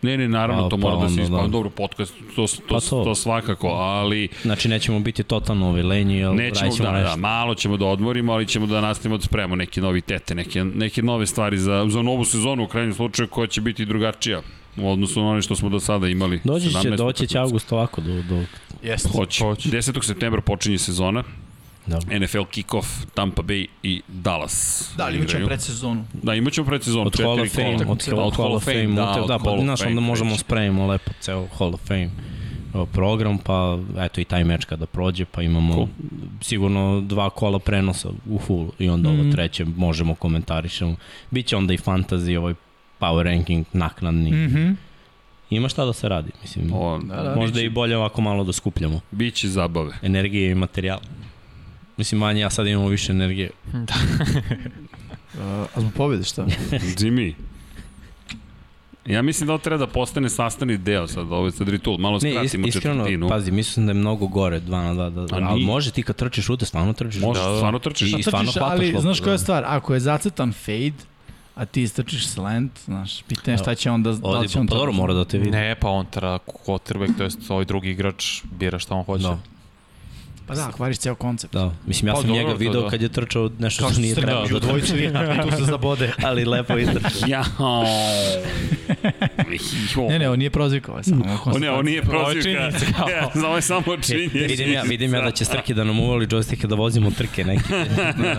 Ne, ne, naravno, A, to pa mora da se onda, ispravlja. da. Dobro, podcast, to, to, Pa to, to. svakako, ali znači nećemo biti totalno ovi lenji, ali Nećemo, radit ćemo da, nešto. da, malo ćemo da odmorimo, ali ćemo da nastavimo da spremamo neke novitete, neke, neke nove stvari za, za novu sezonu u krajnjem slučaju koja će biti drugačija u odnosu na ono što smo do sada imali. Doći će, 17 doći će avgust ovako do, do Jeste. Hoće. Hoće. 10. septembra počinje sezona, da. NFL kick-off, Tampa Bay i Dallas. Da, ali imat ćemo igraju. predsezonu. Da, imat ćemo predsezonu. Od Hall of Fame, kola. od, od, Hall of Fame, da, da, od da, pa, znaš, onda možemo spremimo lepo ceo Hall of Fame program, pa eto i taj meč kada prođe, pa imamo Cool. sigurno dva kola prenosa u full i onda ovo Mhm. treće možemo komentarišemo. Biće onda i fantasy, ovaj power ranking naknadni. Mhm. Ima šta da se radi, mislim. O, Da, da. Možda i bolje ovako malo da skupljamo Biće zabave. energije i materijal. Mislim, manje ja sad imamo više energije. Uh, a zbog pobjede šta? Jimmy. Ja mislim da ovo treba da postane sastavni deo sad, ovo je sad ritul, malo Ne, is, skratimo iskreno, četvrtinu. pazi, mislim da je mnogo gore 2 na 2, da, A ali može ti kad trčiš ute, stvarno trčiš. Možeš, Da, da. stvarno trčiš. I- stvarno Trčiš, ali loptu, znaš koja je da. stvar? Ako je zacrtan fade, a ti istrčiš slant, znaš, pitanje je šta će onda, da li će on pa dobro, mora da te vidi. Ne, pa on treba quarterback, to jest ovaj drugi igrač bira šta on hoće. Da. Pa da, kvariš ceo koncept. Da, mislim, ja Pa sam dobro, njega to video da. kad je trčao nešto Kao što nije trebao da dvojicu i tu se zabode. ali lepo istrčao. Ja. Ne, ne, on nije prozivka, ovo je samo O ne, ovo nije Ovo je prozivka. Ja, Ovo je samo činjenica. vidim ja, vidim ja da će Srki da nam uvali joystike da vozimo trke neke.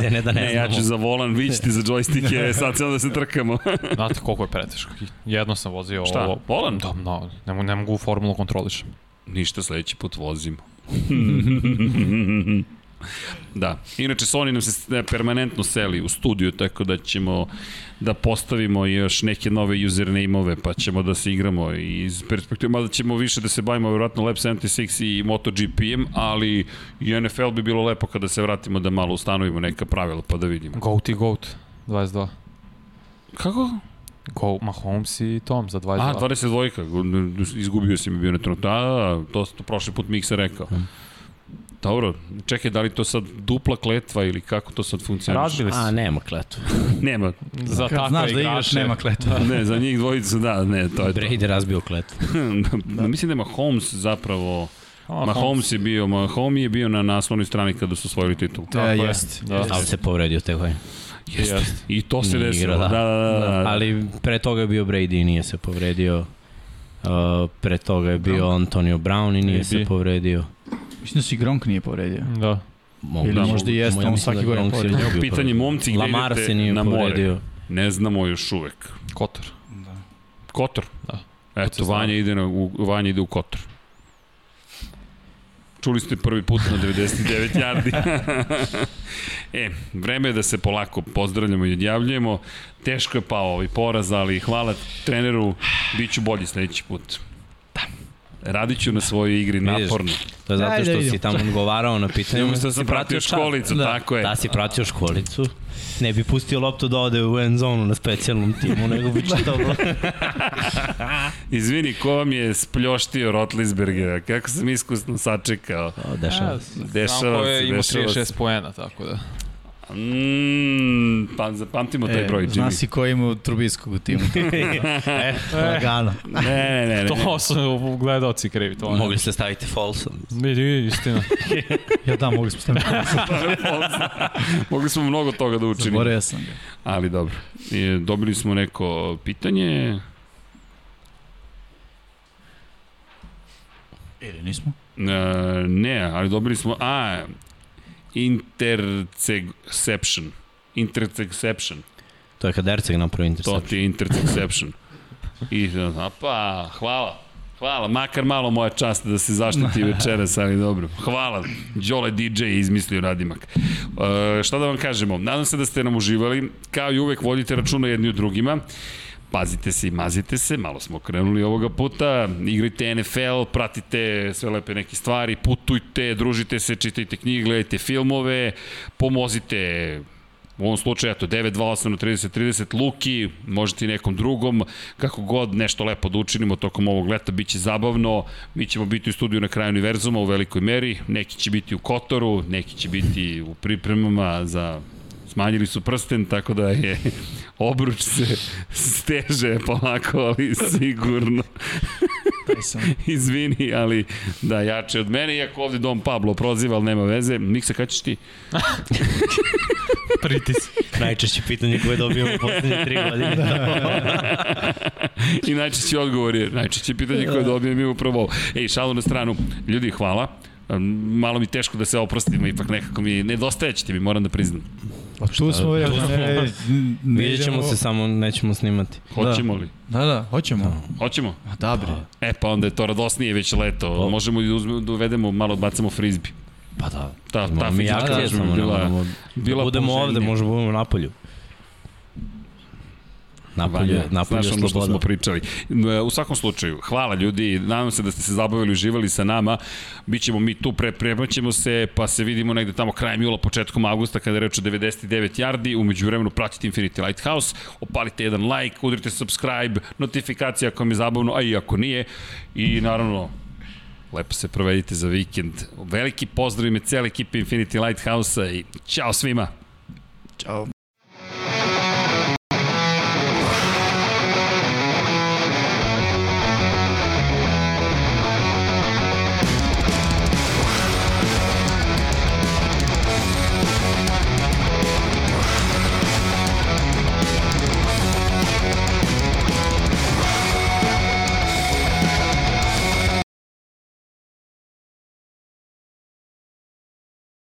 Ne, ne da ne, Ne, ja ću za volan, vi ćete za džojstike, sad ćemo da se trkamo. Znate koliko je preteško. Jedno sam vozio Šta, ovo. volan? Da, no, ne, mogu- ne mogu u formulu kontrolišem. Ništa, sledeći put vozimo. da, inače Sony nam se permanentno seli u studiju, tako da ćemo da postavimo još neke nove username-ove, pa ćemo da se igramo i iz perspektive, mada ćemo više da se bavimo vjerojatno Lab 76 i MotoGP-em, ali i NFL bi bilo lepo kada se vratimo da malo ustanovimo neka pravila, pa da vidimo. Goat i Goat, 22. Kako? Go, Mahomes i Tom za 22. A, 22-ka, izgubio si mi bio na trenutku. Da, da, da, to, to prošli put Miksa rekao. Dobro, čekaj, da li to sad dupla kletva ili kako to sad funkcioniše? Razbili su. A, nema kletu. Nema, za Kad takve znaš da igrače. igraš, nema kletva. ne, za njih dvojicu, da, ne, to je to. Brady je razbio kletu. da. Mislim da je Mahomes zapravo, A, Mahomes je bio, Mahomes je bio na naslovnoj strani kada su osvojili titul. Da, Tako je. jest. Da. Ali se povredio te godine. Jeste. Jeste. I to se Nije desilo. igrao, Da, da. da, da. da. Ali pre toga je bio Brady i nije se povredio. Uh, pre toga je bio Antonio Brown i nije se povredio. Mislim da si Gronk nije povredio. Da. Mogu, Ili da, možda i jeste, on svaki da godin Gronk se povredio. bio Pitanje momci gde Lamar idete se nije na more. povredio. Ne znamo još uvek. Kotor. Kotor? Da. Eto, se. Vanja ide, na, u, Vanja ide u Kotor. Čuli ste prvi put na 99 yardi. e, vreme je da se polako pozdravljamo i odjavljujemo. Teško je pao ovaj poraz, ali hvala treneru, bit ću bolji sledeći put. Da. Radit ću na svojoj igri Vidiš, naporno. To je zato što si tamo odgovarao na pitanje. Umesto da sam pratio školicu, Da. tako je. Da si pratio školicu, ne bi pustio loptu da ode u end zonu na specijalnom timu, nego bi čitao Izvini, ko vam je spljoštio Rotlisbergera? Kako sam iskusno sačekao? O, dešava se. Dešava Znam ko se, je imao dešava se. 36 poena, tako da. Mm, pa, zapamtimo taj broj, E, zna Jimmy. si ko ima Trubiskog u timu. e, Lagano. Ne, ne, ne. ne. To su gledaoci krivi. To mogli ste staviti false. Vidi, istina. Ja da, mogu smo Mogli smo mnogo toga da učinimo. Zaboravio sam ga. Ali dobro. I, dobili smo neko pitanje. Ili nismo? E, ne, ali dobili smo... A, interception. Interception. To je kad Erceg napravi To intercept. ti je interception. I, a pa, hvala. Hvala, makar malo moja čast da se zaštiti večeras, ali dobro. Hvala, Đole DJ je izmislio Radimak. E, šta da vam kažemo, nadam se da ste nam uživali, kao i uvek vodite računa jedni u drugima. Pazite se i mazite se, malo smo krenuli ovoga puta, igrajte NFL, pratite sve lepe neke stvari, putujte, družite se, čitajte knjige, gledajte filmove, pomozite u ovom slučaju, eto, 928 na 30-30, Luki, možete i nekom drugom, kako god nešto lepo da učinimo tokom ovog leta, bit će zabavno, mi ćemo biti u studiju na kraju univerzuma u velikoj meri, neki će biti u Kotoru, neki će biti u pripremama za smanjili su prsten, tako da je obruč se steže polako, ali sigurno. Izvini, ali da, jače od mene, iako ovde Dom Pablo proziva, ali nema veze. Miksa, kada ćeš ti? Pritis. Najčešće pitanje koje dobijamo u poslednje tri godine. I najčešći odgovor je, najčešće pitanje koje dobijem je upravo ovo. Ej, šalu na stranu, ljudi, hvala. Malo mi teško da se oprostim, ipak nekako mi nedostajećete mi, moram da priznam. Pa tu smo, ja, ne, ne, ne Vidjet ćemo se, samo nećemo snimati. Hoćemo li? Da, da, hoćemo. Hoćemo? A da bre. E, pa onda je to radosnije već leto. Možemo i da, uzmemo, da uvedemo, malo bacamo frizbi. Pa da. Ta, ta Imamo mi bi ne bila, moramo bila budemo ovde, možemo budemo napolju. Napolju, Vanja, napolju znaš ono što smo pričali. U svakom slučaju, hvala ljudi, nadam se da ste se zabavili, uživali sa nama. Bićemo mi tu, prepremaćemo se, pa se vidimo negde tamo krajem jula, početkom avgusta, kada je reč o 99 yardi. Umeđu vremenu pratite Infinity Lighthouse, opalite jedan like, udrite subscribe, notifikacija ako vam je zabavno, a i ako nije. I naravno, lepo se provedite za vikend. Veliki pozdrav ime cele ekipe Infinity Lighthouse-a i ćao svima! Ćao.